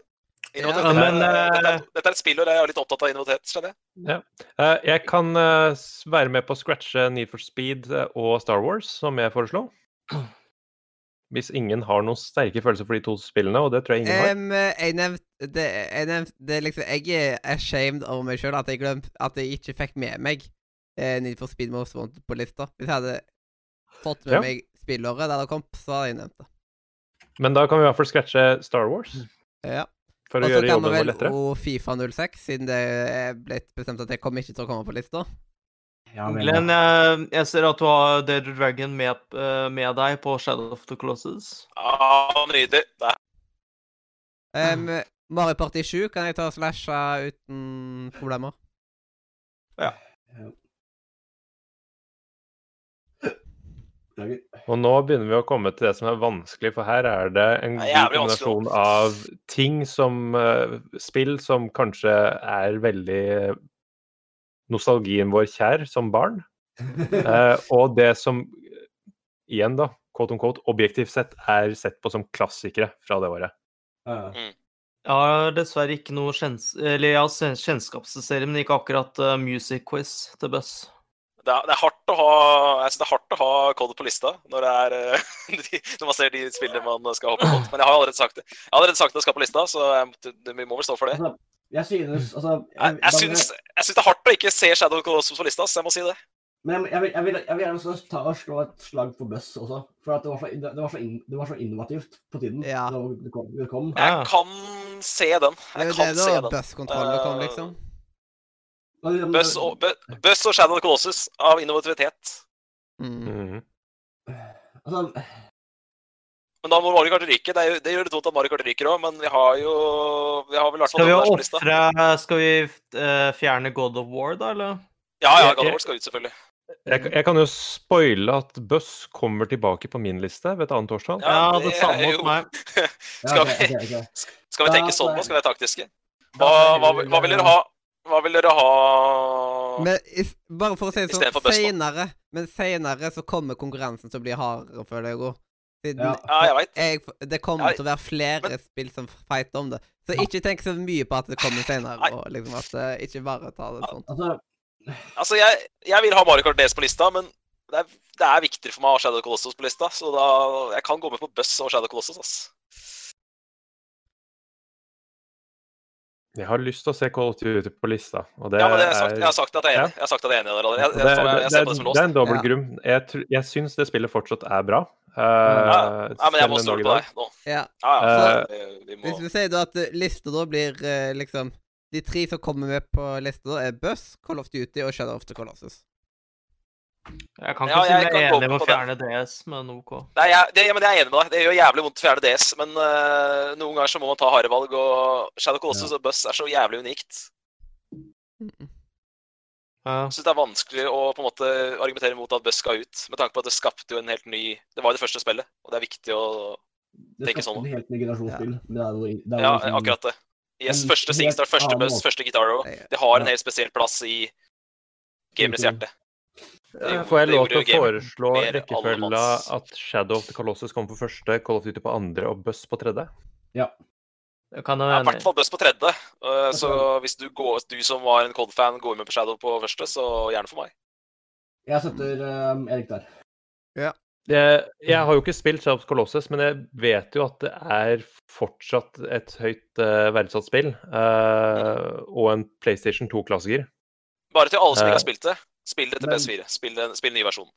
Innovativitet, dette, men, er- dette, eh, er, dette er et spill, og jeg er litt opptatt av innovativitet, skjønner jeg. Ja. Jeg kan eh, være med på å scratche Need for Speed eh, og Star Wars, som jeg foreslo. Hvis ingen har noen sterke følelser for de to spillene, og det tror jeg ingen har. Jeg nevnte det, jeg det er liksom Jeg er ashamed over meg sjøl at jeg glemte At jeg ikke fikk med meg eh, Need for Speed Most Wanted på lista. Hvis jeg hadde fått med Ja. meg spillåret der det kom, så hadde jeg nevnt det. Men da kan vi i hvert fall scratche Star Wars, Ja. For å gjøre jobben vår lettere. og Fifa 06, siden det er blitt bestemt at det kommer ikke til å komme på lista. Ja, Glenn, ja. jeg, jeg ser at du har The Dragon med, eh, med deg på Shadow of the Colossus. Ja, nydelig. Det Um, Mario Party 7 kan jeg ta og slashe uten problemer. Beklager. Og nå begynner vi å komme til det som er vanskelig, for her er det en god kombinasjon av ting som eh, Spill som kanskje er veldig nostalgien vår kjær som barn, eh, og det som igjen, da, quote on quote, objektivt sett er sett på som klassikere fra det året. Ja. Jeg har dessverre ikke noe kjens eller jeg har kjen- kjennskapsserie, men ikke akkurat uh, music quiz til Buss. Det er, det er hardt å ha jeg synes det er hardt å ha Cod på lista når, det er, eh, de, når man ser de spillene man skal hoppe på. Men jeg har allerede sagt det. Jeg har allerede sagt det skal på lista, så jeg, vi må vel stå for det. Altså, jeg synes altså Jeg, jeg, synes, jeg synes, det er hardt å ikke se Shadow Colossus på lista, så jeg må si det. Men jeg, jeg, vil, jeg, vil, jeg vil gjerne ta og slå et slag på Buss også. For at det var så, det, det var så, inn, det var så innovativt på tiden Ja. det kom. Det kom. Jeg kan se den. Det er Jeg jo det kan se da den. busskontrollen kom, liksom. Og Buss og, Bu- og Shadow Colossus av innovativitet. Mm. Mhm. Altså, Men da må Mario Kart ryke. Det, det gjør det tungt at Mario Kart ryker òg, men vi har jo Vi har vel i hvert fall Skal vi offre Skal vi eh, fjerne God of War, da, eller? Ja, ja, God of War skal ut, selvfølgelig. Jeg, jeg kan jo spoile at Buss kommer tilbake på min liste ved et annet årstall. Ja, Ja, det det samme hos meg. Skal vi-. Skal vi tenke sånn da- nå? Skal vi være taktiske? Hva, er hva, hva vil dere ha? Hva vil dere ha Men is, bare for å si det sånn, senere Men senere så kommer konkurransen til å bli hardere, føler jeg òg. Siden Ja. Ja, jeg vet. jeg, det kommer Ja, til å være flere men- spill som fighter om det. Så ikke tenk så mye på at det kommer senere, og liksom at uh, ikke bare ta det sånn. Altså, Altså, jeg, jeg vil ha Mario Kart DS på lista, men det er, det er viktigere for meg å ha Shadow Colossus på lista, så da jeg kan gå med på Buss og Shadow Colossus, ass. Jeg har lyst til å se Call of Duty på lista, og det Ja, men det har jeg, sagt, er jeg har sagt at jeg er enig. Jeg har sagt at jeg er enig i det allerede. Jeg, jeg, det, jeg, jeg, det, ser på det som det, er en dobbel Ja. grunn. Jeg, jeg syns det spillet fortsatt er bra. Uh, Ja, men jeg må stole på deg nå. Ja. Ja, ja. Eh, så vi, vi må Hvis vi sier da at eh, lista da blir liksom De tre som kommer med på lista, da er Buss, Call of Duty og Shadow of the Colossus. Jeg kan Ja, ikke jeg si jeg, jeg er enig med å fjerne det. DS, men OK. Nei, jeg, det, men jeg er enig med deg. Det gjør jævlig vondt å fjerne DS, men uh, noen ganger så må man ta harde valg, og Shadow Colossus og Buss er så jævlig unikt. Ja. Jeg syns det er vanskelig å på en måte argumentere mot at Buss skal ut, med tanke på at det skapte jo en helt ny Det var jo det første spillet, og det er viktig å det skapte sånn. en helt ny generasjonsspill. Ja, det er jo, det er jo Ja, liksom- akkurat det. Yes, første Singstar, første Buss, første Gitaro. Det har en helt spesiell plass i gamers hjerte. Eh, Får jeg lov til å foreslå rekkefølga at Shadow of the Colossus kommer på første, Call of Duty på andre og Buss på tredje? Kan Ja, I hvert fall Buss på tredje. Uh, så hvis du, går, du som var en Cod-fan går med på Shadow på første, så gjerne for meg. Jeg setter um, Erik der. Jeg, jeg har jo ikke spilt Shadow of the Colossus, men jeg vet jo at det er fortsatt et høyt uh, verdsatt spill. eh, og en PlayStation 2-klassiker. Bare til alle som Eh, ikke har spilt det, spill det til PS4. Spill, den- spill ny versjon.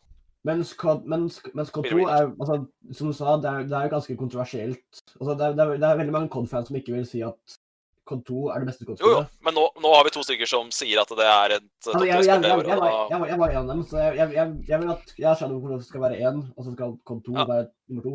Mens Cod, mens, mens Cod 2 er altså, Som du sa, det er, det er ganske kontroversielt. Altså, det, er, det, er, det er veldig mange Cod-fans som ikke vil si at Cod 2 er det beste Jo, jo, men nå, nå har vi to stykker som sier at det er et Altså, jeg, jeg, jeg, jeg, var- jeg, var- en av dem, så jeg, jeg, jeg, jeg vil at jeg Shadow of Colossus skal være én, og så skal Cod 2 Ja. være nummer to.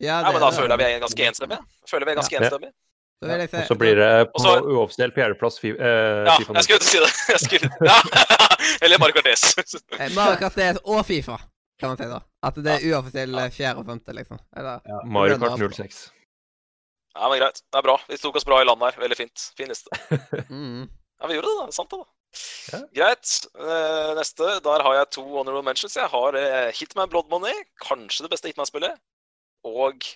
Ja, Ja, men da er det. føler jeg vi er ganske enstemmige. Føler vi er ganske Ja. enstemmige. Og så blir det på Også, uoffisiell fjerdeplass fi, eh, Ja, Fifa jeg skulle si det. Jeg skulle... ja. Eller Mario Cartes. Eh, Mario Kart DS og Fifa, kan man si da. At det er uoffisiell eh, fjerde og femte, liksom. Eller, Mario Kart 06. Ja, men greit. Det er bra. Vi tok oss bra i land her. Veldig fint. Fin liste. mm. Ja, vi gjorde det, da. Sant det, da. Ja. Greit. Eh, neste. Der har jeg to honorable mentions. Jeg har Hitman Blood Money. Kanskje det beste Hitman-spillet. Og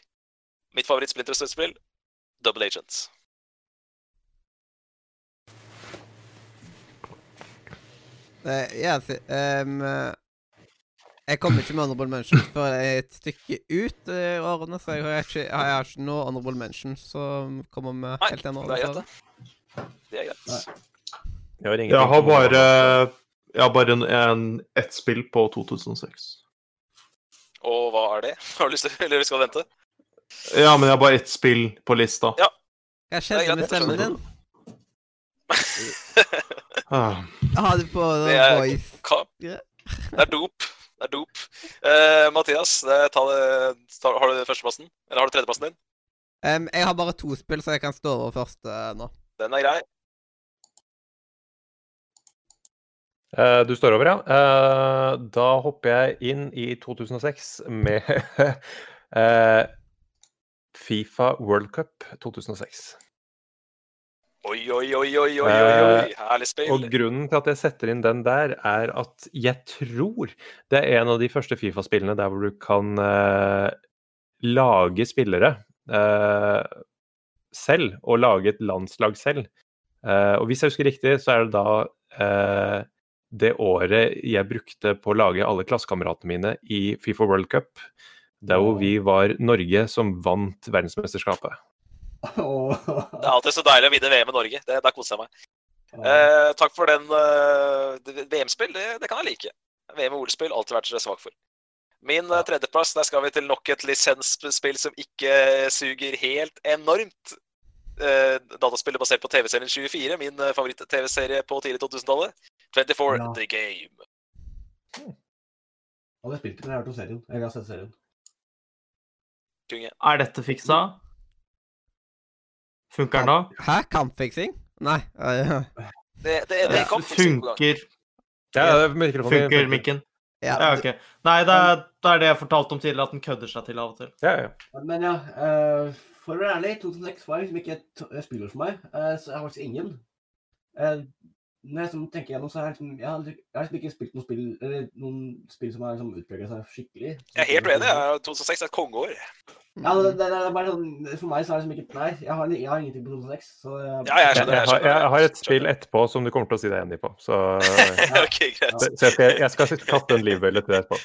mitt favoritt-Splinter Cell-spill, Double Agents. Uh, yeah, um, ehm, eh, jeg kommer ikke med honorable mentions før jeg er et stykke ut i årene, så jeg har ikke, jeg har ikke noe honorable mentions som kommer med Nei, helt ennå. det er greit, det. Det er greit. Jeg har, Jeg har bare, jeg har bare en, en, ett spill på 2006. Og hva er det? Har du lyst til Eller skal du vente? Ja, men jeg har bare ett spill på lista. Ja. Hva Det er skjedde med stemmen din? Ah. det du på Det er- voice? Det er dop. Det er dop. Uh, Mathias, det, ta det, ta, har du førsteplassen? Eller har du tredjeplassen din? Um, jeg har bare to spill, så jeg kan stå over første nå. Den er grei. Uh, du står over, ja. Eh, da hopper jeg inn i 2006 med eh, Fifa World Cup 2006. Oi, oi, oi, oi, oi, oi, oi. Herlig spill. Og grunnen til at jeg setter inn den der, er at jeg tror det er en av de første Fifa-spillene der hvor du kan eh, lage spillere eh, selv, og lage et landslag selv. Eh, og hvis jeg husker riktig, så er det da eh, det året jeg brukte på å lage alle klassekameratene mine i Fifa World Cup. Der jo vi var Norge som vant verdensmesterskapet. Det er alltid så deilig å vinne VM i Norge. Det, da koser jeg meg. Eh, takk for den eh, VM-spill. Det, det kan jeg like. VM og OL-spill alltid vært svak for. Min eh, tredjeplass, der skal vi til nok et lisensspill som ikke suger helt enormt. Eh, dataspillet basert på TV-serien 24, min eh, favoritt-TV-serie på tidlig 2000-tallet. 24 Ja. The Game. Hadde jeg spilt det, men jeg har hørt om serien. Jeg har sett serien. Kunge. Er dette fiksa? Funker den da? Hæ? Kampfiksing? Nei. Det, det, det er faktisk på gang. Funker, Ja, det er mikrofonen funker mikken? ja, Ja, ok. Nei, det er, det er det jeg fortalte om tidligere, at den kødder seg til av og til. Ja, ja. Men ja, uh, for å være ærlig, 2006 var liksom ikke et spiller for meg. Uh, så jeg har faktisk ingen. Eh, når jeg sånn, tenker gjennom, så er jeg liksom, jeg har, jeg har liksom ikke spilt noen spill eller noen spill som har liksom utpreget seg skikkelig. Jeg er helt uenig. 2006 er et kongeår. Ja, det, det, det er bare sånn, For meg så er det liksom ikke Nei, jeg har, jeg har ingenting på 2006. Så Ja, jeg Jeg, skjønner. jeg, har, skjønner. jeg har et spill etterpå som du kommer til å si deg enig på. Så, okay, greit. så jeg, skal, jeg skal kaste en livbøyle til deg etterpå.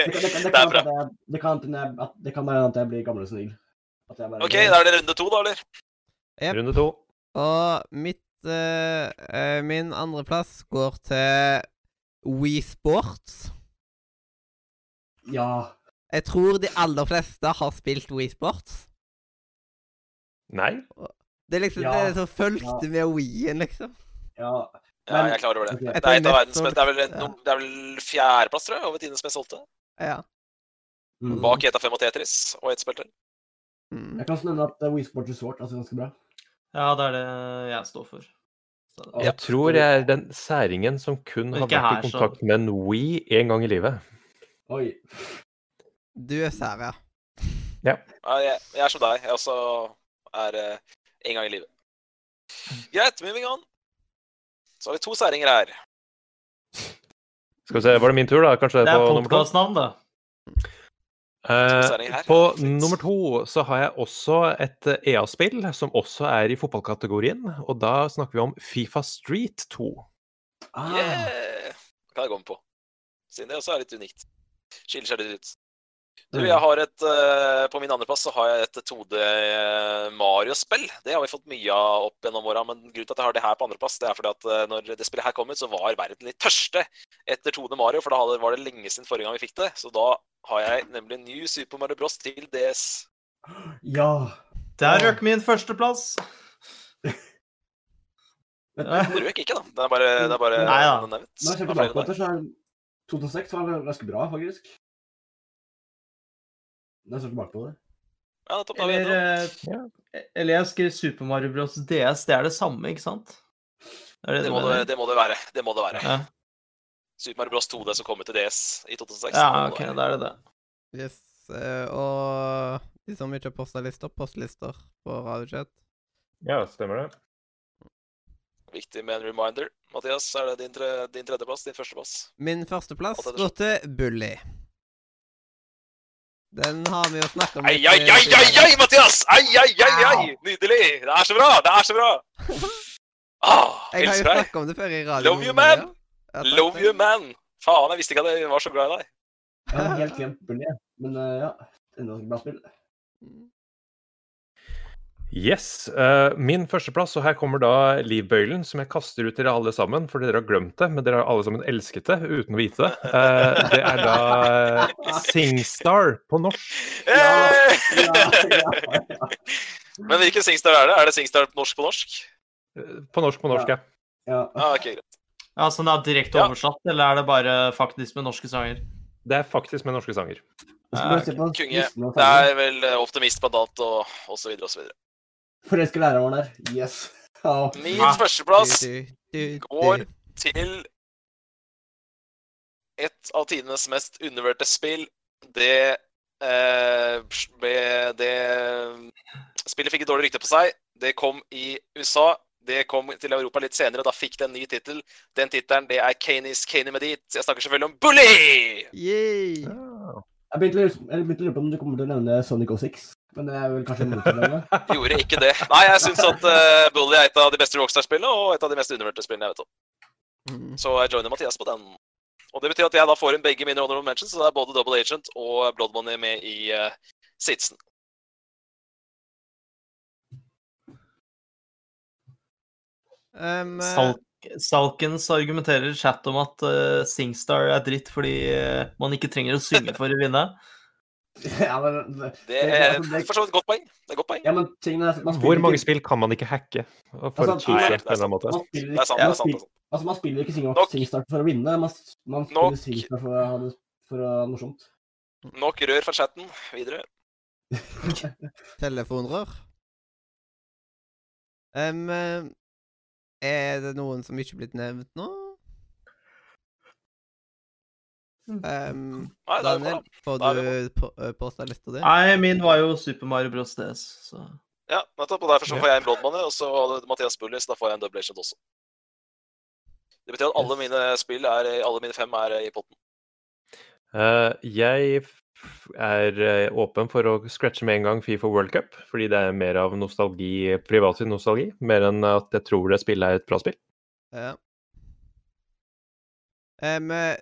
det, kan- det, det, Det kan det kan være at jeg blir gammel og snill. At jeg bare- OK, da er det runde to, da, eller? Yep. Runde to. Og mitt eh, eh, Min andreplass går til Wii Sports. Ja. Jeg tror de aller fleste har spilt Wii Sports. Nei? Det er liksom Ja, det som fulgte med Wii-en, liksom. ja. Ja, jeg er klar over det. Okay. Det er, et av verdens, det er vel, ja. det er vel fjerdeplass, tror jeg, over tidenes mest solgte. Ja. Mm. Bak Eta 5 og Tetris og ett spill til. Mm. Jeg kan også nevne at uh, Wii Sports Resort er altså ganske bra. Ja, det er det jeg står for. Så, Jeg tror jeg er den særingen som kun har vært her, i så- kontakt med en Wii én gang i livet. Oi. Du er sær, ja. Ja, jeg, jeg er som deg. Jeg også er én en gang i livet. Greit, moving on. Så har vi to særinger her. Skal vi se, Var det min tur, da? Kanskje Det er på nummer to? podkastnavn, det. Eh, på nummer to så har jeg også et EA-spill som også er i fotballkategorien. Og da snakker vi om Fifa Street 2. Ah, Yeah! Det kan jeg gå med på. Siden det også er litt unikt. Skiller seg litt ut. Du, Mm. jeg har et, eh, På min andreplass så har jeg et 2D eh, Mario-spill. Det har vi fått mye av opp gjennom åra, men grunnen til at jeg har det her på andreplass, det er fordi at eh, når det spillet her kom ut, så var verden litt tørste etter 2D Mario, for da var det lenge siden forrige gang vi fikk det. Så da har jeg nemlig New Super Mario Bros. til DS. ja. Der røk min førsteplass. Den Ja. Røk ikke, da. Det er bare, det er bare Nei da. nevnt. Når jeg ser er på der. så er 2006 var det ganske bra, faktisk. Jeg står tilbake på det. Ja, det er vi Eller, eh, eller jeg skrev Super Mario Bros. DS. Det er det samme, ikke sant? Det, Det det, må det, det må det være. Det må det være. Ja, Super Mario Bros 2D som kommer til DS i 2006. ja OK, da er det det. Yes. eh, og de som ikke har posta lister, postlister på Radiochat. Ja, stemmer det. Viktig med en reminder. Mathias, er det din, tre, din tredjeplass? Din førsteplass? Min førsteplass går til Bully. Den har vi jo snakka om Ai, litt, ai, eh, ai, ai, tidligere. ai, Mathias! Ai, ai, ai, ai! Nydelig! Det er så bra! Det er så bra! Ah, Jeg har jo snakket om det før i radioen. Love you, man! Ja, takk, Love takk. you, man! Faen, jeg visste ikke at jeg var så glad i deg. Jeg har helt glemt Bully, men uh, ja. Enda et bra spill. Yes. Uh, min førsteplass, og her kommer da livbøylen, som jeg kaster ut til dere alle sammen, for dere har glemt det, men dere har alle sammen elsket det uten å vite det. Uh, det er da eh, Singstar på norsk. Ja, ja, ja. Men hvilken Singstar er det? Er det Singstar på norsk på norsk? Eh, På norsk på norsk, ja. ja. Ah, okay, greit. Ja, Så det er direkte Ja. oversatt, eller er det bare faktisk med norske sanger? Det er faktisk med norske sanger. Kunge. Det er vel optimist på dant og, og så Forelsker læreren der. Yes. Ja. Min Ja. førsteplass går til et av tidenes mest undervurderte spill. Det eh, Det Spillet fikk et dårlig rykte på seg. Det kom i USA. Det kom til Europa litt senere, og da fikk det en ny tittel. Den tittelen det er Kanis Kani Medit. Jeg snakker selvfølgelig om Bully! Yay! Jeg begynte å lure- jeg begynte å lure på om du kommer til å nevne Sonic 06. Men det er vel kanskje mot å nevne. Gjorde ikke det. Nei, jeg syns at uh, Bully er et av de beste Rockstar-spillene, og et av de mest undervurderte spillene jeg vet om. Mm. Så jeg joiner Mathias på den. Og det betyr at jeg da får inn begge mine honorable mentions, så det er både Double Agent og Blood Money med i uh, sitsen. Um, eh, Salk, Salkens argumenterer i chat om at uh, Singstar er dritt fordi uh, man ikke trenger å synge for å vinne. Ja, men, Det det- er altså, for så vidt et godt poeng. Det er godt poeng. ja, men tingen man Hvor mange ikke, spill kan man ikke hacke for Altså, å cheese nei, det er eller man spiller Det er sant. ikke, det er sant, det er sant. Altså, man spiller ikke Sing- Nok. Singstar for å vinne. Man, man Nok. spiller Singstar for å ha det for å ha det morsomt. Nok rør fra chatten. Videre. telefonrør. Um, er det noen som ikke er blitt nevnt nå? Um, Nei, Daniel, får du på, påstå litt av det? Nei, min var jo Super Mario Bros. DS. Så. Ja, nettopp. Og derfor så får jeg en Blood og så Mathias Bullis, da får jeg en Double Agent også. Det betyr at alle mine spill er Alle mine fem er i potten. Uh, jeg er eh, åpen for å scratche med en gang Fifa World Cup, fordi det er mer av nostalgi, privat nostalgi, mer enn at jeg tror det spillet er et bra spill. Ja. Um, eh,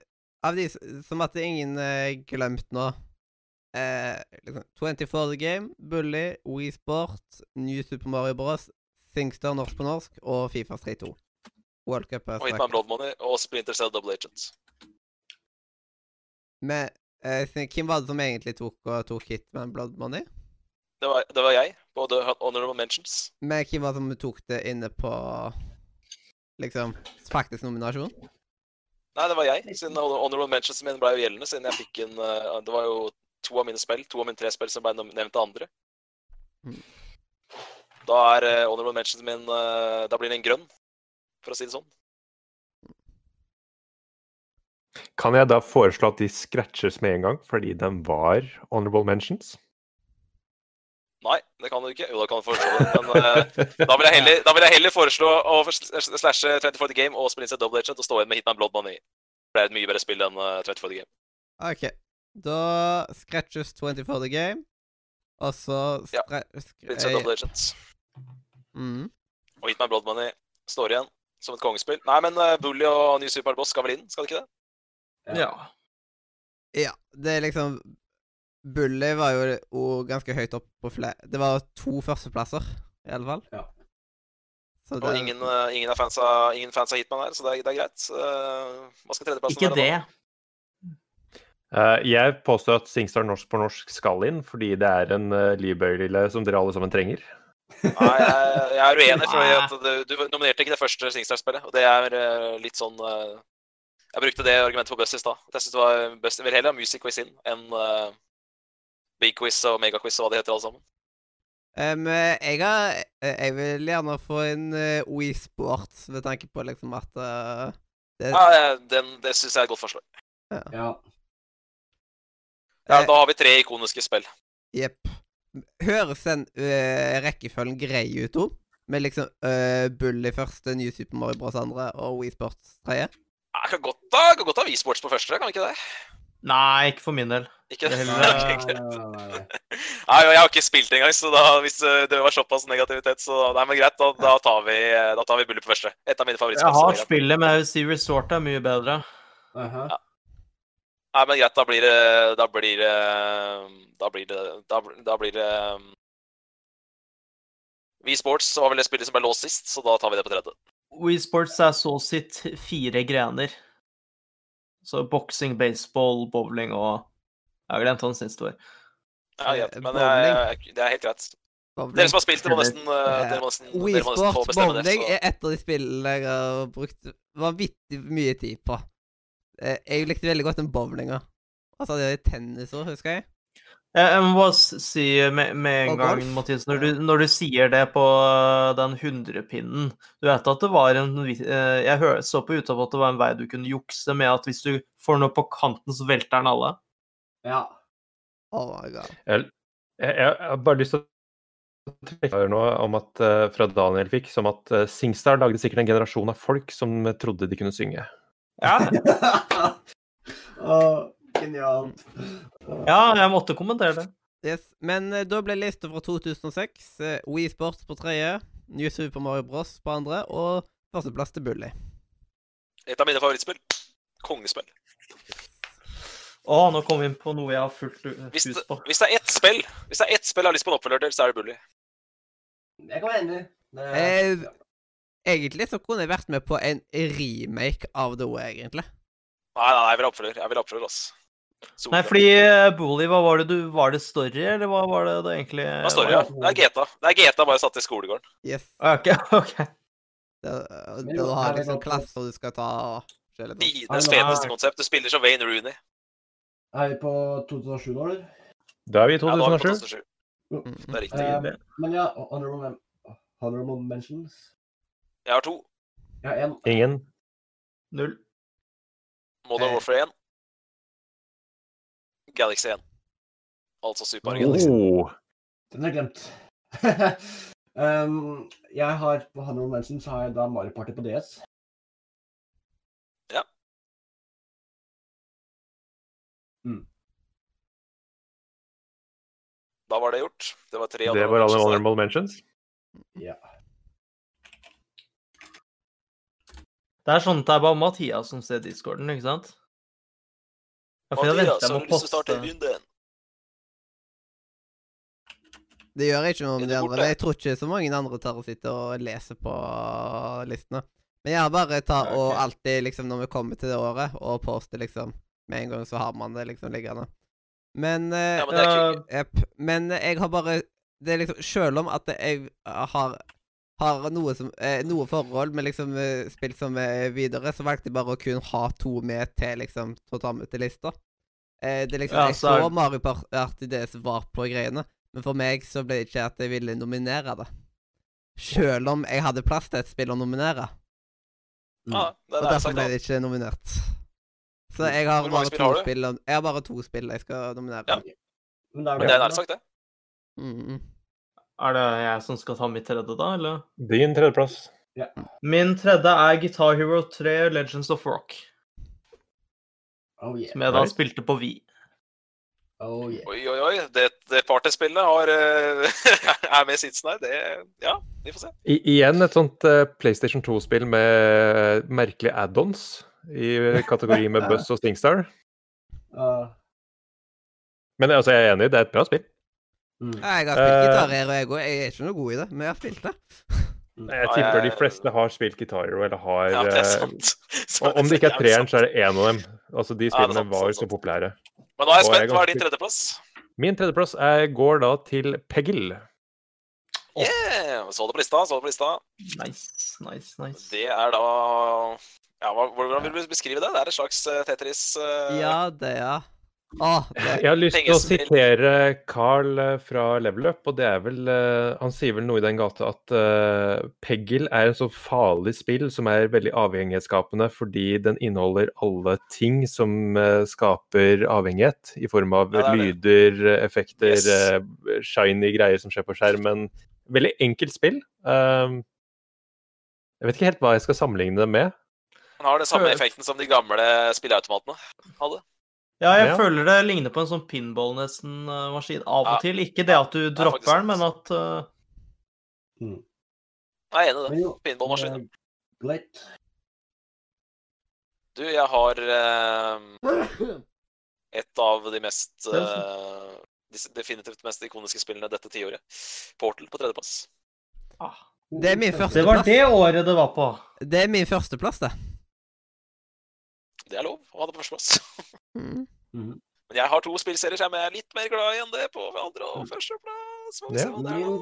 av de som at ingen uh, glemt nå eh, liksom, 24 The Game, Bully, Wii Sport, New Super Mario Bros, Singstar norsk på norsk og Fifa Street 2. World Cup er Og Hitman. Blood Money og Splinter Cell Double Agents. Men eh, hvem var det som egentlig tok, tok Hitman Blood Money? Det var, det var jeg på The Honorable Mentions. Men hvem var det som tok det inne på liksom faktisk nominasjon? Nei, det var jeg. Siden Honorable Mentions min ble jo gjeldende, siden jeg fikk en eh, Det var jo to av mine spill, to av mine tre spill som ble nevnt av andre. Mm. Da er eh, Honorable Mentions min eh, Da blir den grønn, for å si det sånn. Kan jeg da foreslå at de scratches med en gang, fordi de var honorable mentions? Det kan du ikke. Jo, da kan du foreslå det. Men uh, da, vil jeg heller, da vil jeg heller foreslå å slashe 30 for the game og spille inn seg Double Agent og stå igjen med Hitman Blood Money. Det er et mye bedre spill enn uh, 30 the game. OK. Da scratches 24 The Game, og så Ja, stre- Spille seg Double Agent. mm. Og Hitman Blood Money står igjen som et kongespill. Nei, men uh, Bully og ny Superboss skal vel inn, skal det ikke det? Ja. Ja, det er liksom Bully var jo og ganske høyt opp på flere Det var to førsteplasser, i alle fall. Ja. Så Og ingen, uh, ingen, er fans av, ingen fans av Hitman her, så det er, det er greit. Uh, hva skal tredjeplassen Ikke være? det. Eh, jeg påstår at Singstar norsk på norsk skal inn, fordi det er en uh, livbøyle som dere alle sammen trenger. Nei, jeg, jeg er uenig, for at du, du nominerte ikke det første Singstar-spillet. Og det er uh, litt sånn eh, Jeg brukte det argumentet på Buss i stad. Jeg synes det var Buss, vel, vil heller ha Music Quiz inn enn uh, Big Quiz og Megaquiz og hva de heter alle sammen. Um, jeg, har, eh, jeg vil gjerne få inn uh, Wii Sports med tanke på liksom at uh, det, Ja, eh, den, det syns jeg er et godt forslag. Ja. Ja, Eh, Da har vi tre ikoniske spill. Jepp. Høres den uh, rekkefølgen grei ut, Tom? Med liksom uh, Bull i første, New Super Mario Bros. andre og Wii Sports tredje? Jeg kan godt ha, kan godt ha Wii Sports på første, kan vi ikke det? Nei, ikke for min del. Ikke? Nei, greit. nei, nei, jeg har ikke spilt engang, så da, hvis eh, det var såpass negativitet, så Nei, men greit, da, da tar vi Da tar vi Bullet på første. Et av mine Jeg favorittspill. så har spillet, men jeg vil si Resort er mye bedre. Aha. Nei, men greit, da blir det Da blir det Da blir det Da, da blir det um, Wii Sports var vel det spillet som ble låst sist, så da tar vi det på tredje. Wii Sports er så sitt fire grener. Så boksing, baseball, bowling og Jeg har glemt hans siste. Ja, Eh. Men jeg, jeg, det er helt greit. Dere som har spilt, det, må nesten, eh, dere må nesten, Wii dere må nesten få bestemme det. bowling er et av de spillene jeg har brukt vanvittig mye tid på. Eh, Jeg likte veldig godt den bowlinga. Altså, det er tennis òg, husker jeg. Jeg, må bare si med, med en Og gang, golf. Mathias, når du, når du sier det på øh, den 100-pinnen Du vet at det var en Jeg så på YouTube at det var en vei du kunne jukse med at hvis du får noe på kanten, så velter den alle. Ja. Oh my god. Jeg, jeg, jeg har bare lyst til å trekke her noe om at, eh, fra Daniel fikk, som at uh, Singstar lagde sikkert en generasjon av folk som eh, trodde de kunne synge. Ja, oh, genialt. ja jeg måtte kommentere det. Yes. Men uh, da ble lista fra 2006 uh, Wii Sports på tredje, New Super Mario Bros. på andre og førsteplass til Bully. Et av mine favorittspill. Kongespill. Å, nå kom vi inn på noe jeg har fullt Hvis hus det, på. hvis det er ett spill Hvis det er ett spill jeg har lyst på en oppfølger til, så er det Bully. Jeg kan være enig. Det, Eh, Egentlig så kunne jeg vært med på en remake av The Way, egentlig. Nei, nei, nei, jeg vil ha oppfølger. Jeg vil ha oppfølger, ass. Nei, fordi uh, Bully, hva var det du Var det story, eller hva var det det egentlig Det var story, Ja? Det er GTA. Det er GTA bare satt i skolegården. Yes. OK. ok. Det, det, du har liksom det- klasser du skal ta og sånn. Nei, feteste konsept. Du spiller som Wayne Rooney. Er vi på 2007 nå, eller? Da er vi i Ja, da er vi på 2007. 2007. Mm. Det er riktig. Eh, men ja, honorable, honorable mentions. Jeg har to. Jeg har én. Ingen. Null. Modern Eh. Warfare 1. Galaxy 1. Altså Super oh. Galaxy. Den har jeg glemt. um, jeg har på honorable mentions så har jeg da Mario Party på DS. Da var det gjort. Det var tre Det honorable var alle honorable mentions. Ja. Det er sånn at det er bare Mathias som ser discorden, ikke sant? Jeg Mathias, har du lyst til å starte poste runden? Det gjør ikke noe med de andre. Jeg tror ikke så mange andre tar å sitte og lese på listene. Men jeg bare tar og alltid, liksom, når vi kommer til det året, og poste, liksom Med en gang så har man det liksom liggende. Men eh, Ja, men det er Ja, Men eh, jeg har bare Det er liksom Selv om at jeg har har noe, som, eh, noe forhold med liksom eh, spill som er videre, så valgte jeg bare å kun ha to med til liksom til å ta med til lista. Eh, det er liksom, Ja, Jeg så er- Mario Party det som var på greiene, men for meg så ble det ikke at jeg ville nominere det. Selv om jeg hadde plass til et spill å nominere. Ja, det det Og er derfor ble det ikke nominert. Så jeg har Hvor mange bare spill to har du? spill Jeg har bare to spill jeg skal nominere. Ja. Men da er Men det er nær sagt, det. Mm. Er det jeg som skal ta mitt tredje, da, eller? Din tredjeplass. Min tredje er Guitar Hero 3 Legends of Rock, Oh yeah. som jeg da Nice. spilte på Vi. Oh yeah. Oi, oi, oi. Det, det partyspillet har eh, er med i sitsen her. Det Ja, vi får se. I, igjen et sånt eh, PlayStation 2-spill med merkelige add-ons i kategori med Buzz og Stingstar. Uh, Men altså, jeg er enig, det er et bra spill. mm. Jeg har spilt Eh, gitar her, og jeg, òg. jeg er ikke noe god i det, men jeg har spilt det. Jeg tipper de fleste har spilt Guitar Hero, eller har Ja, det er eh, sant. Så og Om det ikke er treeren, så er det én av dem. Altså, De Ja, spillene sant, var sant, så populære. Men nå er jeg spent. Hva er din tredjeplass? Min tredjeplass er, går da til Peggle. Yeah! Så det på lista, så det på lista. Nice, nice, nice. Det er da Ja, hvordan vil du beskrive det? Det er et slags eh, Tetris uh... Ja, det, ja. Åh, det, Jeg har lyst til å sitere Carl eh, fra Level Up, og det er vel uh, Han sier vel noe i den gata at uh, Peggle er et så farlig spill som er veldig avhengighetsskapende fordi den inneholder alle ting som uh, skaper avhengighet, i form av Ja, er lyder, effekter, Yes. shiny greier som skjer på skjermen. Veldig enkelt spill. Um, jeg vet ikke helt hva jeg skal sammenligne det med. Den har den samme effekten som de gamle spilleautomatene hadde. Ja, jeg Ja. føler det ligner på en sånn pinball nesten eh, maskin av og Ja. til. Ikke det at du dropper den, men at uh... Mm. Jeg er enig i det. Men jo, Pinballmaskin. eh, Du, jeg har uh, et av de mest de definitivt mest ikoniske spillene dette tiåret. Portal på tredjeplass. ah, det er min Det var det året det var på. Det er min førsteplass, det. Det er lov å ha det på førsteplass. Mm. Mhm. Men jeg har to spillserier som jeg er litt mer glad i enn det på andre og førsteplass. Må Ja. Min,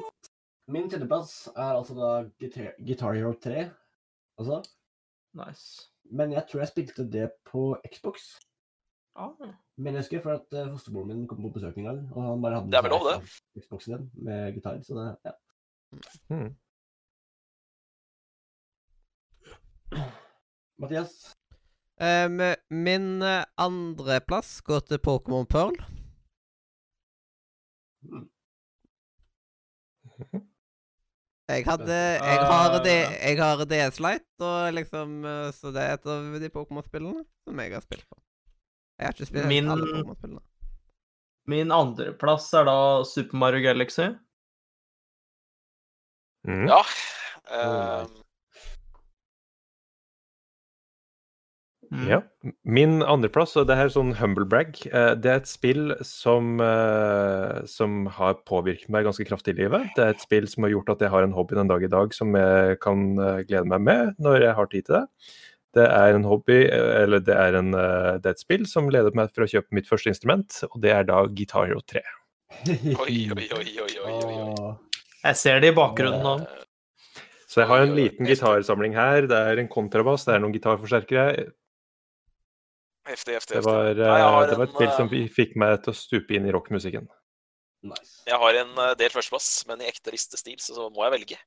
min tredjeplass er altså da Guitar, Guitar Hero 3. Altså. Nice. Men jeg tror jeg spilte det på Xbox. Ah, Men jeg husker for at uh, fosterbroren min kom på besøk en gang, og han bare hadde Det er vel lov, det. Xboxen din med gitar, så det ja. Mm. Mathias? Um, min eh, andreplass går til Pokémon Pearl. Jeg hadde Jeg har, Ah, det, jeg har DS Lite, og liksom eh, Så det er et av de Pokémon-spillene som jeg har spilt på. Jeg har ikke spilt Min- alle Pokémon-spillene. Min andreplass er da Super Mario Galaxy. Mm. Ja. Oh, Mm. Ja. Min andreplass, og det her er sånn humble brag, eh, det er et spill som, eh, som har påvirket meg ganske kraftig i livet. Det er et spill som har gjort at jeg har en hobby den dag i dag som jeg kan eh, glede meg med når jeg har tid til det. Det er en hobby, eller det er, en, det er et spill som ledet meg for å kjøpe mitt første instrument, og det er da Guitar Hero 3. Oi, oi, oi, oi, oi, oi. Jeg ser det i bakgrunnen nå. Så jeg har en liten gitarsamling her. Det er en kontrabass, det er noen gitarforsterkere. Heftig, heftig. Det var, eh, det var et en, spill som eh, fikk meg til å stupe inn i rockmusikken. nice. Jeg har en del førsteplass, men i ekte listestil, så, så må jeg velge.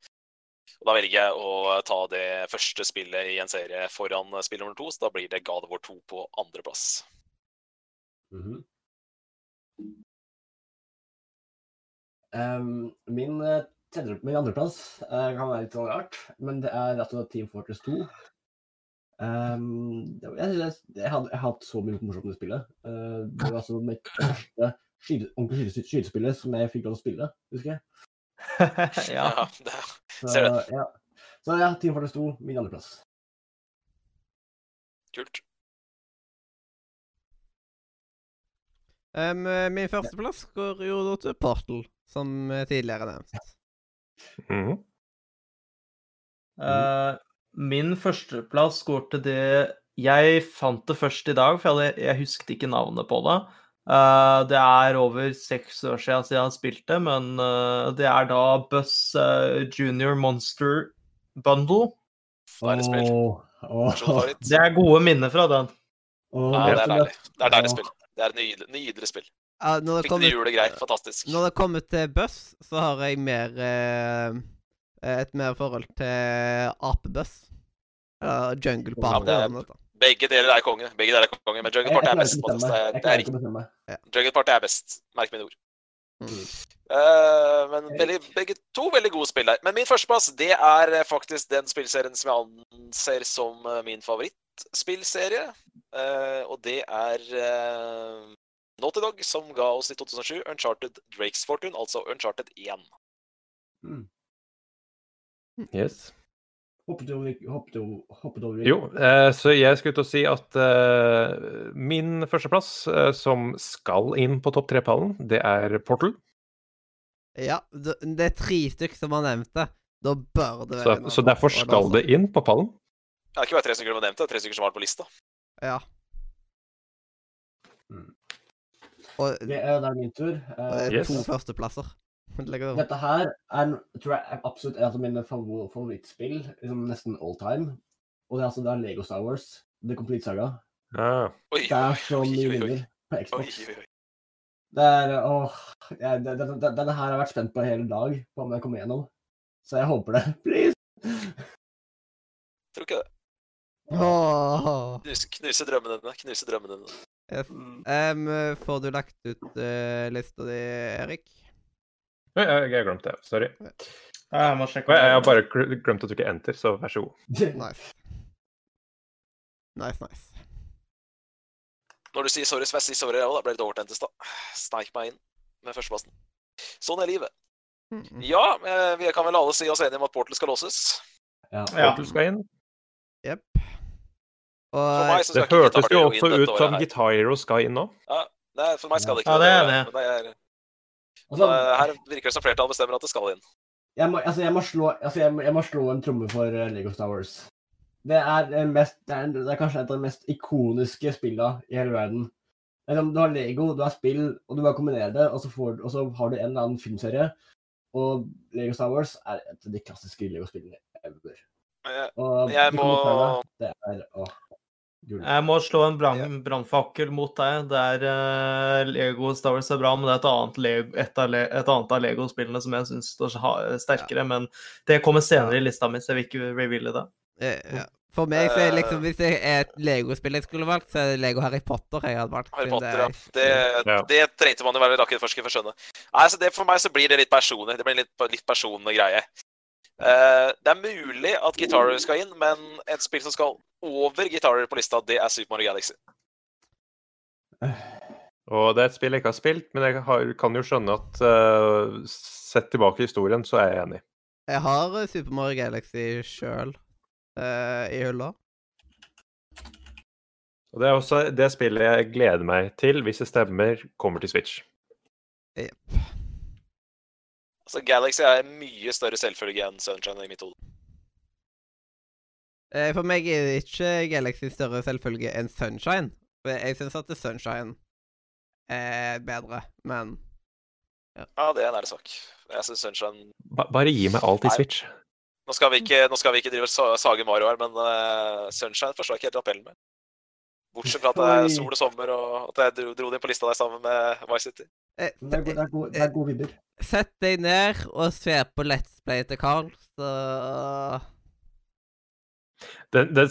Og da velger jeg å ta det første spillet i en serie foran eh, spill nummer to, så da blir det God of War 2 på andreplass. Mm -hmm. um, min, eh, tredje, min andreplass uh, kan være litt sånn rart, men det er altså Team Fortress 2. Ehm, det var- jeg, jeg, jeg, hadde, jeg har hatt så mye morsomt med spillet. Uh, det var altså mitt første ordentlige skytespillet som jeg fikk lov til å spille, husker jeg. ja. det, ser du. det. Ja. Så ja, Team Fortress 2, min andreplass. kult. Um, min førsteplass går jo da til Portal, som tidligere nevnt. Mhm. Eh, min førsteplass går til det Jeg fant det først i dag, for jeg, hadde, jeg husket ikke navnet på det. Uh, det er over seks år siden jeg har spilt det, men uh, det er da Buss uh, Junior Monster Bundle. Spill. Åh, åh, Det er gode minner fra den. Oh, Ja, det er deilig. Det er deilig spill. Det er et nydelig, nydelig spill. Ja, når, det Fikk det kommer, julegreier. Fantastisk. når det kommer til buss, så har jeg mer eh, Et mer forhold til apebuss. Eller Jungle Party. Ja, er-. Begge deler er konge. Begge deler er konge, Men Jungle Party er best. Det er, det er riktig. Jungle Party er best. Merk mine ord. Mm. Uh, men veldig, begge to veldig gode spill der. Men min førsteplass det er eh, faktisk den spillserien som jeg anser som eh, min favorittspillserie. Uh, og det er uh, Naughty Dog, som ga oss i 2007 Uncharted Drakes Fortune, altså Uncharted 1. Yes. Hoppet over hoppet over, hoppet over Jo, eh, så jeg skulle til å si at eh, min førsteplass, eh, som skal inn på topp tre-pallen, det er Portal. Ja, det, det er tre stykker som har nevnt det. Da bør det Så, være Så, så derfor skal det inn på pallen. Det er ikke bare tre stykker som har nevnt det, det er tre stykker som har det på lista. Ja. Mm. Og Det er, er min tur. Eh, er Yes. to førsteplasser. Dette her er, tror jeg er absolutt et av mine favorittspill, liksom nesten all time. Og det er altså det er Lego Star Wars, The Complete Saga. Ah, Oi, Det er så mye oi. på Xbox. oi, oi. Det er åh, jeg, det, det, det, Denne her har jeg vært spent på hele dag, på om jeg kommer gjennom. Så jeg håper det. Please! Tror ikke det. Åh. Knuse, knuse drømmene dine. Knuse drømmene dine. Yes. Em, får du lagt ut uh, lista di, Erik? Jeg har glemt det. Sorry. Jeg må sjekke Jeg jeg har bare glemt å trykke enter, så vær så god. Nice. Nice, nice. Når du sier sorry, så jeg si sorry, jeg òg. Da ble det litt overtent i stad. Sneik meg inn med førsteplassen. Sånn er livet. Mm. Ja, eh, vi kan vel alle si oss enige om at Portal skal låses. Ja. Ja. Portal skal inn. Jepp. Og meg Det hørtes jo også ut som. Guitar Hero skal inn nå. Nei, for meg skal det ikke Ja, det er det. det. Men det er, Og så- eh, her virker det som flertallet bestemmer at det skal inn. jeg, må, altså, jeg, må slå, altså, jeg, må, jeg må slå en tromme for eh, Lego Star Wars. Det er, det, mest, det, er, det er kanskje et av de mest ikoniske spillene i hele verden. Er du har Lego, du har spill, og du bare kombinerer det, og så, får, og så har du en eller annen filmserie. Og Lego Star Wars er et av de klassiske Lego-spillene ever. Jeg, Og Jeg må- Det er. Jeg må slå en brann- brannfakkel mot deg. Det er uh, Lego Star Wars er bra, men det er et annet, Le- et av, Le- et annet av Lego-spillene som jeg syns står sterkere. sterkere. Men det kommer senere i lista mi, så jeg vil ikke reveale det. eh, ja. For meg så er liksom. Hvis det er et Lego-spill jeg skulle valgt, så er det Lego Harry Potter jeg hadde valgt. Harry Potter, ja. det Det, Ja. det trengte man jo være rakettforsker for å skjønne. Nei, så det, For meg så blir det litt personlig. Det blir en litt, litt personlig greie. Eh, det er mulig at Guitar Hero skal inn, men et spill som skal over Guitar Hero på lista, det er Super Mario Galaxy. Og det er et spill jeg ikke har spilt, men jeg har, kan jo skjønne at uh, sett tilbake i historien, så er jeg enig. Jeg har eh, Super Mario Galaxy sjøl i hylla. Og det er også det spillet jeg gleder meg til, hvis det stemmer, kommer til Switch. Jepp. Altså, Galaxy er en mye større selvfølge enn Sunshine i mitt hode. Eh, For meg er ikke Galaxy større selvfølge enn Sunshine. For Jeg syns at Sunshine er bedre, men Ja, det er en ærlig sak. Jeg synes Sunshine Ba bare gi meg alt i Nei. Switch. Nå skal vi ikke, nå skal vi ikke drive og sage Mario her, men uh, Sunshine forstår jeg ikke helt appellen med. Bortsett fra at det er sol og sommer, og at jeg dro, dro det inn på lista der sammen med Vice City. eh, Det er, det, er gode, det er gode vibber. Sett deg ned og se på Let's Play til Carl, så Det, det,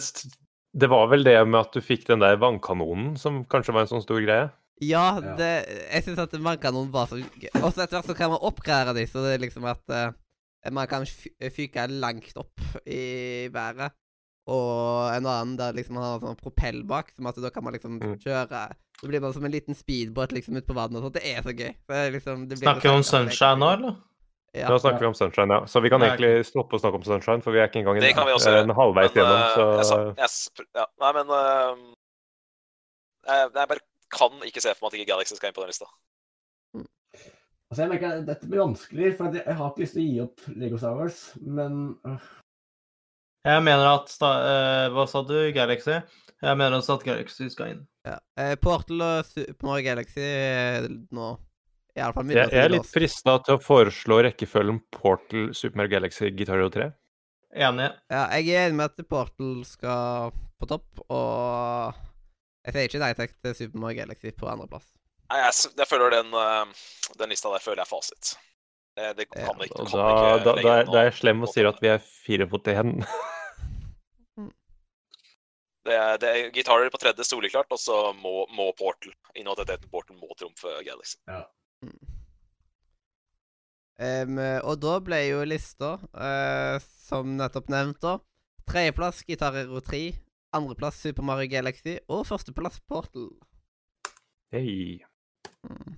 det var vel det med at du fikk den der vannkanonen som kanskje var en sånn stor greie? Ja, det, jeg syns at vannkanonen var så gøy. Og så etter hvert så kan man oppgradere dem, så det er liksom at uh, man kan fy- fyke langt opp i været. Og en annen der liksom man har en sånn propell bak, som at da kan man liksom Mm. kjøre Så blir man som en liten speedbåt liksom ute på vannet og sånt. Det er så gøy. Det er liksom, det blir Snakker vi om Sunshine nå, eller? Ja. Nå snakker vi om Sunshine, ja. Så vi kan egentlig stoppe å snakke om Sunshine, for vi er ikke engang Det også en, gjøre. en halvveis Men, gjennom. eh, Så jeg, sa- jeg, sp- ja, nei, men uh, jeg, jeg bare kan ikke se for meg at ikke Galaxy skal inn på den lista. Altså, jeg merker at Dette blir vanskelig, for jeg, jeg har ikke lyst til å gi opp Lego Star Wars, men øh, Jeg mener at eh, Hva sa du, Galaxy? Jeg mener også at Galaxy skal inn. Ja. Eh, Portal og Super Mario Galaxy er nå Iallfall jeg, jeg er litt frista til å foreslå rekkefølgen Portal, Super Mario Galaxy, Guitar Hero 3. Enig. Ja, jeg er enig med at Portal skal på topp, og jeg sier ikke nei takk til Super Mario Galaxy på andreplass. Nei, jeg, jeg føler den, eh, den lista der føler jeg er fasit. Det, det Ja, ikke, da, ikke da, da, er- da er jeg slem og sier at vi er fire mot én. Det er, det er gitarer på tredje soleklart, og så må, må Portal. Innovativiteten Portal må trumfe Galaxy. Em, og da ble jo lista, uh, som nettopp nevnt, da Tredjeplass Guitar Hero 3, andreplass Super Mario Galaxy og førsteplass Portal. Hei. Mm.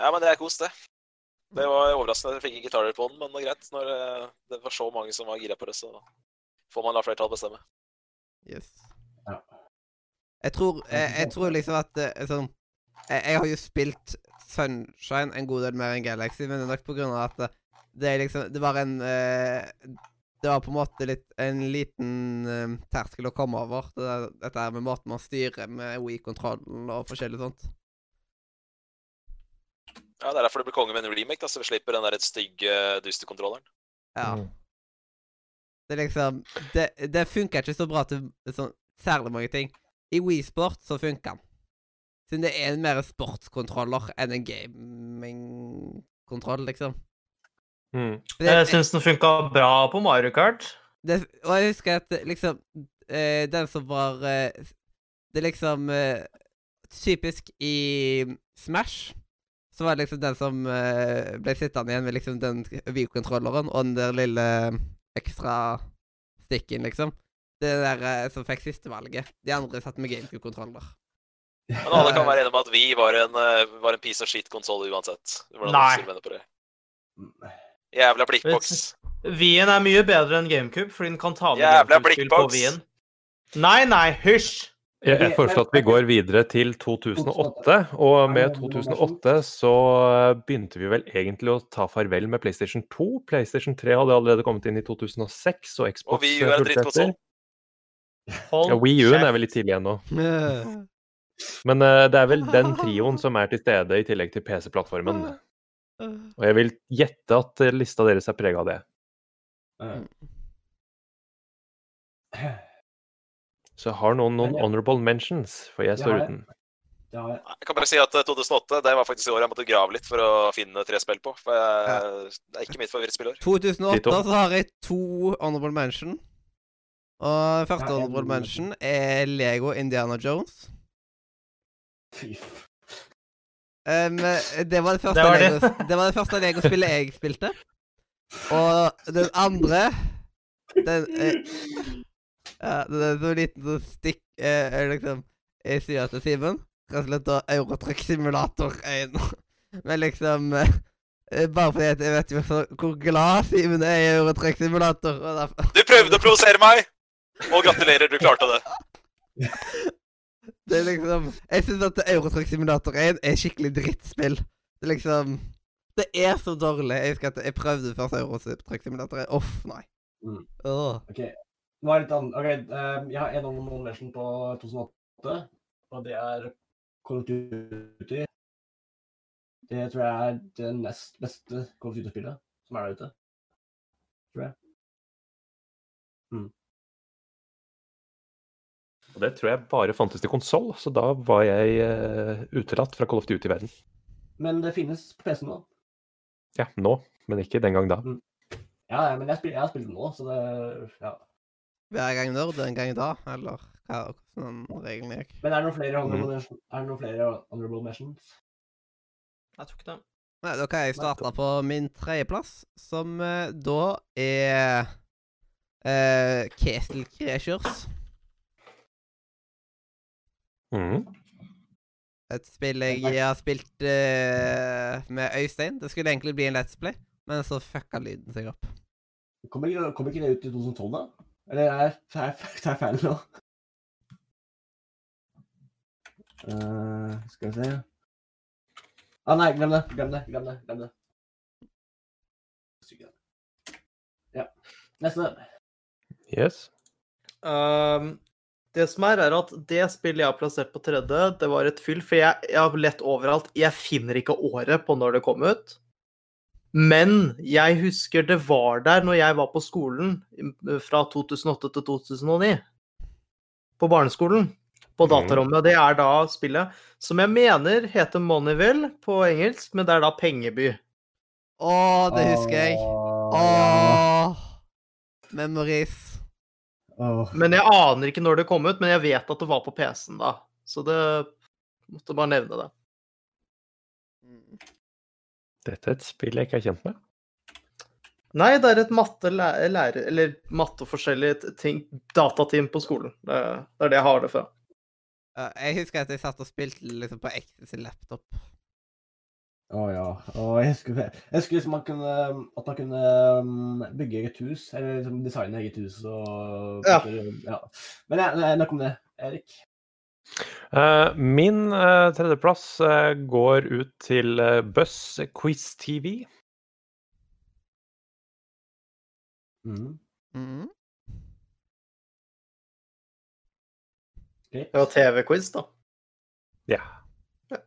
Ja, men det er kos, det. Det var overraskende at jeg fikk ikke gitarer på den, men det er greit. Når eh, det var så mange som var gira på det, så får man la flertallet bestemme. Yes. Ja. Jeg tror, jeg, jeg tror liksom at eh, sånn jeg, jeg har jo spilt Sunshine en god del mer enn Galaxy, men det er nok på grunn av at det, det er liksom Det var en eh, Det var på en måte litt en liten eh, terskel å komme over. Det, der- dette her med måten man styrer med Wii-kontrollen og forskjellig sånt. Ja, Det er derfor det blir konge med en remake, da, så vi slipper den der stygge dustekontrolleren. Ja. Mm. Det er liksom Det, det funker ikke så bra til sånn særlig mange ting. I Wii Sport så funker den. Siden det er en mer sportskontroller enn en gamingkontroll, liksom. Mm. Det- Jeg syns den funka bra på Mario Kart. det, og jeg husker at eh, liksom eh, Den som var eh, Det er liksom eh, Typisk i Smash så var det liksom den som eh, ble sittende igjen med liksom den Wii-kontrolleren og den der lille ekstra stikken, liksom. Det der eh, som fikk sistevalget. De andre satt med GameCube-kontroller. Men alle kan være enige om at vi var en, eh, var en piece of shit-konsoll uansett. Hvordan Nei. du mener på det. Jævla blikkboks. Wien er mye bedre enn GameCube, fordi den kan ta med Jævla GameCube-spill på blikkboks. Wien. Nei, nei, hysj! Jeg, jeg foreslår at vi går videre til 2008. Og med 2008 så begynte vi vel egentlig å ta farvel med PlayStation 2. PlayStation 3 hadde allerede kommet inn i 2006, og Xbox Og vi er en dritt drittkonsoll. sånn. Ja, Wii U-en er vel litt tidlig ennå. Eh, Men uh, det er vel den trioen som er til stede i tillegg til PC-plattformen. Og jeg vil gjette at eh, lista deres er prega av det. Så jeg har noen, noen honorable mentions, for jeg står uten. Jeg. Kan bare si at eh, 2008 det var faktisk i år jeg måtte grave litt for å finne tre spill på. For jeg, det er ikke mitt favorittspillår. 2008 så har jeg to honorable mention. Og første Ja, honorable mention er Lego Indiana Jones. Fy Um, det var det første Det var det. Lego, det var det første Lego-spillet jeg spilte. Og den andre Den eh, Ja, det er så liten sånn stikk eh, liksom Jeg sier til Simen Rett og slett da Eurotruck Simulator 1. Men liksom eh, eh, Bare fordi jeg vet jo så, hvor glad Simen er i Eurotruck Simulator. Og Du prøvde å provosere meg! Og gratulerer, du klarte det. det er liksom Jeg syns at Eurotruck Simulator 1 er skikkelig drittspill. Det er liksom Det er så dårlig. Jeg husker at jeg prøvde først Eurotruck Simulator 1. Uff, nei. Mm. Oh. OK. Nå er det litt annet. OK, eh, jeg har en annen nomination på 2008, og det er Call of Duty. Det tror jeg er det nest beste Call of Duty-spillet som er der ute. Tror jeg. Og det tror jeg bare fantes til konsoll, så da var jeg uh, utelatt fra Call of Duty-verden. Men det finnes på PC nå. Ja, nå, men ikke den gang da. Ja, ja, men jeg, spil, jeg har spilt det nå, så det Ja. Hver gang nerd, en gang da? Eller hva, hvordan reglene gikk? Men er det noen flere Mm. honorable, mm. er det noen flere honorable mentions? Jeg tror ikke det. Nei, Da kan jeg starte på min tredjeplass, som uh, da er uh, Ketil Creatures. Mm. Et spill jeg har spilt uh, med Øystein. Det skulle egentlig bli en Let's Play, men så fucka lyden seg opp. Kommer ikke, kommer ikke det ut i 2012, da? Eller er jeg feil nå? Uh, skal vi se Ah, nei, glem det. Glem det. Glem det. Glem det. Ja. Neste. Yes. Um, det som er, er at det spillet jeg har plassert på tredje, det var et fyll. For jeg, jeg har lett overalt. Jeg finner ikke året på når det kom ut. Men jeg husker det var der når jeg var på skolen fra 2008 til 2009. På barneskolen. På datarommet. Og Det er da spillet som jeg mener heter Moneyville på engelsk, men det er da Pengeby. Å, det husker jeg. Åh, Memories. Men jeg aner ikke når det kom ut, men jeg vet at det var på PC-en da. Så det måtte bare nevne det. Dette er et spill jeg ikke er kjent med. Nei, det er et matte lærer, Eller matte og forskjellige ting. Datateam på skolen. Det, det er det jeg har det fra. Jeg husker at jeg satt og spilte liksom på ekte sin laptop. Å ja. Å, jeg husker, jeg husker liksom man kunne, at man kunne um, bygge eget hus, eller liksom designe eget hus og Ja. ja. Men ja, nok om det. Erik. Eh, min eh, tredjeplass eh, går ut til uh, Buss Quiz TV. Mm. Mm. Det var TV-quiz, da. Ja. ja.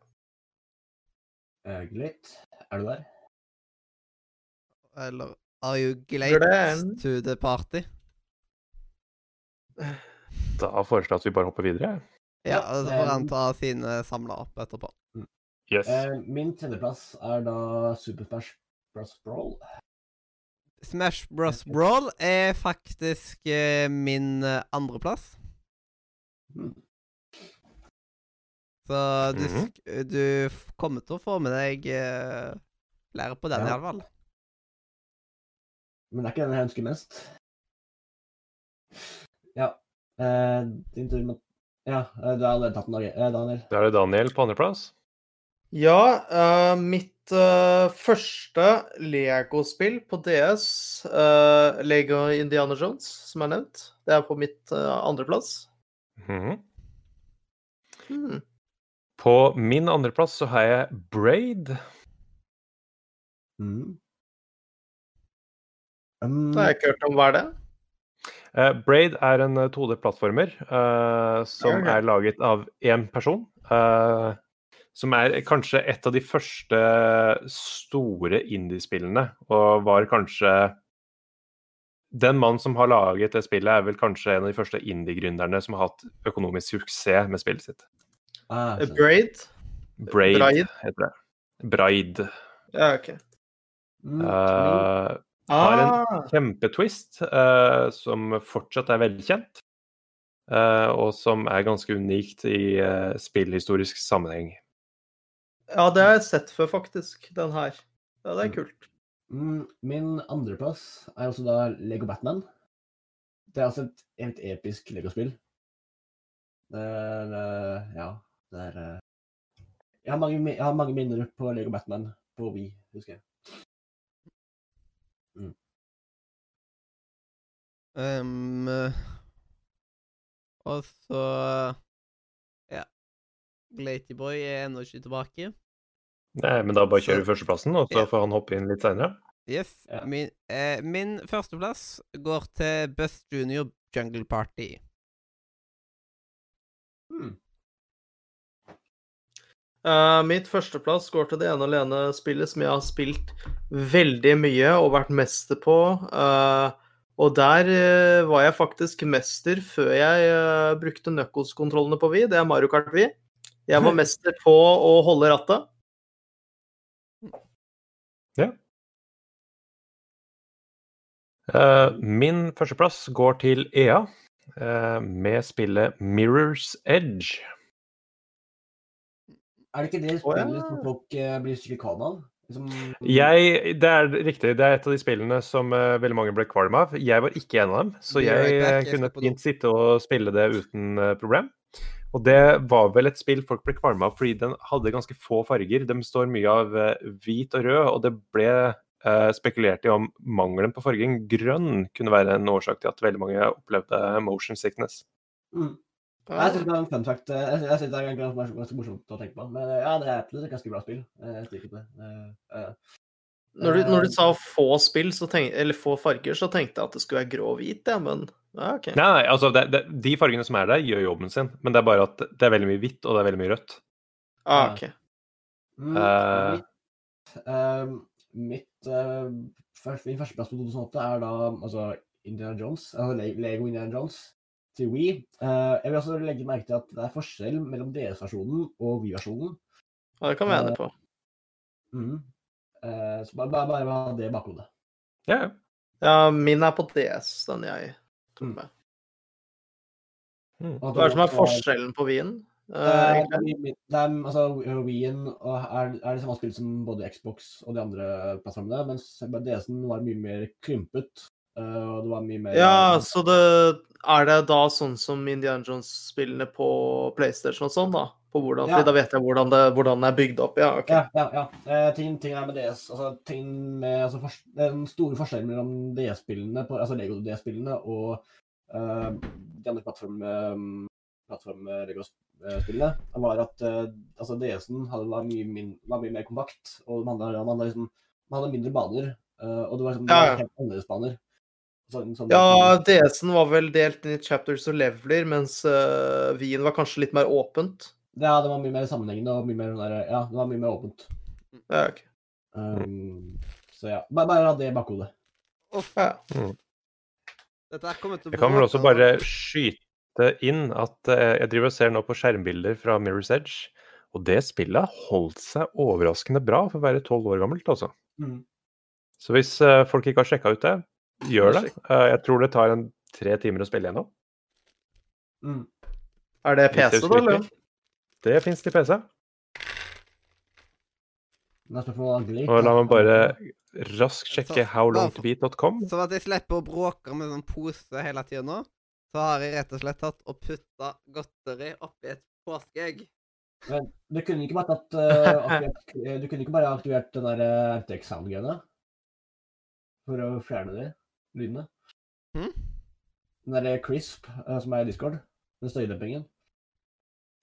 Glitt, Er du der? Eller Are you glad to the party? Da foreslår jeg at vi bare hopper videre. Ja, så får han eh, ta sine samla opp etterpå. Yes. Eh, min tredjeplass er da Super Smash Bros. Brawl. Smash Bros. Brawl er faktisk eh, min eh, andreplass. Mm. Så du, Mhm. sk- du kommer til å få med deg eh, flere på den, Ja. iallfall. Men det er ikke den jeg ønsker mest. Ja. Eh, din tur, Matt. Ja, eh, du har allerede tatt den, eh, Daniel. Da er det Daniel på andreplass. Ja, uh, mitt uh, første Lego-spill på DS, uh, Lego Indiana Jones, som er nevnt, det er på mitt uh, andreplass. Mhm. Hmm. På min andreplass så har jeg Braid. Mm. Um, Det har jeg ikke hørt om. Hva er det? Eh, Braid er en eh, 2D-plattformer uh, som okay. er laget av én person. Uh, som er kanskje et av de første store indiespillene, og var kanskje Den mannen som har laget det spillet, er vel kanskje en av de første indie-gründerne som har hatt økonomisk suksess med spillet sitt. ah. Braid? Braid, Braid? heter det. Braid. Ja, OK. Mm, Eh, har en Ah, kjempetwist eh, som fortsatt er velkjent. eh, og som er ganske unikt i eh, spillhistorisk sammenheng. ja, det har jeg sett før, faktisk. Den her. Ja, det er kult. Mm, min andreplass er også da Lego Batman. Det er altså et helt episk Lego-spill. Det er Ja, det er jeg, har mange, jeg har mange minner på Lego Batman på Wii, husker jeg. Um, og så Ja. Glatyboy er ennå ikke tilbake. Nei, men da bare kjører vi førsteplassen, og så Ja. får han hoppe inn litt seinere. Yes. Ja. Min, eh, min førsteplass går til Bust Junior Jungle Party. Hmm. Uh, mitt førsteplass går til det ene og alene spillet som jeg har spilt veldig mye og vært mester på. eh, og der uh, var jeg faktisk mester før jeg uh, brukte Knuckles-kontrollene på Wii. Det er Mario Kart Wii. Jeg var mester på å holde rattet. Eh, min førsteplass går til EA eh, med spillet Mirror's Edge. Er det ikke det Å, ja. spillet som folk blir skikkelig av? Liksom, Jeg, det er riktig, det er et av de spillene som uh, veldig mange ble kvalm av. Jeg var ikke en av dem, så jeg jeg kunne fint sitte og spille det uten uh, problem. Og det var vel et spill folk ble kvalme av fordi den hadde ganske få farger. De står mye av uh, hvit og rød, og det ble spekulert i om mangelen på fargen grønn kunne være en årsak til at veldig mange opplevde motion sickness. mm. Jeg synes det er en fun fact. Jeg, synes det er ganske, ganske morsomt å tenke på. Men eh, ja, det er absolutt et ganske bra spill. Eh, Jeg liker det. Eh, Når du, når du sa få spill, så tenk, eller få farger, så tenkte jeg at det skulle være grå og hvit, ja, men ja, OK. Nei, nei altså det, det, De fargene som er der, gjør jobben sin, men det er bare at det er veldig mye hvitt og det er veldig mye rødt. Ah, ok. Mm, Eh. mitt eh, mitt uh, først, Min førsteplass på 2008 er da altså Indiana Jones, altså Lego Indiana Jones til Wii. Eh, jeg vil også legge merke til at det er forskjell mellom DS-versjonen og Wii-versjonen. Ja, det kan vi enig på. Mm. Eh, så bare, bare, bare ha det i bakhodet. Ja, ja. Ja, min er på DS, den jeg tok Mm. med. Mm. Hva er det som er forskjellen på Wien? Uh, altså, Wien er, er det samme spill som både Xbox og de andre plattformene, mens DS-en var mye mer krympet. eh, og det var mye mer Ja, så det er det da sånn som Indiana Jones-spillene på PlayStation og sånn, da? På hvordan, Ja. Da vet jeg hvordan det, hvordan det er bygd opp. Ja, Okay. Ja, ja. ja. Eh, ting, ting er med DS altså, ting med, altså, for, Den store forskjellen mellom DS-spillene, altså Lego-DS-spillene og eh, de andre plattform, uh, plattform-Lego-spillene, var at eh, altså, DS-en var, mye var mye mer kompakt. Og man hadde, man hadde, liksom, man hadde mindre baner. eh, og det var, liksom, Ja, ja. helt annerledes baner. Sånn, sånn, Ja, DS-en var vel delt inn i chapters og leveler, mens uh, Wien var kanskje litt mer åpent. ja, det var mye mer sammenhengende og mye mer, sånn der, ja, det var mye mer åpent. Ja, ok. Um, så ja, bare, bare ha det i bakhodet. Uff. Ja. Å Jeg kan vel også bare skyte inn at eh, jeg driver og ser nå på skjermbilder fra Mirror's Edge, og det spillet holdt seg overraskende bra for å være tolv år gammelt, altså. Mm. Så hvis eh, folk ikke har sjekka ut det, gjør det. Eh, jeg tror det tar en tre timer å spille gjennom. Mm. Er det det PC, da? eller? Det fins til PC. Og la meg bare raskt sjekke Så- howlongtobeat.com. Så at jeg slipper å bråke med sånn pose hele tida nå, så har jeg rett og slett tatt og putta godteri oppi et påskeegg. Men du kunne ikke bare tatt uh, aktivert, eh, Du kunne ikke bare aktivert den der uh? For å fjerne de lydene? Hm? Den derre crisp eh, som er i Discord? Den støydempingen?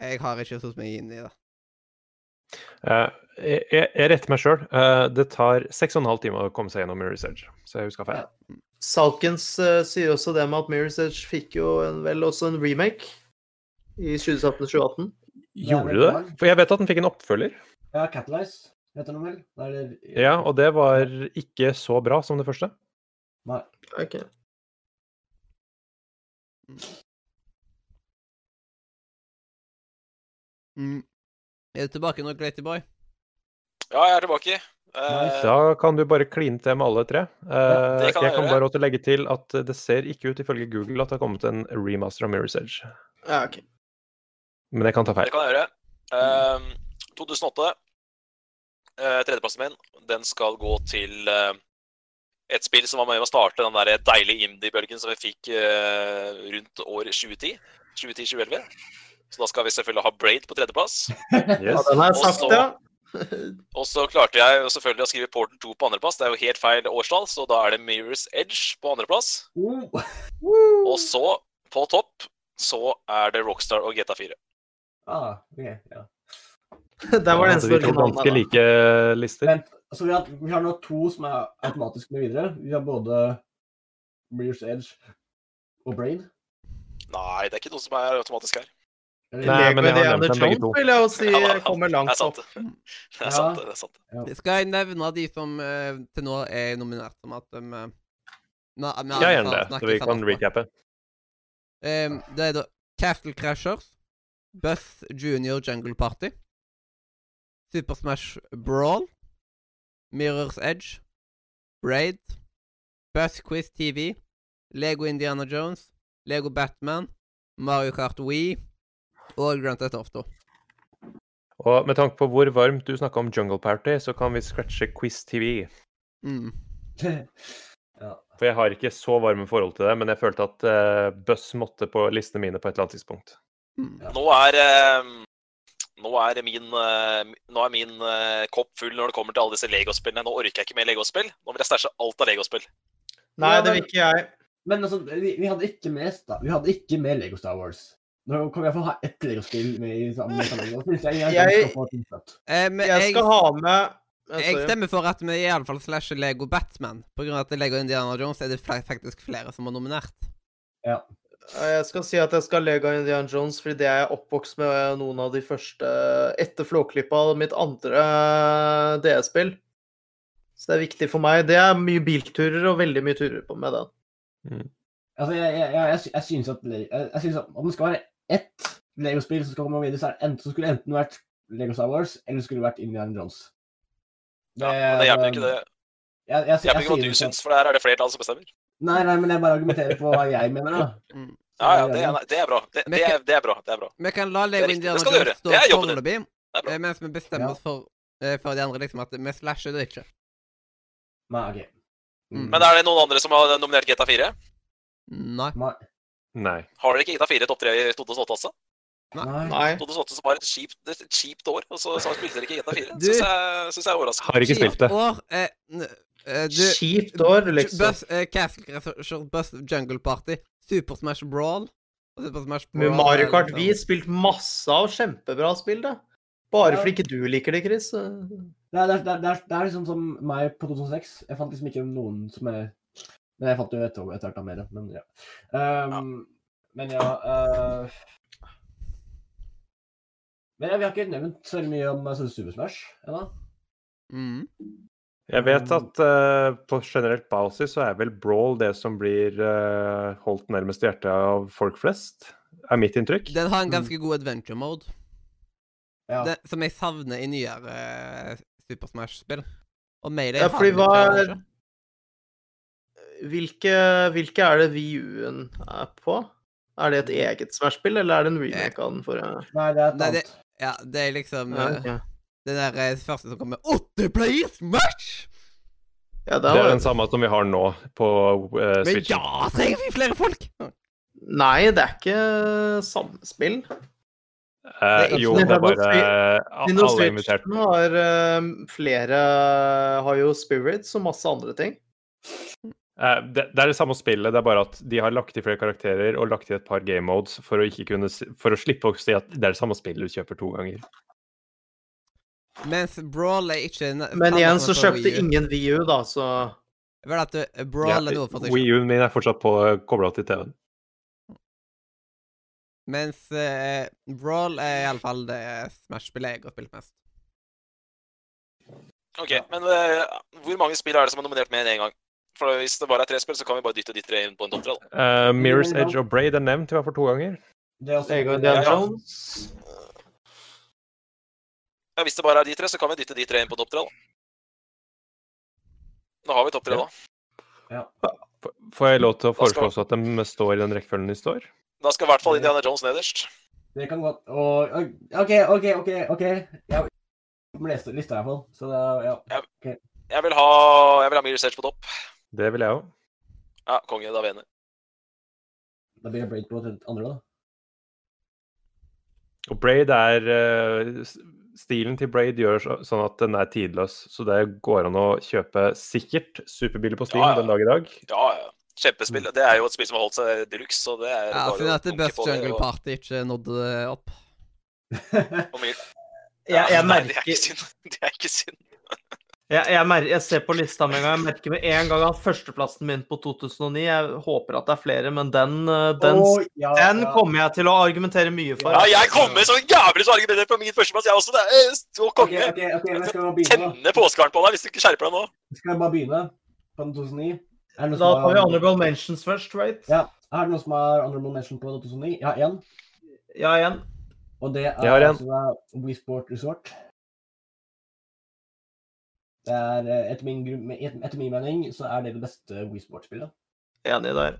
Jeg har ikke satt meg inn i det. Uh, jeg, jeg retter meg sjøl. det tar seks og en halv time å komme seg gjennom Mirror's Edge. Så jeg huska feil. Salkens uh, sier også det med at Mirror's Edge fikk jo en, vel også en remake i 2017-2018. Gjorde du det? For jeg vet at den fikk en oppfølger. Ja, Catalyze heter den vel? Det det- Ja, og det var ikke så bra som det første. Nei. Ok. Mm. Er du tilbake nå, Glatyboy? Ja, jeg er tilbake. Eh, Da kan du bare kline til med alle tre. Eh, kan jeg jeg kan bare også legge til at det ser ikke ut ifølge Google at det har kommet en remaster av Mirror's Edge. Ja, ok. Men jeg kan ta feil. Det kan jeg gjøre. Uh, 2008. uh, tredjeplassen min, den skal gå til eh, et spill som var med å starte den der deilige indie-bølgen som vi fikk eh, rundt år 2010. 2010-2011. Så da skal vi selvfølgelig ha Braid på tredjeplass. Ja, den er Og sagt, så- ja. Og så klarte jeg jo selvfølgelig å skrive Porten 2 på andreplass. Det er jo helt feil årstall, så da er det Mirror's Edge på andreplass. Uh. Og så, på topp, så er det Rockstar og GTA4. Ah, okay, ja. Der var det Altså, eneste vi to ganske like lister. Vent, så vi har, vi har nå to som er automatisk med videre. Vi har både Mirror's Edge og Brain. Nei, det er ikke noe som er automatisk her. Nei, men jeg har nevnt Jones to. vil jeg jo si Ja, da, kommer Det langt er opp. det. Er sant, det. er sant. det. Skal jeg nevne de som uh, til nå er nominert som at de uh, na- na- Ja, gjerne det. Så vi kan recappe. Um, det er da Castle Crashers, Buzz Junior Jungle Party, Super Smash Brawl, Mirror's Edge, Braid, Buzzquiz TV, Lego Indiana Jones, Lego Batman, Mario Kart Wii og Grand Theft Auto. Og med tanke på hvor varmt du snakka om Jungle Party, så kan vi scratche Quiz TV. Mm. ja. For jeg har ikke så varme forhold til det, men jeg følte at uh, Buss måtte på listene mine på et eller annet tidspunkt. Mm. Nå er, eh, nå er min, eh, nå er min eh, kopp full når det kommer til alle disse Lego-spillene. Nå orker jeg ikke mer Lego-spill. Nå vil jeg stæsje alt av Lego-spill. Nei, det vil ikke jeg. Men altså, vi, vi hadde ikke med Vi hadde ikke med Lego Star Wars. Nå kan vi iallfall ha ett Lego-spill med i samme sammenheng. jeg, jeg, Jeg-. Eh, men Jeg skal ha med Jeg stemmer for at vi iallfall slasher Lego Batman. Av at Lego Indiana Jones er det faktisk flere som har nominert. Jeg skal si at jeg skal Lego Indiana Jones, fordi det er jeg oppvokst med noen av de første Etter Flåklypa mitt andre DS-spill. Så det er viktig for meg. Det er mye bilturer og veldig mye turer på med den. Altså, jeg, jeg, jeg, jeg, sy- synes at, jeg, jeg synes at om det skal være ett Lego-spill som skal komme videre, så, er det enten, så skulle det enten vært Lego Star Wars, eller skulle det vært Indiana Jones. Ja, men det hjelper ikke det. Jeg, jeg, jeg, jeg, hjelper ikke hva du det syns, for der er det flertallet som bestemmer. Nei, nei, men jeg bare argumenterer på hva jeg mener, da. Mm. Ja, ja, det er, det er bra. Det, det, er, det er bra. det er bra. Vi kan la Det Lego Indiana Jones stå Det jobben din. foreløpig, eh, mens vi bestemmer Ja. oss for, eh, for de andre liksom at vi slasher det ikke. Nei, OK. Mm. Men er det noen andre som har nominert GTA4? Nei. Nei. Nei. Har dere ikke GTA4 topp tre i 2008 også? Nei. Nei. 2008 som var et kjipt, et kjipt år, og så, så spilte dere ikke GTA4. Det Syns jeg, synes jeg er overraskende. Har ikke spilt det. År, eh, eh, du, Kjipt år, liksom. Bus, uh, Castle Crasher, Bus Jungle Party, Super Smash Brawl Super Smash Med Brawl Mario Kart liksom- vi spilt masse av kjempebra spill, det. Bare fordi ikke du liker det, Chris. Det er, det, er, det, er, det er- det er liksom som meg på 2006. Jeg fant liksom ikke noen som er Men jeg fant jo et etter hvert av mer. Men ja. Um, Men ja uh, Men ja, vi har ikke nevnt så mye om Super Smash ennå. Mm. Jeg vet at uh, på generelt basis så er vel Brawl det som blir uh, holdt nærmest hjertet av folk flest, er mitt inntrykk. Den har en ganske god adventure mode, Ja. det, som jeg savner i nyere uh, Super Smash-spill. Og Mayday Ja, fordi hva er. Hvilke, hvilke er det VU-en er på? Er det et eget Smash-spill, eller er det en remake av den forrige? Nei, det er et Nei, det- annet. Ja, det er liksom Ja, eh, den der eh, første som kommer Åtte players match! ja det Det er den samme som vi har nå på eh, Men Switch. ja, trenger vi flere folk! Nei, det er ikke samme spill. Eh, jo, det er bare eh, Nintendo Alle er invitert. har eh, flere Har jo Spirits og masse andre ting. Eh, det, det er det samme spillet, det er bare at de har lagt til flere karakterer og lagt til et par game modes for å, ikke kunne, for å slippe å si at det er det samme spillet du kjøper to ganger. Mens Brawl er ikke Men igjen så kjøpte Wii U. ingen VU, da, så Vel at du... Brawl er noe for seg Wii U-en min er fortsatt på kobla til TV-en. Mens uh, Brawl er iallfall det Smash-spillet jeg har spilt mest. Ok, men uh, hvor mange spill er det som er nominert med en gang? For Hvis det bare er tre spill, så kan vi bare dytte de tre inn på en topp Uh. Eh, Mirror's Edge og Braid er nevnt i hvert fall to ganger. Det er også, Egon Jones Ja, Hvis det bare er de tre, så kan vi dytte de tre inn på topp tre. da. Da har vi topp tre, Ja. da. Får jeg lov til å Da skal- foreslå også at de står i den rekkefølgen de står? Da skal i hvert fall Indiana Jones nederst. Det kan godt og, OK, OK, OK. ok. Jeg leste lista i hvert fall. Så det, ja. Jeg vil ha, jeg vil ha Edge på topp. Det vil jeg òg. Ja, konge, da er vi enige. Da blir det Braid på et andre, da. Og Braid er s- Stilen til Braid gjør sånn at den er tidløs, så det går an å kjøpe sikkert superbillig på Steam Ja, ja. den dag i dag. Ja, ja. Kjempespill. Det er jo et spill som har holdt seg de luxe, så det er Ja, å at dunke Best det, Jungle og- Party ikke nådde det opp. mye. Jeg, jeg Nei, det er merker ikke synd. Det er ikke synd. Jeg, jeg, mer, jeg ser på lista med en gang. Jeg merker med en gang at førsteplassen min på 2009 Jeg håper at det er flere, men den, eh, den, oh, ja, den ja. kommer jeg til å argumentere mye for. Ja, jeg kommer så jævlig til å argumentere på min førsteplass, jeg også. Det er så OK, konge. ok, ok, okay, skal vi bare begynne, da? Tenne påskeharen på deg hvis du ikke skjerper deg nå. Skal jeg bare begynne på den 2009? Er det noen Da tar vi har- honorable mentions først, right? Ja. Er det noen som har honorable mention på 2009? Jeg har én. Ja, én. Og det er Jeg har en. altså Wii Sport Resort. Det er, eh, etter min, etter min mening, så er det det beste Wii Sports-spillet. Enig der.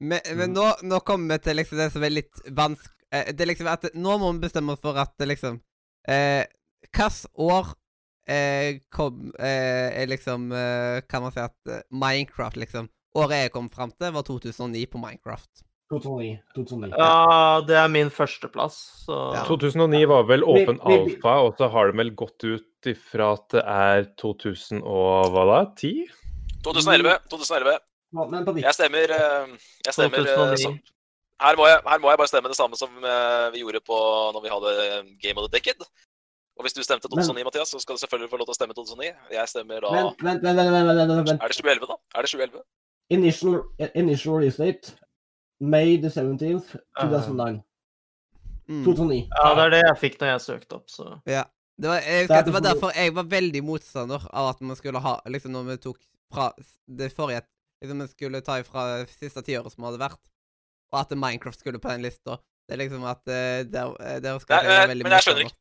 Men, men nå, nå kommer vi til liksom det som er litt vanskelig Det er liksom at Nå må vi bestemme oss for at det liksom eh, Hvilket år eh, kom eh, er liksom eh, Kan man si at eh, Minecraft, liksom Året jeg kom fram til, var 2009 på Minecraft. 2009. 2009. Ja, det er min førsteplass, så Ja. 2009 var vel åpen vi- vi- alfa, og så har det vel gått ut ifra at det er 2000 og hva da? 10? 2011. 2011. Ja, Men på Wii Jeg stemmer, eh, jeg stemmer eh, 2009. som, her, må jeg, her må jeg bare stemme det samme som eh, vi gjorde på når vi hadde Game of the Decade. Og hvis du stemte 2009, Mathias, så skal du selvfølgelig få lov til å stemme 2009. Jeg stemmer da Vent, vent, vent, vent, vent, vent, vent, vent. Er det 2011, da? Er det 2011? Initial, initial release date May the 17th, 2009. Mm. 2009. Ja, det er det jeg fikk når jeg søkte opp, så Ja. Det var, jeg, Det det var derfor- jeg var veldig motstander av at man skulle ha Liksom når vi tok fra det forrige Liksom vi skulle ta ifra siste tiåret som hadde vært, og at Minecraft skulle på den lista. Det er liksom at eh, der, eh, der skal Nei, jeg være eh, veldig men jeg skjønner ikke.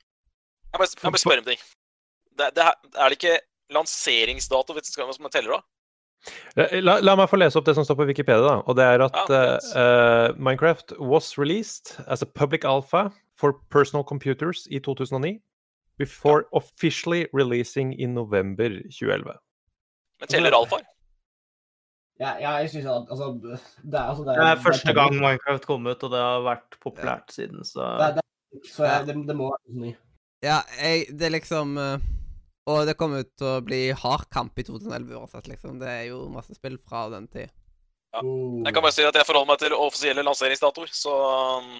Jeg må, jeg bare spørre om ting. Det, det, er- det ikke lanseringsdato hvis det skal som man teller da? Eh, La, la meg få lese opp det som står på Wikipedia. da, og det er at Ja, eh, eh, Minecraft was released as a public alpha for personal computers i 2009. Before officially releasing in november 2011. Men teller alfaer? Ja, ja, jeg synes at altså, det er, altså, det Det er første det gang Minecraft kom ut, og det har vært populært siden, så Det, er- det, er- så jeg, det, det må være 2009. Ja, jeg, det er liksom eh, Og det kommer ut til å bli hard kamp i 2011 uansett, liksom. Det er jo masse spill fra den tid. Ja. Oh. Jeg kan bare si at jeg forholder meg til offisielle lanseringsdatoer, så um,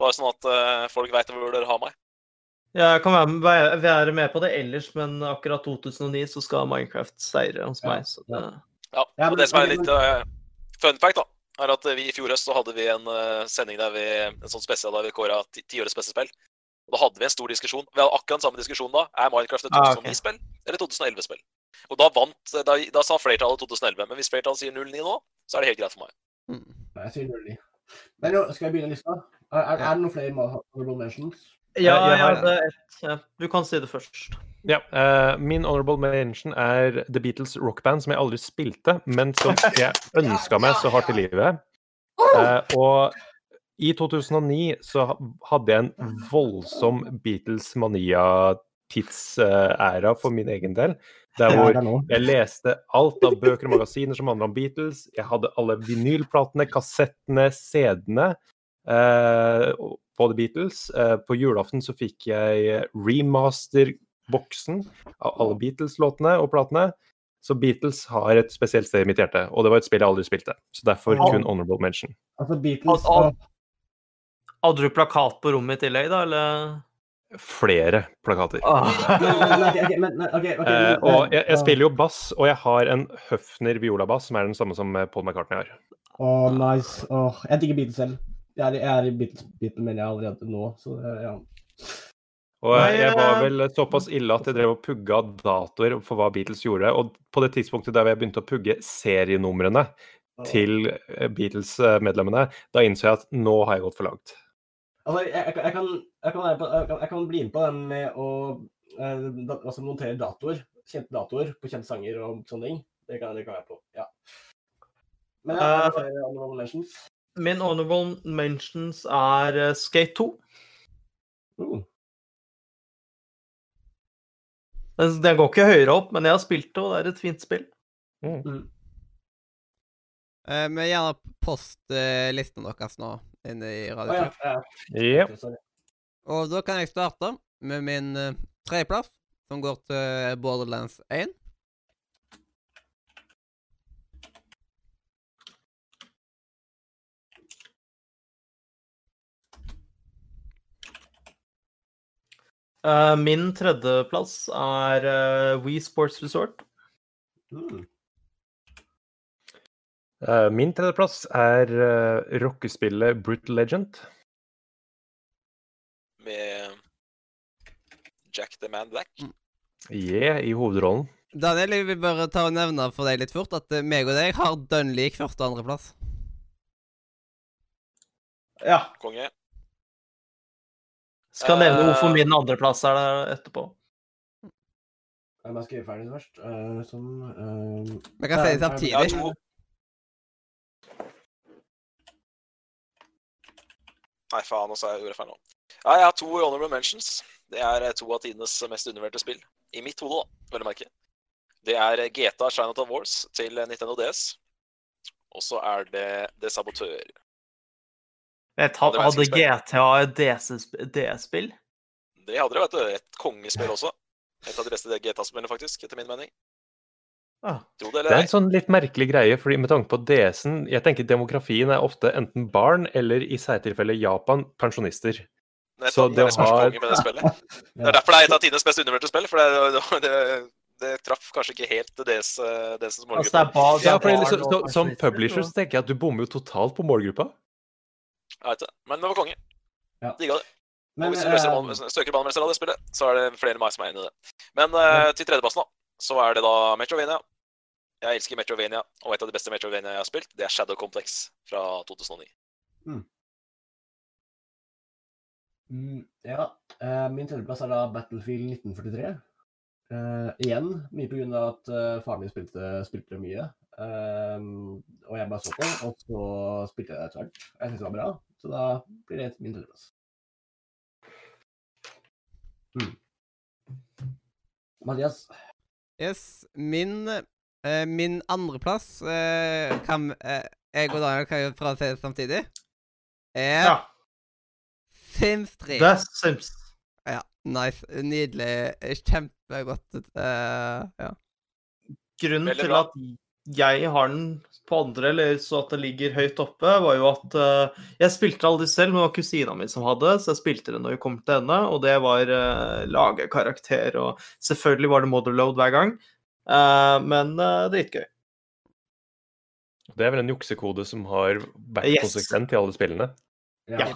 bare sånn at uh, folk veit hvor dere har meg. Ja, jeg kan være med, være- med på det ellers, men akkurat 2009 så skal Minecraft seire hos meg. Så det, Ja, og det som er litt uh, fun fact, da, er at vi i fjor høst så hadde vi en uh, sending der vi en sånn spesial der vi kåra ti- tiårets beste spill. Og da hadde vi en stor diskusjon. Vi hadde akkurat den samme diskusjon da. Er Minecraft et Ah, 2009-spill eller 2011-spill? Og da vant Da, da sa flertallet 2011. Men hvis flertallet sier 09 nå, så er det helt greit for meg. Mm. Nei, Jeg sier 09. Men jo, skal jeg begynne lista? Er, er, er det noen flere honorable mentions? Ja, jeg har- hadde ett. Ja. Du kan si det først. Ja, uh, Min honorable mention er The Beatles rockband, som jeg aldri spilte, men som jeg ønska meg så hardt i livet. Uh, og i 2009 så hadde jeg en voldsom Beatles-mania-tidsæra for min egen del. Der Det er hvor jeg leste alt av bøker og magasiner som handla om Beatles. Jeg hadde alle vinylplatene, kassettene, CD-ene eh, på The Beatles. Eh, på julaften så fikk jeg remaster-boksen av alle Beatles-låtene og platene. Så Beatles har et spesielt sted i mitt hjerte, og det var et spill jeg aldri spilte. Så derfor kun honorable mention. Altså Beatles Hadde du plakat på rommet i tillegg, da, eller? Flere plakater. Ah. Eh, og jeg, jeg spiller jo bass, og jeg har en Høfner violabass, som er den samme som eh, Paul McCartney har. Åh, nice. Oh, jeg digger Beatles selv. Jeg er, jeg er i Beatles, men jeg allerede nå, så eh, ja. Og jeg var eh, vel såpass ille at jeg drev og pugga datoer for hva Beatles gjorde. Og på det tidspunktet der jeg begynte å pugge serienumrene til eh, Beatles-medlemmene, da innså jeg at nå har jeg gått for langt. Altså, jeg, jeg, kan- jeg, kan, være på, jeg, kan, jeg kan bli med på den med å eh, da, altså, montere datoer. Kjente datoer på kjente sanger og sånne ting. Det kan, det kan jeg være på, ja. Men ja, det honorable mentions? Min honorable mentions er uh, Skate 2. Uh, Den, den går ikke høyere opp, men jeg har spilt det, og det er et fint spill. mm. Eh, Men gjerne post listene deres nå inne i Radio ja, 2. ja. Ja. Sorry. Og da kan jeg starte med min uh, tredjeplass, som går til Borderlands 1. Uh, min tredjeplass er uh, We Sports Resort. Mm. Eh, Min tredjeplass er uh, rockespillet Brutal Legend. Med Jack the Man Black. Yeah, i hovedrollen. Daniel, jeg vil bare ta og nevne for deg litt fort at eh, meg og deg har dønn lik første- og andreplass. Ja. Konge. Skal nevne hvorfor min andreplass er der etterpå. Jeg må skrive ferdig først. Eh, sånn eh, Vi kan si det samtidig. Jeg har to Nei, faen, nå sa jeg ordet feil nå. Ja, jeg har to honorable mentions. Det er eh, to av tidenes mest undervurderte spill. I mitt hode, da, vel å merke. Det er eh, GTA Chinatown Wars til eh, Nintendo DS. Og så er det The Sabotør. Vet, hadde, hadde GTA et DS-spill? Det hadde det, vet du. Et kongespill også. Et av de beste GTA-spillene, faktisk, etter min mening. Ah. Det Det er en sånn litt merkelig greie, fordi med tanke på DS-en Jeg tenker demografien er ofte enten barn eller i særtilfelle Japan pensjonister. Det er så det, det det har- det er derfor det er et av tidenes mest undervurderte spill. For det, det, det traff kanskje ikke helt DS, DSs Altså, målgruppe. er Ja, fordi så, så, Som publisher så- tenker jeg at du bommer jo totalt på målgruppa. Jeg vet det. Men det var konge. Ja. Digga det. Og hvis du løser søker banemester av det spillet, så er det flere enn meg som er enig i det. Men eh, til tredjeplassen, da, så er det da Metrovania. Jeg elsker Metrovania, og et av de beste Metrovania jeg har spilt, det er Shadow Complex fra 2009. Mm, ja. eh, min tredjeplass er da Battlefield 1943. Uh, igjen mye på grunn av at uh, faren min spilte, spilte mye. Uh, og jeg bare så på, og så spilte jeg det etter hvert. Jeg syntes det var bra, så da blir det min tredjeplass. Mm. Mathias? Yes, min eh, Min andreplass uh, kan uh, Jeg og Daniel kan jo prøve å si det samtidig. Er Ja. Sims 3. Det er Sims. Ja, nice. Nydelig. Kjempegodt. Uh, ja. Grunnen til at jeg har den på andre, eller så at det ligger høyt oppe, var jo at uh, jeg spilte aldri selv, men det var kusina mi som hadde, så jeg spilte det når vi kom til henne, og det var uh, lage karakter, og selvfølgelig var det motherload hver gang, eh, men uh, dritgøy. Det er vel en juksekode som har vært Yes. konsekvent i alle spillene. Ja.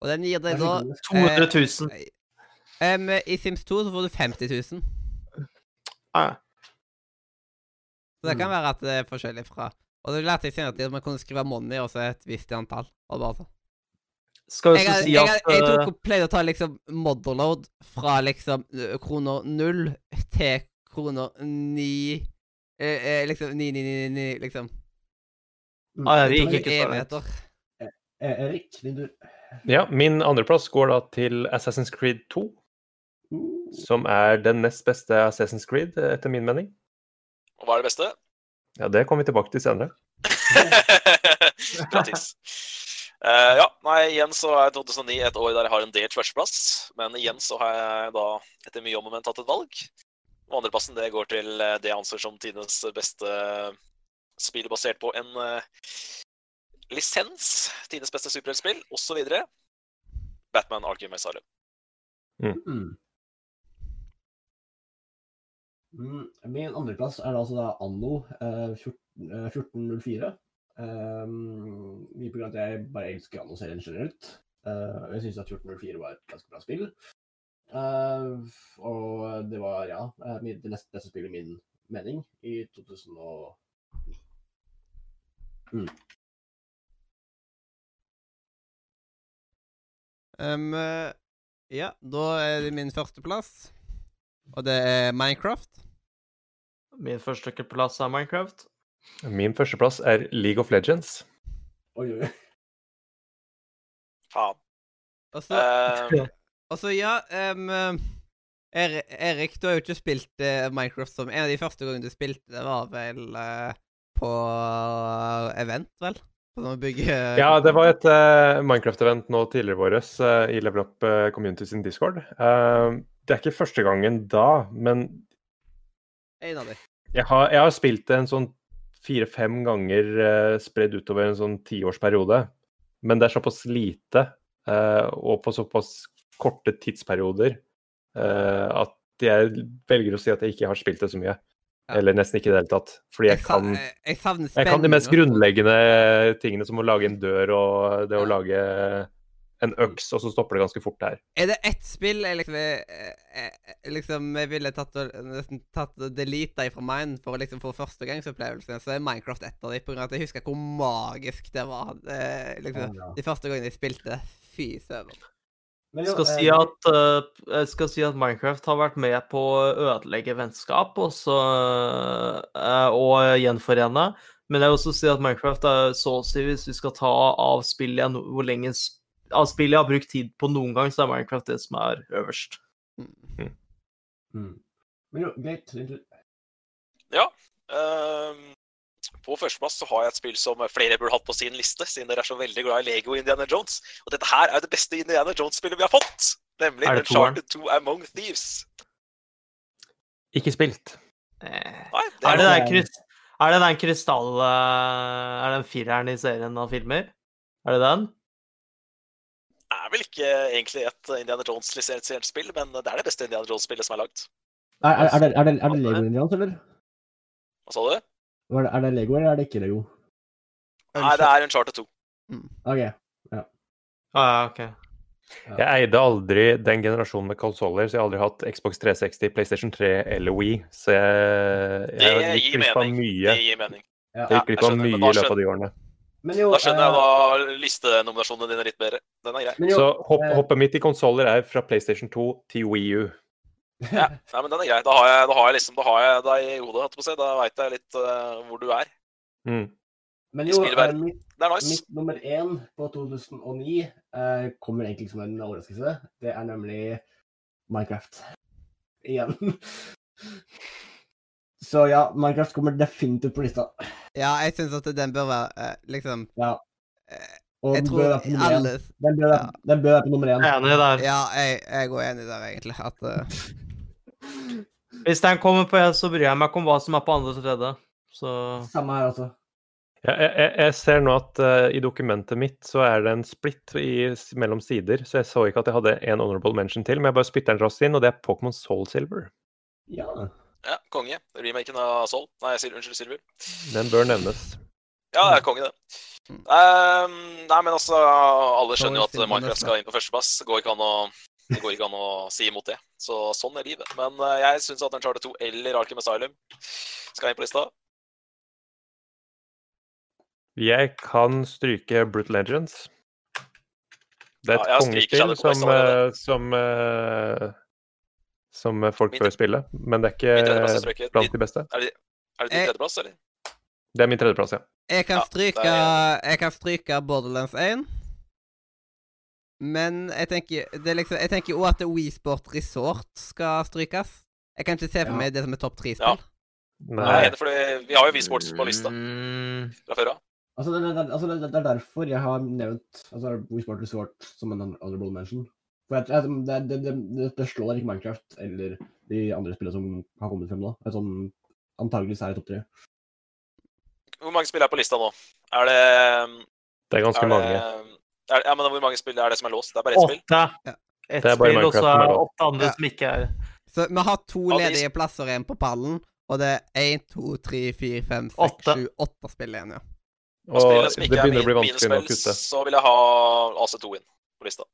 Og den gir deg da 200 000. Em, I Sims 2 så får du 50 000. Ah, Så det kan Mm. være at det er forskjellig fra Og det lærte jeg senere at man kunne skrive money og så et visst antall. Og bare sånn. Skal Jeg, si jeg, at jeg, jeg eh, tok og pleide å ta liksom motherload fra liksom kroner null til kroner ni eh, eh, Liksom ni, ni, ni, ni, liksom. Mm. Ah, ja, Det gikk ikke så langt. Eh, Erik, din tur. Ja, min andreplass går da til Assassin's Creed 2, Uh, som er den nest beste Assassin's Creed, eh, etter min mening. Og hva er det beste? Ja, det kommer vi tilbake til senere. Bra tips. Eh, ja, nei, igjen så er 2009 et år der jeg har en delt førsteplass. Men igjen så har jeg da etter mye om og men tatt et valg. Og andreplassen det går til eh, det jeg anser som tidenes beste spill basert på en eh, lisens. Tidenes beste superheltspill, osv. Batman Arkham Asylum. mm. Mm, Min andreplass er da altså da anno eh, 14, eh, 1404. Um, mye på grunn av at jeg bare elsker anno-serien generelt. Uh, jeg syns at 1404 var et ganske bra spill. Eh, og det var, ja, eh, det neste beste spillet i min mening i 2009. Um, eh, ja, da er det min førsteplass. Og det er Minecraft. min første plass er Minecraft. Min førsteplass er League of Legends. Oi, oi, oi. Faen. Altså, så Eh, Og så, ja um, Er- Erik, du har jo ikke spilt uh, Minecraft som En av de første gangene du spilte, det var vel uh, på event, vel? På sånn bygge... Ja, det var et uh, Minecraft-event nå tidligere i våres i Level Up Community sin Discord. Det er ikke første gangen da, men En av de. jeg har, jeg har spilt det en sånn fire-fem ganger spredd utover en sånn tiårsperiode. Men det er såpass lite, og på såpass korte tidsperioder, uh, at jeg velger å si at jeg ikke har spilt det så mye. Ja. Eller nesten ikke i det hele tatt. Fordi jeg kan, jeg, jeg jeg kan de mest grunnleggende tingene, som å lage en dør og det å Ja. lage en øks, og så stopper det ganske fort der. Er det ett spill jeg liksom, jeg, jeg, liksom jeg ville tatt og, nesten tatt og deleta ifra mine for å liksom få førstegangsopplevelsen, så er Minecraft ett av dem, av at jeg husker hvor magisk det var. Det, liksom, Ja, ja. de første gangene jeg spilte. Fy søren. Men Jeg jo, skal, si eh, at, eh, jeg skal si at Minecraft har vært med på å ødelegge vennskap og, så, eh, og gjenforene. Men jeg vil også si at Minecraft er så å si, hvis vi skal ta av spillet jeg, no- hvor lenge av spillet jeg har brukt tid på noen gang, så er Minecraft det som er øverst. mm. Men jo, greit. Ja. tur. På førsteplass så har jeg et spill som flere burde hatt på sin liste, siden dere er så veldig glad i Lego Indiana Jones. Og dette her er det beste Indiana Jones-spillet vi har fått! Nemlig Er? Uncharted 2 Among Thieves. Ikke spilt. Eh, Nei, det Er er det den krys- er det den krystall... eh, Er det den fireren i serien av filmer? Er det den? Det er vel ikke egentlig et Indiana Jones-lisensiert spill, men det er det beste Indiana Jones-spillet som er lagd. Er, er, er, det, er, det, er det Lego Indians, eller? Hva sa du? Er det, Lego, eller er det ikke Lego? Nei, det er Uncharted 2. OK. Ah, ja, OK. Jeg eide aldri den generasjonen med konsoller, så jeg har aldri hatt Xbox 360, PlayStation 3 eller Wii. Så jeg, jeg Det gikk glipp av mye. Det gir mening. Ja. Jeg gikk glipp av mye i løpet av de årene. Men jo, Da skjønner jeg eh, da listenominasjonene dine litt bedre. Den er grei. jo, Så hopp, eh, hoppet mitt i konsoller er fra PlayStation 2 til Wii U. Ja, nei, men den er grei. Da har jeg, da har jeg liksom, da har jeg deg i hodet, holdt på å si. Da veit jeg litt uh, hvor du er. Mm. men jo, uh, mitt, Det er nice. mitt nummer én på 2009 uh, kommer egentlig som en overraskelse. Det er nemlig Minecraft. Igjen. Så ja, Minecraft kommer definitivt på lista. Ja, jeg syns at den bør være eh, liksom Ja. eh, Og Jeg den tror bør være på nummer alle Den bør, være- den bør være på nummer én. Er enig der. Ja, jeg, jeg går enig der, egentlig. At eh, Hvis den kommer på én, så bryr jeg meg ikke om hva som er på andre og tredje. Så Samme her, altså. Ja, jeg, jeg, jeg ser nå at uh, i dokumentet mitt så er det en splitt i, mellom sider, så jeg så ikke at jeg hadde en honorable mention til, men jeg bare spytter den raskt inn, og det er Pokémon Soul Silver. Ja. Ja, konge. Remaken av Soul. Nei, Sil unnskyld, Silver. Den bør nevnes. Ja, det er konge, det. Um, nei, men altså, alle skjønner jo at Minecraft skal inn på førsteplass. Går ikke an å det går ikke an å si imot det. Så sånn er livet. Men eh, jeg syns at Charter 2 eller Arkham Asylum skal inn på lista. Jeg kan stryke Brutal Legends. Det er et Ja, kongespill som, eh, som, eh, som folk Min- bør spille, men det er ikke blant de beste. Er det, er det din tredjeplass, eller? Det er min tredjeplass, ja. Jeg kan Ja, er... Jeg kan stryke Borderlands 1. Men jeg tenker òg liksom, tenker at Wii Sport Resort skal strykes. Jeg kan ikke se for Ja. meg det som er topp tre-spill. Ja. Nei. for vi har jo V-Sports på lista Mm, fra før av. Altså, det, det, altså det, det er derfor jeg har nevnt altså, Wii Sport Resort som en honorable mention. For jeg, jeg, det, det, det, det slår ikke Minecraft eller de andre spillene som har kommet frem nå. Er sånn, antageligvis er det topp tre. Hvor mange spill er på lista nå? Er det, Det er ganske er det mange. Er, Ja, men hvor mange spill er det som er låst? Det er bare ett spill? åtte. Ja. Ett Det er bare spill, og så er det åtte andre Ja. som ikke er Så vi har to de- ledige plasser igjen på pallen, og det er én, to, tre, fire, fem, seks, sju, åtte spill igjen, ja. Og Og det er begynner å bli vanskelig å kutte. så vil jeg ha AC2 inn på lista.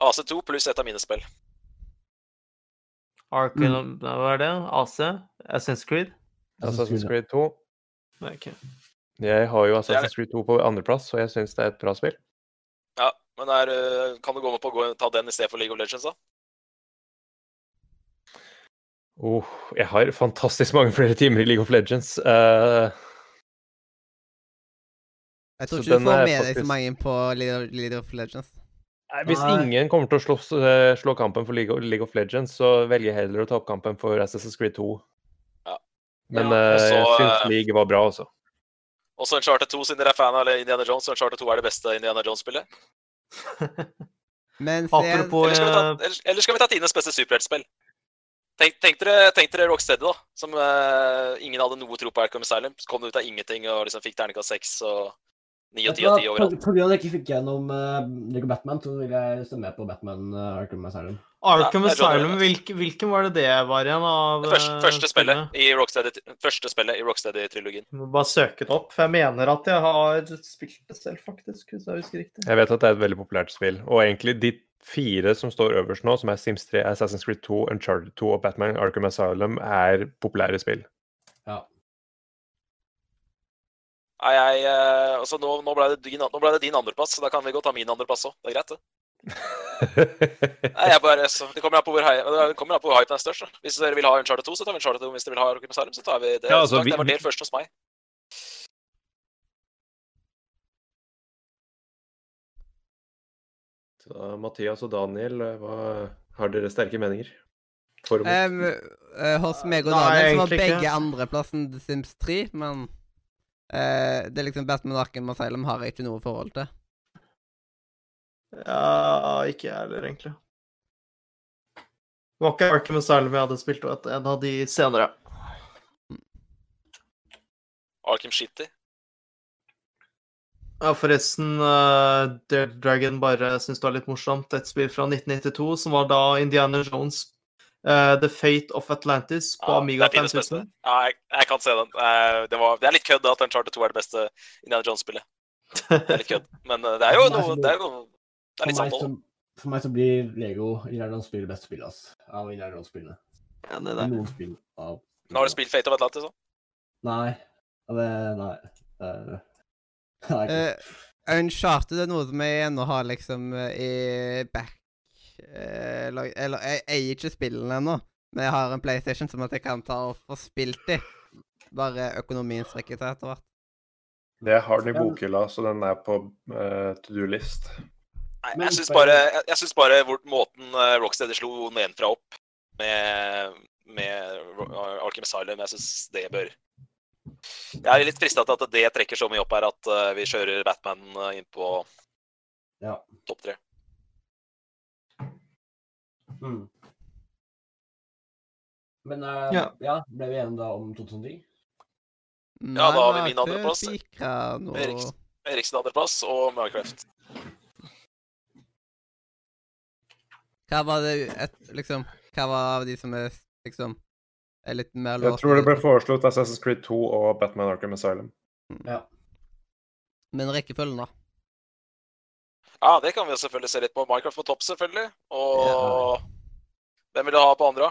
AC2 pluss ett av mine spill. Arkham, hva er det? AC? Assassin's Creed? Assassin's Creed 2. Nei, ok. Jeg har jo er Assassin's Creed 2 på andreplass, og jeg syns det er et bra spill. Ja, men er, øh, kan du gå med på å gå, ta den i stedet for League of Legends, da? Oh, jeg har fantastisk mange flere timer i League of Legends. Uh... Jeg tror ikke du får med deg så mange på League of- Legends. Nei, Hvis Nei. ingen kommer til å slå, eh, slå kampen for League of, League of Legends, så velger jeg heller å ta opp kampen for Assassin's Creed 2. Ja. Men Ja, eh, så, jeg syns eh, League var bra, altså. Også Uncharted 2, siden dere er fan av Indiana Jones, så Uncharted 2 er det beste Indiana Jones-spillet. Men se, Apropos Eller skal vi ta, eh, eller, eller skal vi ta Tines beste superheltspill? Tenk, tenk, dere, tenk dere Rocksteady, da. Som uh, ingen hadde noe tro på Arkham Asylum. Så kom det ut av ingenting og liksom fikk terningkast seks og ni og Vet ti du av hva? ti På, overalt. Pga. at jeg ikke fikk gjennom uh, Lego Batman, så vil jeg stemme på Batman uh, Arkham Asylum. Arkham Ja, Asylum, hvilken, hvilken var det det var igjen av Det første, eh, første spillet spillene? i Rocksteady, første spillet i Rocksteady-trilogien. Må bare søke det opp, for jeg mener at jeg har spilt det selv, faktisk. Hvis jeg husker riktig. Jeg vet at det er et veldig populært spill. Og egentlig de fire som står øverst nå, som er Sims 3, Assassin's Creed 2, Uncharted 2 og Batman Arkham Asylum, er populære spill. Ja. Nei, jeg, eh, altså nå, nå, ble det din, nå ble det din andreplass, så da kan vi godt ta min andreplass òg. Det er greit, det. Nei, jeg bare, så, det kommer an på hvor, hypen er størst. da. Hvis dere vil ha Uncharted 2, så tar vi Uncharted 2. Hvis dere vil ha Rocky Asylum, så tar vi det. Ja, altså, vi- det var der først hos meg. Så Mathias og Daniel, eh, hva har dere sterke meninger? For og mot? Eh, hos meg og Nei, Daniel så var begge ikke. andreplassen The Sims 3, men uh, det er liksom Batman Arkham Asylum har jeg ikke noe forhold til. Ja, ikke jeg heller, egentlig. Det var ikke Arkham Asylum jeg hadde spilt, og en av de senere. Arkham City? Ja, forresten, uh, Dead Dragon bare syns det var litt morsomt. Et spill fra 1992 som var da Indiana Jones uh, The Fate of Atlantis på Ja, Amiga det er tidenes beste. 5000. Ja, jeg, jeg kan se den. Uh, Det, var, det er litt kødd at Uncharted 2 er det beste Indiana Jones-spillet. Det er litt kødd. Men eh, det er jo noe Det er jo det er For litt meg, sant så, nå. for meg så blir Lego Indiana Jones-spill beste spill ass. av Indiana Jones-spillene. Ja, det der. Noen spill av Nå har du spilt Fate of Atlantis òg. Nei. Det, nei. Det, nei ikke. Uh, Uncharted er noe som jeg ennå har liksom eh, i back eh, Eller jeg eier ikke spillene ennå, men jeg har en PlayStation som at jeg kan ta og få spilt de. Bare økonomien strekker seg etter hvert. Jeg har den i bokhylla, så den er på uh, to do-list. Nei, jeg syns bare- jeg, jeg synes bare hvor, måten eh, Rocksteady slo nedenfra opp med, med Ro- Arkham Asylum, jeg syns det bør Jeg er litt frista til at det trekker så mye opp her at eh, vi kjører Batman eh, inn på Ja. topp tre. Mm. Men uh, Ja. ja. ble vi enige da om 2010? Nei, da har vi min andreplass. Eriksen andreplass og Minecraft. Hva var det et, liksom Hva var av de som er liksom er litt mer Jeg tror det ble foreslått Assassin's Creed 2 og Batman Arkham Asylum. Ja. Men rekkefølgen, da? Ja, det kan vi jo selvfølgelig se litt på. Minecraft på topp, selvfølgelig. Og hvem vil du ha på andre?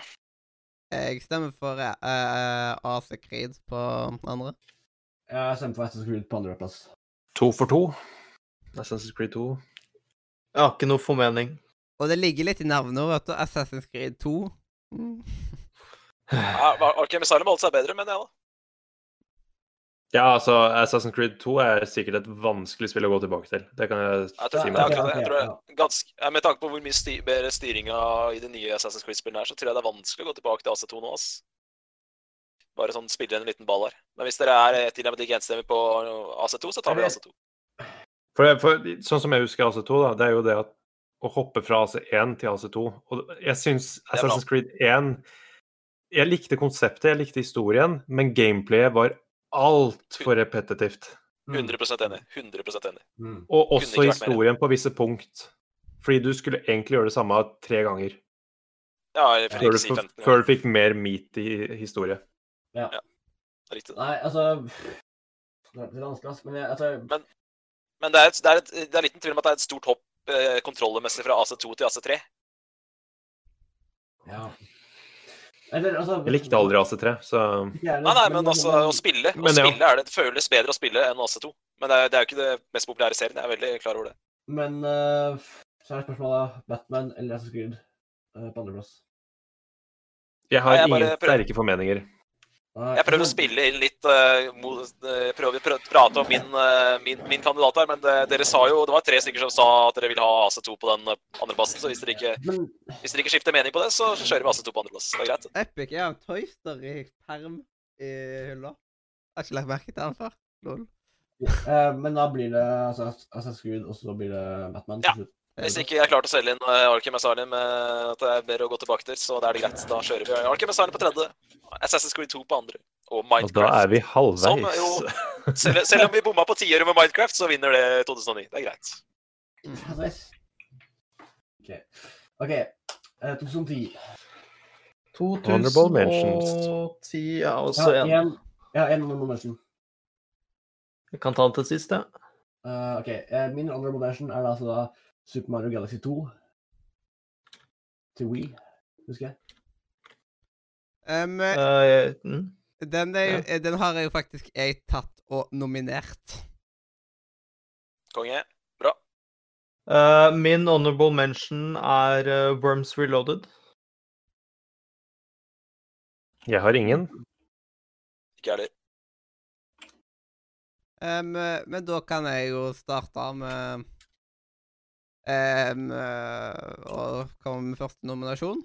Jeg stemmer for uh, AC Creed på andre. Jeg stemmer for Assassin's Creed på andreplass. To for to. Assassin's Creed 2. Jeg har ikke noe formening. Og det ligger litt i navnet òg, vet du. Assassin's Creed 2. Mm. Ja, Arkham Asylum holdt seg bedre, mener jeg, da. Ja, altså, Assassin's Creed 2 er sikkert et vanskelig spill å gå tilbake til. Det kan jeg Jeg tror, si det meg. Jeg, jeg, jeg, Jeg tror det ganske, Med tanke på hvor mye sti, bedre styringa i de nye Assassin's Creed-spillene er, så tror jeg det er vanskelig å gå tilbake til AC2 nå. ass. Bare sånn spille en liten ball her. Men hvis dere er tilnærmet enstemmige på AC2, så tar vi AC2. For, for sånn som jeg husker AC2, da, det er jo det at å hoppe fra AC1 til AC2 Og jeg syns. Assassin's Creed 1 Jeg likte konseptet, jeg likte historien, men gameplayet var altfor repetitivt. Mm. 100% enig. 100 enig. Mm. Og også historien på visse punkt. Fordi du skulle egentlig gjøre det samme tre ganger. Ja, jeg Før du, si f- 15 før du fikk mer meat i historie. Riktig. Nei, altså Det er vanskelig, men jeg, altså Men det er, et, det, er et, det er liten tvil om at det er et stort hopp kontrollermessig fra AC2 til AC3. Ja. Eller, altså Jeg likte aldri AC3, så Nei, nei, men altså, å spille, å Men ja. spille er det, det føles bedre å spille enn AC2. Men det er, det er jo ikke det mest populære serien. Jeg er veldig klar over det. Men uh, så er spørsmålet Batman eller Assassin's Creed uh, på andreplass. jeg har Nei, jeg ingen sterke formeninger. Jeg prøver å spille inn litt prøver å prate om min, eh, min, min kandidat her, men det, dere sa jo Det var tre stykker som sa at dere ville ha AC2 på den andre plassen, så hvis dere, ikke, Men hvis dere ikke skifter mening på det, så kjører vi AC2 på andreplass. Det er greit. Epic er en Toyster i perm i hylla. Har ikke lagt merke til den før. Lol. eh, men da blir det altså, Assassin's Creed, og så blir det Batman Ja. slutt. Hvis ikke jeg klarte klart å selge inn uh, Arkham Asylum med at det er bedre å gå tilbake til, så da er det greit. Da kjører vi Arkham Asylum på tredje, Assassin's Creed 2 på andre, og Og da er vi halvveis. Som jo- Selv, selv om vi bomma på tiåret med Minecraft, så vinner det 2009. Det er greit. OK. ok, eh, 2010. Honorable mentions. 2010, også én. Ja, så en. en, ja, en honorable mention. Jeg kan ta den til sist, ja. Uh, OK. eh, min honorable mention er da altså da Super Mario Galaxy 2 til Wii, husker jeg. Um, uh, mm. den, er, jo- eh, den har jeg jo faktisk jeg tatt og nominert. Konge. Eh, min honorable mention er uh, Worms Reloaded. Jeg har ingen. Ikke jeg heller. Um, men da kan jeg jo starte med um, og å komme med første nominasjon.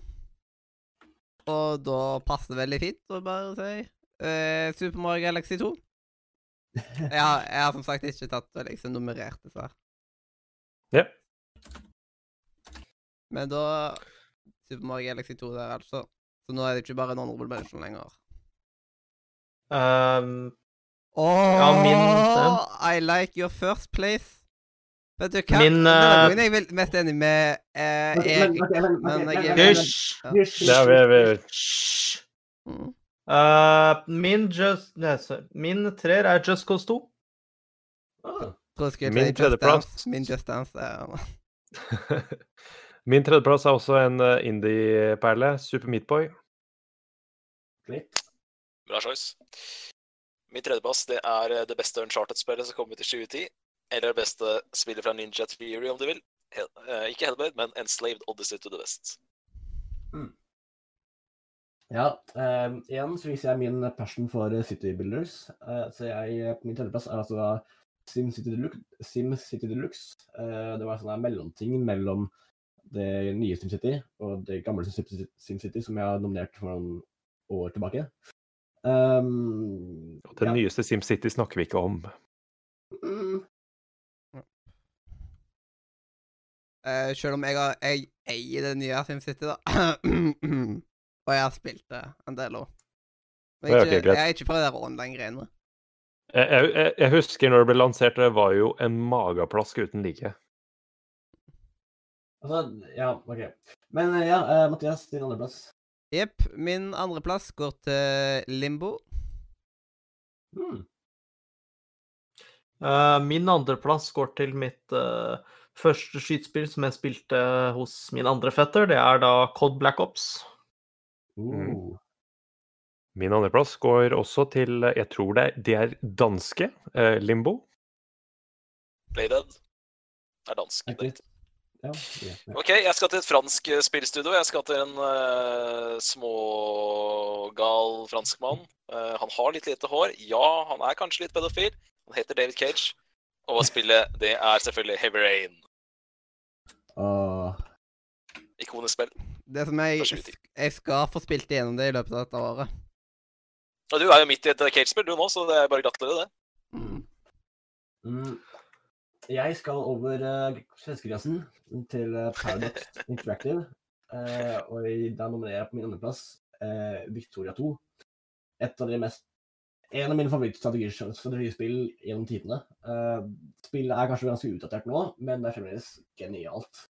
Og da passer det veldig fint å bare si uh, Super Mario Galaxy 2. Jeg har, jeg har som sagt ikke tatt og liksom nummerert disse. Ja. Men da Super Mario Galaxy 2 der, altså. Så nå er det ikke bare en honorable mention lenger. Um, oh, Ja, min- I like your first place. Vet du hva? Min, Denne eh, gangen er jeg vel mest enig med eh, Erik. men- jeg- men- Hysj! Ja. vi er vi. Hysj! Mm. Eh, min just nei. Min treer er Just Cause 2. Ah, Min tredjeplass. Min Just Dance er Min tredjeplass er også en eh, indie-perle. Super Meatboy. Bra choice. Min tredjeplass det er eh, det beste Uncharted-spillet som kom ut i 2010. Eller det beste spillet fra Ninja Theory, om du vil. Hel uh, ikke Hellblade, men Enslaved Odyssey to the West. Ja, eh, igjen så viser jeg min passion for eh, City Builders. Uh, så jeg, på min tredjeplass er altså da SimCity Deluxe. Sim City Deluxe. Uh, det var en sånn mellomting mellom det nye SimCity og det gamle SimCity SimCity som jeg har nominert for noen år tilbake. Um, Den ja. nyeste SimCity snakker vi ikke om. Mm, Eh, Selv om jeg, har, jeg eier det nye SimCity, da. og jeg har spilt det en del år. Men ikke, jeg er ikke fra de der online-greiene. Jeg, jeg, jeg- husker når det ble lansert, det var jo en mageplask uten like. altså, ja, OK. Men eh, ja, uh, Mathias, din andreplass. Jepp. Min andreplass går til Limbo. Hmm. Uh, min andreplass går til mitt eh, første skytespill som jeg spilte hos min andre fetter. Det er da Cod Black Ops. Uh. Min andreplass går også til Jeg tror det det er danske. eh, Limbo. Playdead er dansk. Det. Ok, jeg skal til et fransk eh, spillstudio. Jeg skal til en uh, smågal franskmann. Uh, han har litt lite hår. Ja, han er kanskje litt pedofil. Han heter David Cage. Og spillet, det er selvfølgelig Heavy Rain. Åh, Ikonisk spill. Det som jeg, jeg skal få spilt igjennom det i løpet av dette året. Og du er jo midt i et Cage-spill du nå, så det er bare gratulerer, det. Mm. Mm. Jeg skal over uh, svenskegrensen til eh, Paradox Interactive. Uh, og der nominerer jeg på min andreplass uh, Victoria 2. Et av de mest En av mine favorittstrategispill gjennom tidene. Uh, spillet er kanskje ganske utdatert nå, men det er fremdeles genialt.